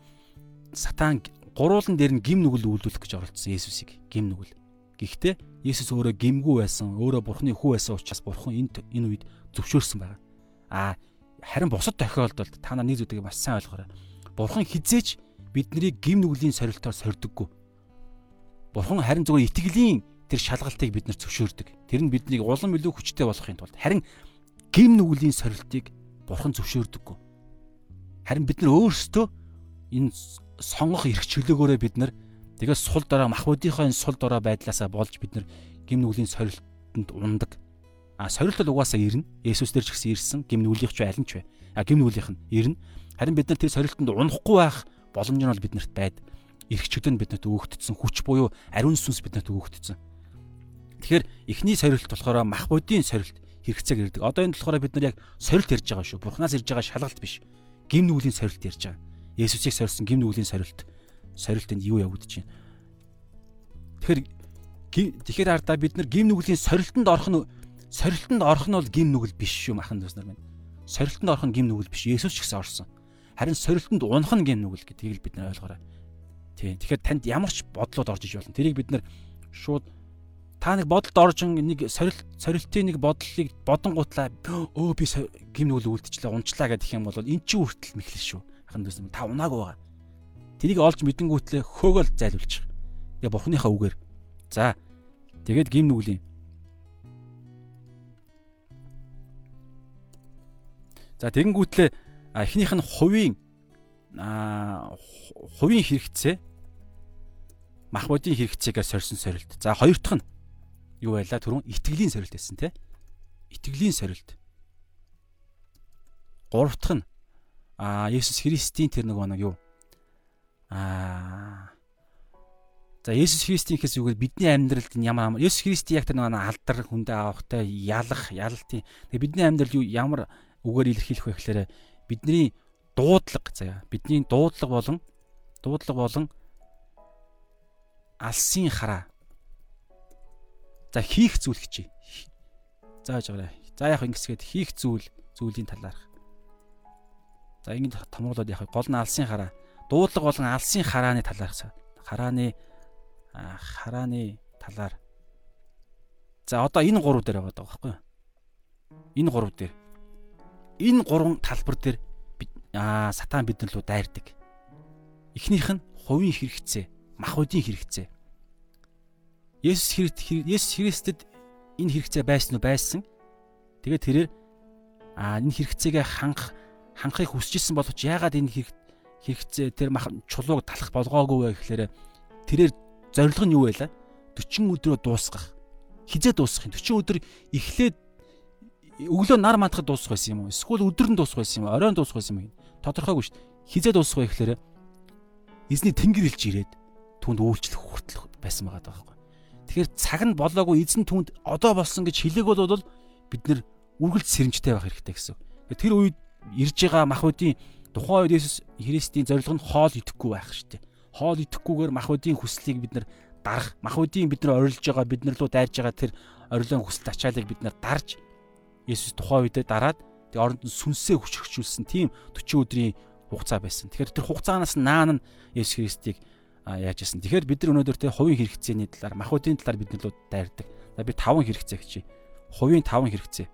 сатан гуруулан дээр нь гим нүгэл үйлдүүлэх гэж оролцсон Есүсийг гим нүгэл. Гэхдээ Есүс өөрөө гимгүү байсан, өөрөө Бурхны хүү байсан учраас Бурхан энэ энэ үед зөвшөөрсөн байгаа. Аа харин бусад тохиолдолд та нар нэг зүйлийг маш сайн ойлгоорой. Бурхан хизээч биднийг гим нүглийн сорилтоор сордөггүй. Бурхан харин зөвхөн итгэлийн тэр шалгалтыг бид нар зөвшөөрдөг. Тэр нь биднийг улам илүү хүчтэй болохын тулд харин гим нүглийн сорилтыг Бурхан зөвшөөрдөггүй. Харин бид нар өөрсдөө энэ сонгох эрх чөлөөгөөрөө бид нар тэгээд сул дорой махбодийнхоо энэ сул дорой байдлаасаа болж бид нар гим нүглийн сорилтонд ундаг. А сорилт бол угаасаа ирнэ. Есүс дээр ч гэсэн ирсэн. Гим нүглийнх ч аль нь ч вэ. А гим нүглийнх нь ирнэ. Харин бид нар тэр сорилтонд унахгүй байх боломж нь бол биднэрт байд. Эрх чөлөө нь биднэрт өгөгдсөн. Хүч буюу ариун сүнс биднэрт өгөгдсөн. Тэгэхээр эхний сорилт болохоор махбодийн сорилт хэрэгцээг ирдэг. Одоо энэ болохоор бид нар яг сорилт ярьж байгаа шүү. Бурханаас ирж байгаа шалгалт биш. Гим нүглийн сорилт ярьж байгаа. Есүсийг сорьсон гим нүглийн сорилт сорилт энд юу явагдаж байна. Тэгэхээр тэгэхээр ардаа бид нар гим нүглийн сорилтонд орох нь сорилтонд орох нь бол гим нүгэл биш шүү махан дүүс нар минь. Сорилтонд орох нь гим нүгэл биш. Есүс ч гэсэн орсон. Харин сорилтонд унах нь гим нүгэл гэдгийг бид нар ойлгоорой. Тийм. Тэгэхээр танд ямар ч бодлоод орж иж болно. Тэрийг бид нар шууд та нэг бодолд орж нэг сорилт сорилтын нэг бодлыг бодонгуутлаа өө би гим нүгэл үлдчихлээ унчлаа гэдэг юм бол эн чинь хүртэл мэхлэл шүү ахын дүүс та унаагүй байгаа. Тэрийг олж мэдэнгүүтлээ хөөгөл зайлуулчих. Тэгээ бурхныхаа үгээр. За тэгээд гим нүглийн. За тэгэнгүүтлээ эхнийх нь хувийн а хувийн хэрэгцээ мах бодийн хэрэгцээгээр сорьсон сорилт. За хоёр дахь нь юу байла түрүүн итгэлийн сорилт гэсэн те. Итгэлийн сорилт. Гурав дахь нь а Есүс Христийн тэр нэг нэг юу? А За Есүс Христийн гэхээс юугаар бидний амьдралд ямар амар Есүс Христийн яг тэр нэг алдар хүндээ авахтай ялах ялалтын. Бидний амьдрал юу ямар үгээр илэрхийлэх вэ гэхээр бидний дуудлага заяа. Бидний дуудлага болон дуудлага болон алсын хараа. За хийх зүйл гэж зааж байгаарай. За яг ингэсгээд хийх зүйл зүйлийн талаарх. За ингэ томруулаад яг гол нь алсын хараа. Дуудлага болон алсын харааны талаарх. Харааны харааны талаар. За одоо энэ гурав дээр байгаа байхгүй юу? Энэ гурав дээр. Энэ гурван талбар дээр аа сатан бид нар руу дайрдаг. Эхнийх нь хувийн хэрэгцээ, махбодийн хэрэгцээ. Есүс Христ Есүс Христэд энэ хэрэгцээ байсан уу байсан. Тэгээд тэрээр аа энэ хэрэгцээгээ хангах хангахыг хүсэжсэн боловч яагаад энэ хэрэгцээ тэр чулууг талах болгоогүй вэ гэхээр тэрээр зорилго нь юу байлаа? 40 өдрөө дуусгах. Хизээ дуусгах юм. 40 өдөр эхлээд өглөө нар мандахад дуусах байсан юм уу? Эсвэл өдөр нь дуусах байсан юм уу? Оройн дуусах байсан юм уу? тодорхойгүй шүү дээ. Хизээ дуусах вэ гэхээр эзний тэнгэр илж ирээд түнд үйлчлэх хүртэл байсан байгаа байхгүй. Тэгэхээр цаг нь болоогүй эзэн түнд одоо болсон гэж хэлээг бол бид нэр үргэлж сэрэмжтэй байх хэрэгтэй гэсэн. Тэр үед ирж байгаа махбодийн тухайн үед Есүс Христийн зорилго нь хоол идэхгүй байх дээ. Хоол идэхгүйгээр махбодийн хүслийг бид нар дарах, махбодийн бид нар орилж байгаа, бид нар руу дайрж байгаа тэр орилон хүсэл ачаалыг бид нар дарж Есүс тухайн үедээ дараад тэг оронд нь сүнсээ хүчрхжүүлсэн тийм 40 өдрийн хугацаа байсан. Тэгэхээр тэр хугацаанаас наан нь Есүс Христийг яаж исэн. Тэгэхээр бид нар өнөөдөр тэр хувийн хэрэгцээний талаар, махбодийн талаар бид нар дайрдаг. За би таван хэрэгцээ гэж. Хувийн таван хэрэгцээ.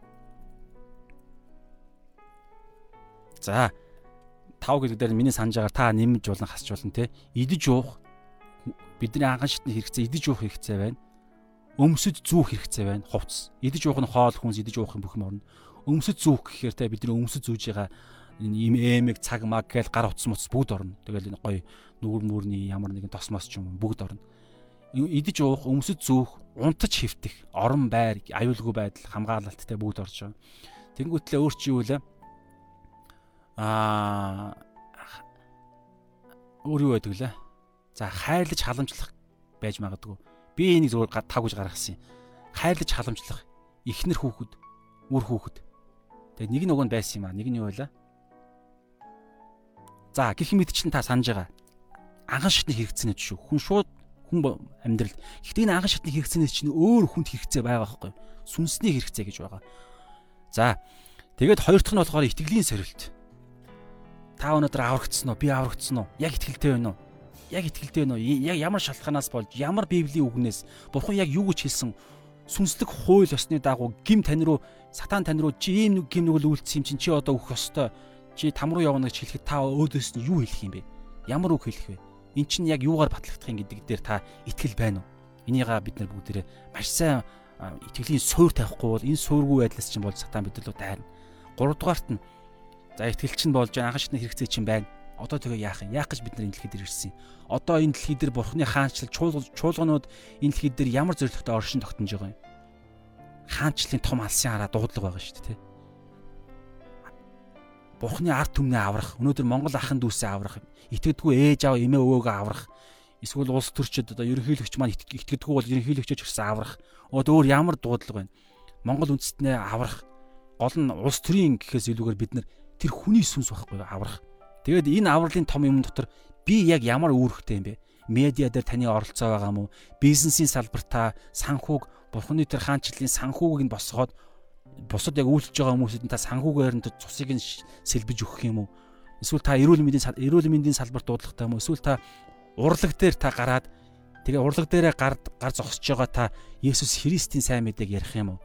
За тав гэдэг дээр миний санаж байгаа та нэмж болон хасч болно те. Идэж уух бидний анхан шатны хэрэгцээ идэж уух хэрэгцээ байна. Өмсөд зүүх хэрэгцээ байна. Хувцс. Идэж уух нь хоол хүнс идэж уух юм бүх юм орно өмсөж зүүх гэхээр те бидний өмсөж зүүж байгаа ийм эмэг цаг маг гээл гар утас муц бүгд орно. Тэгэл энэ гоё нүгэр мүрний ямар нэгэн тосмос ч юм бүгд орно. Идэж уух, өмсөж зүүх, унтаж хөвтөх, орон байр, аюулгүй байдал, хамгаалалттай бүгд орж байгаа. Тэнгүүтлээ өөр чи юу вэ? Аа өөр юу байдаг лээ? За хайрлаж халамжлах байж магадгүй. Би энийг зөвхөн тав гэж гаргасан юм. Хайрлаж халамжлах эхнэр хүүхэд, үр хүүхэд Тэгээ нэг нөгөө нь байсан юм аа. Нэг нь юу байлаа? За гэрх мэд чинь та санаж байгаа. Анхан шатны хэрэгцээний шүү. Хүн шууд хүн амьдрал. Гэхдээ энэ анхан шатны хэрэгцээний чинь өөр хүнд хэрэгцээ байгаа байхгүй юу? Сүнсний хэрэгцээ гэж байгаа. За тэгээд хоёр дахь нь болохоор итгэлийн сорилт. Та өнөөдөр аврагдсан уу? Би аврагдсан уу? Яг итгэлтэй байна уу? Яг итгэлтэй байна уу? Яг ямар шалтгаанаас болж, ямар библийн үгнээс бурхан яг юу гэж хэлсэн сүнслэг хууль ёсны дагуу гим тань руу сатан тань руу чи ийм нэг гим нүгэл үйлдсэн юм чинь чи одоо өөх ёстой. Чи там руу явна гэж хэлэхэд та өөдөөс нь юу хэлэх юм бэ? Ямар үг хэлэх вэ? Эн чинь яг юугаар батлагдах юм гэдэг дээр та итгэл байна уу? Энийга бид нар бүгдээрээ маш сайн итгэлийн суур тавихгүй бол энэ суургүй байдлаас чинь бол сатан бид руу дайрна. Гуравдугаарт нь за итгэл чинь болж анхан шатны хэрэгцээ чинь байна Одоо тэгээ яах юм? Яах гэж бид нар энэ дэлхийд ирсэн юм? Одоо энэ дэлхий дээр бурхны хаанчлал чуулганууд энэ дэлхий дээр ямар зоригтой оршин тогтнож байгаа юм? Хаанчлалын том алсын хараа дуудлага байгаа шүү дээ. Бурхны ард түмнээ аврах, өнөөдөр Монгол ахын дүүсээ аврах, итгэдэггүй ээж аав эмээ өвөөгөө аврах, эсвэл улс төрчид одоо ерөнхийлөгч маань итгэдэггүй бол ерөнхийлөгчөж ирсэн аврах. Одоо өөр ямар дуудлага байна? Монгол үндэстнээ аврах. Гол нь улс төрийн гэхээс илүүгээр бид нар тэр хүний сүнс байхгүй аврах Тэгээд энэ авралын том юм дотор би яг ямар үүрэгтэй юм бэ? Медиа дээр таны оролцоо байгаа мó? Бизнесийн салбартаа санхүүг бурхны тэр хаанчлалын санхүүгийг нь босгоод бусад яг үйлчлж байгаа хүмүүсэд та санхүүгээр нь цусыг нь сэлбэж өгөх юм уу? Эсвэл та эрүүл мэндийн эрүүл мэндийн салбарт дуудлагатай юм уу? Эсвэл та урлаг дээр та гараад тэгээ урлаг дээрээ гар гар зогсож байгаа та Есүс Христийн сайн мэдээг ярих юм уу?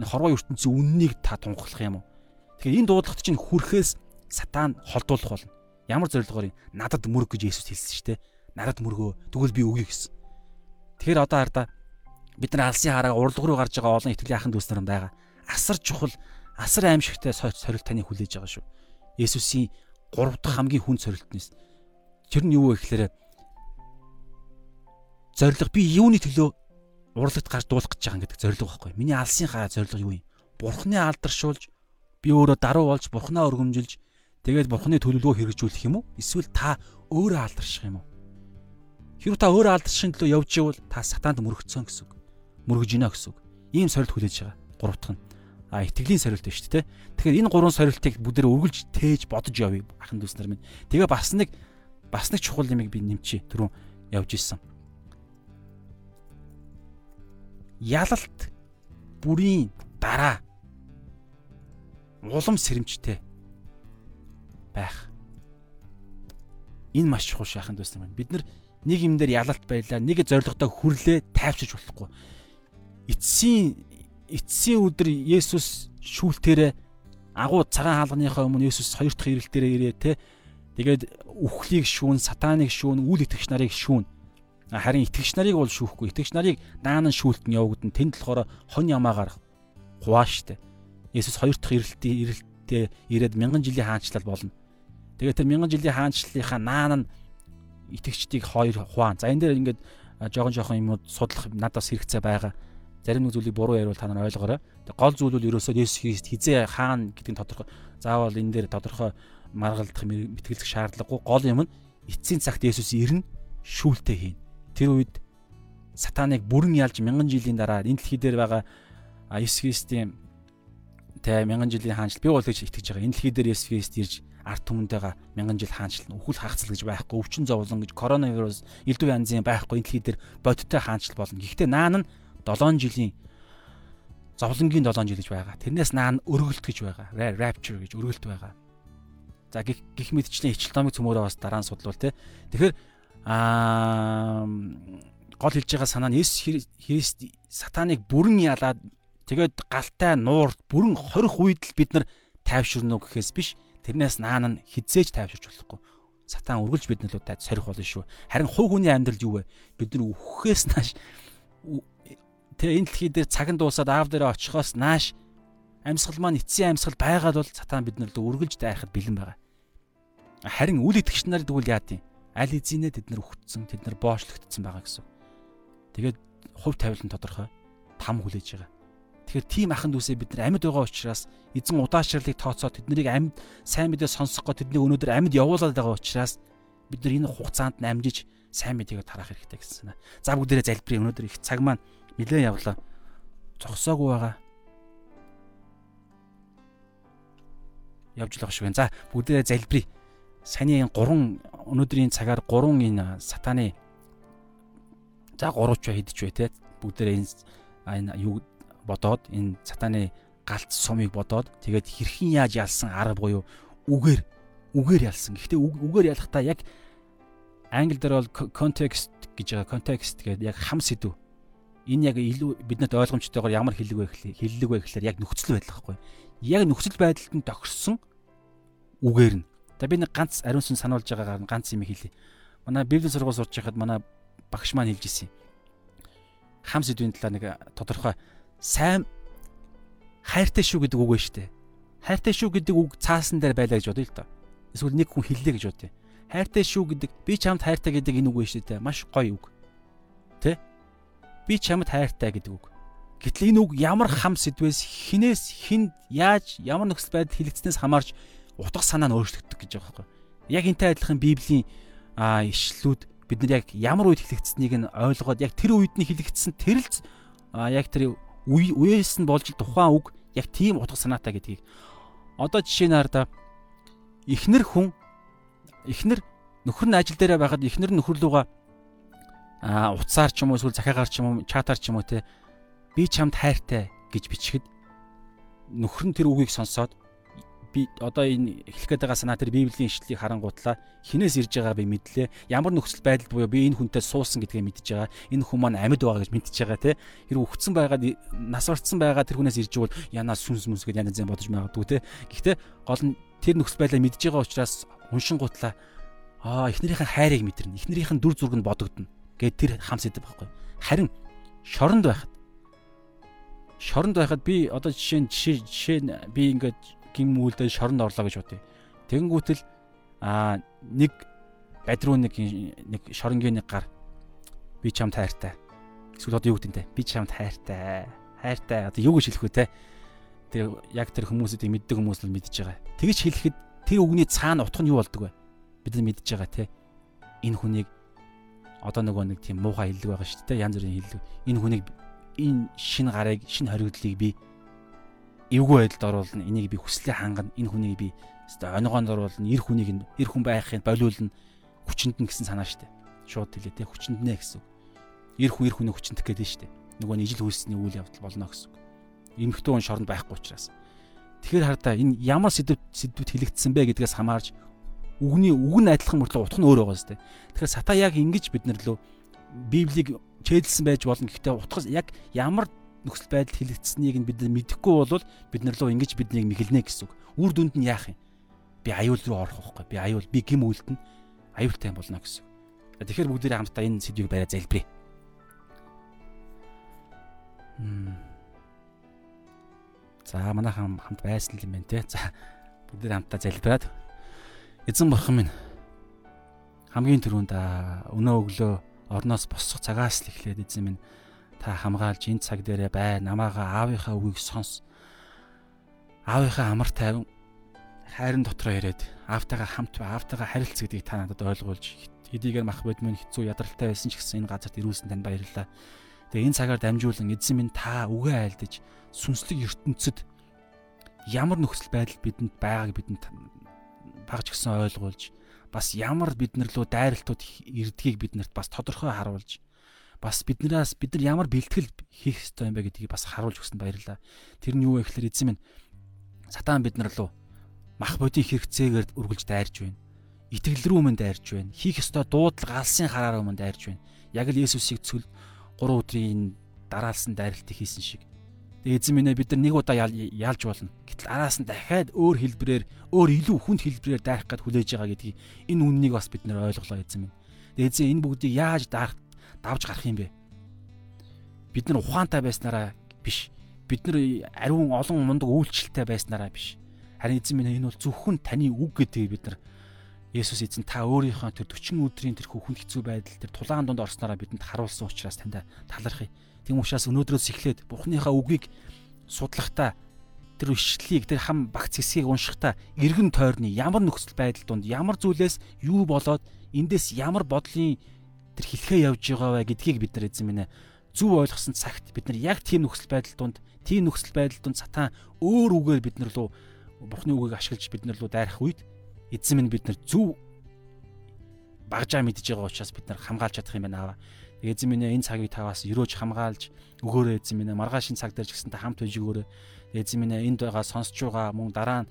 Энэ хорвоо ертөнцийн үннийг та тунхаглах юм уу? Тэгэхээр энэ дуудлагт чинь хүрхээс сатан холдуулах болно. Ямар зорилгоор надад мөрөг гэж Есүс хэлсэн шүү дээ. Надад мөргөө тэгвэл би өгье гэсэн. Тэгэхээр одоо хараа бид нар алсын хараа урлаг руу гарч байгаа олон итгэлийн ахын дүүс нар байгаа. Асар чухал асар аимшигтай сорилт таныг хүлээж байгаа шүү. Есүсийн 3 дахь хамгийн хүн сорилтнээс тэр нь юу вэ гэхээр зориг би юуны төлөө урлагт гарч дуулах гэж байгаа гэдэг зориг байхгүй. Миний алсынхаа зориг юу юм? Бурхны алдаршуулж би өөрөө даруй болж бурхнаа өргөмжилж тэгээд бурхны төлөвлөгөө хэрэгжүүлэх юм уу? Эсвэл та өөрөө алдарших юм уу? Хэрвээ та өөрөө алдаршихын төлөө явж ивэл та сатаанд мөрөгцсөн гэсэн үг. Мөргөж гинэ гэсэн үг. Ийм сорилт хүлээж байгаа. Гурав дахь нь а итгэлийн сорилт шүү дээ. Тэгэхээр энэ гурван сорилтыг бүдээр үргэлж тээж бодож явъя ахын дүүс нар минь. Тэгээ бас нэг бас нэг чухал юмыг би нэмчи түрүүн явж исэн. Ялалт бүрийн дараа улам сэрэмжтэй байх. Энэ маш чухал дүүс нар минь. Бид нар нэг юм дээр ялалт байлаа, нэг зоригтой хүрлээ тайвшиж болохгүй. Эцсийн эцсийн өдөр Есүс шүүлтээрээ агуу цагаан хаалганыхаа өмнө Есүс хоёр дахь ирэлтээрээ ирээ те. Тэгээд үхлийг шүүн, сатаныг шүүн, үл итгэгч нарыг шүүн. Харин итгэгч нарыг бол шүүхгүй. Итгэгч нарыг даанан шүүлтэн явагдана. Тэнд болохоор хон ямаагаар хуваа штэ. Есүс хоёр дахь ирэлтийн ирэлтээ ирээд мянган жилийн хаанчлал болно. Тэгээд тэр мянган жилийн хаанчлалынхаа наан нь итгэгчдийг хоёр хуваан. За энэ дээр ингээд жоохон жоохон юмуд судлах надаас хэрэгцээ байгаа зарим нэг зүйлийг буруу яриул та нар ойлгоорой. Тэг гол зүйл бол ерөөсөө Есүс Христ хизээ хаана гэдэг нь тодорхой. Заавал энэ дээр тодорхой маргалдах мэтгэлэх шаардлагагүй. Гол юм нь эцсийн цагт Есүс ирнэ шүүлтээ хийн. Тэр үед сатаныг бүрэн ялж мянган жилийн дараа энэ дэлхий дээр байгаа Есүс Христийн тэ мянган жилийн хаанчл би бол гэж итгэж байгаа. Энэ дэлхий дээр Есүс Христ ирж арт түмэнтэйгээ мянган жил хаанчлал үхэл хагацл гэж байхгүй өвчин зовлон гэж коронавирус элдв янзын байхгүй энэ дэлхий дээр бодиттой хаанчлал болно. Гэхдээ наан нь 7 жилийн зовлонгийн 7 жил гэж байгаа. Тэрнээс наан өргөлт гэж байгаа. Rapture гэж өргөлт байгаа. За гих гих мэдчлэн ичл томыг цөмөөрөө бас дараа нь судлуул те. Тэгэхээр аа гол хэлж байгаа санаа нь Есүс Христ сатаныг бүрэн ялаад тэгээд галтай нуур бүрэн хорих үед л бид нар тайвширна уу гэхээс биш тэрнээс наан нь хизээж тайвширч болохгүй сатан үргэлж бид нөлөө сорих болно шүү. Харин хувь хүний амьдрал юу вэ? Бид нар үхэхээс нааш Тэгээ энэ дэлхий дээр цаг нь дуусаад аав дээрээ очихоос нааш амьсгал маань эцсийн амьсгал байгаад бол сатан биднэр л үргэлж дайхад бэлэн байгаа. Харин үл итгэгч нар тэгвэл яа тийм аль эзэнэ тэд нар өгцсөн тэд нар боочлогдсон байгаа гэсэн. Тэгээд хувь тавилан тодорхой там хүлээж байгаа. Тэгэхээр тийм ахын дүүсээ бид нар амьд байгаа учраас эзэн удаашрлыг тооцоо тэднийг амьд сайн мэдээ сонсохгүй тэднийг өнөөдөр амьд явуулаад байгаа учраас бид нар энэ хугацаанд нь амжиж сайн мэдээгээ тарах хэрэгтэй гэсэн. За бүгдээрээ залбирая өнөөдөр их цаг маань нилээн явлаа. Зогсоогүй байгаа. Явж л байгаа шүү. За бүгдээ залбирая. Саяны энэ гурван өнөөдрийн цагаар гурван энэ сатаны за гурвч хэдэж бай те. Бүгдээ энэ энэ юу бодоод энэ сатаны галт сумыг бодоод тэгээд хэрхэн яаж ялсан арга буюу үгээр үгээр ялсан. Гэхдээ үгээр ялахдаа яг англи дээр бол context гэж байгаа. Context гэдэг яг хам сэдв энэ яг илүү биднэрт ойлгомжтойгоор ямар хиллэг вэ хиллэг вэ гэхэлэр яг нөхцөл байдал байхгүй. Яг нөхцөл байдалд нь тохирсон үгээр нь. За би нэг ганц ариун сүн сануулж байгаагаар ганц юм хэлье. Манай библийн сургууль сурч байхад манай багш маань хэлж ирсэн. Хам сэдвийн талаар нэг тодорхой сайн хайртай шүү гэдэг үг вэ штэ. Хайртай шүү гэдэг үг цаасан дээр байлаа гэж бодъё л доо. Эсвэл нэг хүн хэллээ гэж бодъё. Хайртай шүү гэдэг би чамд хайртай гэдэг энэ үг вэ штэ. Маш гоё үг. Тэ? би чамд хайртай гэдэг үг. Гэтэл энэ үг ямар хам сэдвээс хинээс хинд яаж ямар нөхцөл байдал хилэгдснээс хамаарч утга санаа нь өөрчлөгддөг гэж байгаа байхгүй. Яг энтэй адилхан Библийн ишлүүд бид нар яг ямар үед хилэгдсэнийг нь ойлгоод яг тэр үед нь хилэгдсэн тэр л яг тэр үеэс нь болж тухайн үг яг тийм утга санаатай гэдгийг. Одоо жишээ нь хараа эхнэр хүн эхнэр нөхөр нь ажил дээр байхад эхнэр нь нөхөр лугаа а утсаар ч юм уу эсвэл захиагаар ч юм уу чатаар ч юм уу те би чамд хайртай гэж бичихэд нөхөр нь тэр үгийг сонсоод би одоо энэ эхлэх гээд байгаа санаа тэр библийн ишлэлийг харангуутлаа хинээс ирж байгаа би мэдлээ? Ямар нөхцөл байдал буюу би энэ хүнтэй суусан гэдгээ мэдж байгаа. Энэ хүн маань амьд байгаа гэж мэдж байгаа те. Хэрэг өгцөн байгаад нас барцсан байгаа тэр хүнээс ирж игэл янаа сүнс мүнс гэж янз янз бодож магадгүй те. Гэхдээ гол нь тэр нөхцөл байдлаа мэдж байгаа учраас уншин гутлаа аа эхнэрийнхэн хайрыг мэдэрнэ. Эхнэрийнхэн дүр нь бодогдно гэд тэр хам сэдв байхгүй. Харин шоронд байхад шоронд байхад би одоо жишээ нь жишээ жишээ нь би ингээд гим үлдээ шоронд орлоо гэж бодъё. Тэгэнгүүтэл а нэг бадруу нэг нэг шоронгийн нэг гар би чам тайртай. Эсвэл одоо юу гэдэг нь те? Би чам тайртай. Хайртай. Одоо юу гэж хэлэх вэ те? Тэр яг тэр хүмүүсүүдийг мэддэг хүмүүс л мэдж байгаа. Тэгж хэлэхэд тэр үгний цаана утга нь юу болдог вэ? Бид нар мэдж байгаа те. Энэ хүнийг одоо нөгөө нэг тийм муухай хэллэг байгаа шүү дээ. Янз бүрийн хэллэг. Энэ хүнийг энэ шин гарыг, шин хоригдлыг би эвгүй байдалд оруулна. Энийг би хүслээ хангана. Энэ хүнийг би оногоонд оруулна. Ир хүнийг нь ир хүн байхыг болиулна. Хүчинд нь гэсэн санаа дээ. Шууд хэлээ те. Хүчинд нэ гэсэн. Ир хүн ир хүний хүчинд гэдэг шүү дээ. Нөгөө нь ижил хүйсний үйл явдал болно гэсэн. Эмхтэн хүн шоронд байхгүй учраас. Тэгэхээр хардаа энэ ямар сэдв сэдвүүд хэлэгдсэн бэ гэдгээс хамаарж үгний үг нь адилхан мөртлөө утга нь өөр байгаа сте. Тэгэхээр сата яг ингэж бид нар лөө Библийг чэйдэлсэн байж болно. Гэхдээ утга яг ямар нөхцөл байдал хэлэгдсэнийг нь бид нар мэдэхгүй бол бид нар лөө ингэж биднийг мэхэлнэ гэсэн үг. Үр дүнд нь яах юм? Би аюул руу орох байхгүй. Би аюул би гим үлдэн аюултай болно гэсэн. Тэгэхээр бүгдээрээ хамтдаа энэ сэдвийг барай залбирая. За манайхан хамт байсан юм байна те. За бүгдээ хамтдаа залбираад Эзэн бурхан минь хамгийн түрүүнд өнөө өглөө орноос босох цагаас л эхлээд эзэн минь та хамгаалж энэ цаг дээрээ бай намаага аавынхаа үгийг сонс. Аавынхаа амар тайван хайрын дотроо ирээд аавтайгаа хамт аавтайгаа харилцах гэдгийг та надад ойлгуулж хэдийгээр мах бод минь хэцүү ядралтай байсан ч гэсэн энэ газарт ирүүлсэн танд баярлалаа. Тэгээ энэ цагаар дамжуулан эзэн минь та үгээ айлдаж сүнслэг ертөнцид ямар нөхцөл байдал бидэнд байгааг бидэнд багж гисэн ойлгуулж бас ямар биднэр лөө дайралтууд ирдгийг биднэрт бас тодорхой харуулж бас биднээс бид нар ямар бэлтгэл хийх ёстой юм бэ гэдгийг бас харуулж өгсөнд баярлалаа. Тэр нь юу вэ гэхээр эзэн минь сатан биднэр лөө мах бодийн хэрэгцээгээр үргэлж дайрж байна. Итгэл рүү мэн дайрж байна. Хийх ёстой дуудлага алсын хараараа мэн дайрж байна. Яг л Есүсийг цөл 3 өдрийн дараалсан дайралтыг хийсэн шиг Тэгээ эзэн минь бид нар нэг удаа яалж болно. Гэтэл араас нь дахиад өөр хэлбэрээр өөр илүү хүнд хэлбэрээр дайрах гэд хүлээж байгаа гэдгийг энэ үннийг бас бид нар ойлголоо эзэн минь. Тэгээ эзэн энэ бүгдийг яаж дарах давж гарах юм бэ? Бид нар ухаантай байснараа биш. Бид нар ариун олон мундаг үйлчлэлтэй байснараа биш. Харин эзэн минь энэ бол зөвхөн таны үг гэдгийг бид нар Есүс эзэн та өөрийнхөө тэр 40 өдрийн тэр хүн хэцүү байдал тэр тулаан донд орснараа бидэнд харуулсан учраас танд талархъя. Тийм учраас өнөөдрөөс эхлээд Бурхныхаа үгийг судлахдаа тэр ишлэлийг тэр хам багц хэсгийг уншихдаа эргэн тойрны ямар нөхцөл байдал донд ямар зүйлээс юу болоод эндээс ямар бодлын тэр хэлхээ явж байгаа вэ гэдгийг бид нар эзэн минь зөв ойлгосон цагт бид нар яг тийм нөхцөл байдал донд тийм нөхцөл байдал донд сатан өөр үгээр бид нар лөө Бурхны үгийг ашиглаж бид нар лөө дайрах үед эзэн минь бид нар зөв багжаа мэдж байгаа учраас бид нар хамгаалж чадах юм байна аваа. Эзэн минь энэ цагийг таваас өрөөж хамгаалж өгөөрэй эзэн минь маргаашийн цаг дээр ч гэсэн та хамт байж өгөөрэй. Эзэн минь энд байгаа сонсож байгаа мөн дараа нь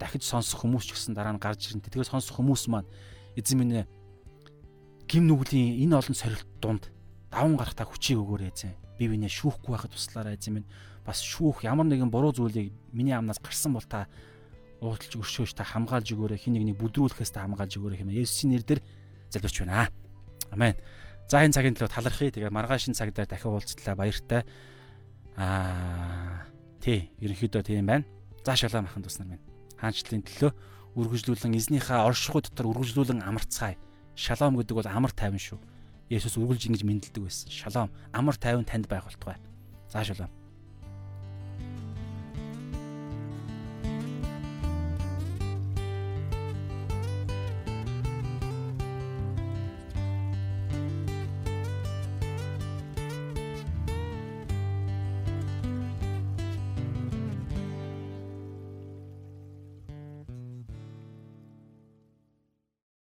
дахиж сонсох хүмүүс ч гэсэн дараа нь гарч ирнэ. Тэгэхээр сонсох хүмүүс маань эзэн минь гим нүглийн энэ олон сорилт дунд даван гарахтаа хүчийг өгөөрэй эзэн. Би бинэ шүүхгүй байхад туслаарай эзэн минь. Бас шүүх ямар нэгэн буруу зүйлийг миний амнаас гарсан бол та уучлж өршөөж та хамгаалж өгөөрэй. Хин нэгний бүдрүүлэхээс та хамгаалж өгөөрэй хэмээн Есүсийн нэрээр залбирч байна. Амен. За энэ цагийн төлөө талархъя. Тэгээ маргаашийн цаг дээр дахин уулзтлаа баяртай. Аа тий, ерөнхийдөө тийм байна. За шалаа махан туснаар байна. Хаанчлалын төлөө үргэлжлүүлэн эзнийхээ оршихуй дотор үргэлжлүүлэн амарцгаая. Шалом гэдэг бол амар тайван шүү. Есүс үргэлж ингэж мэндэлдэг байсан. Шалом, амар тайван танд байх болтугай. За шалом.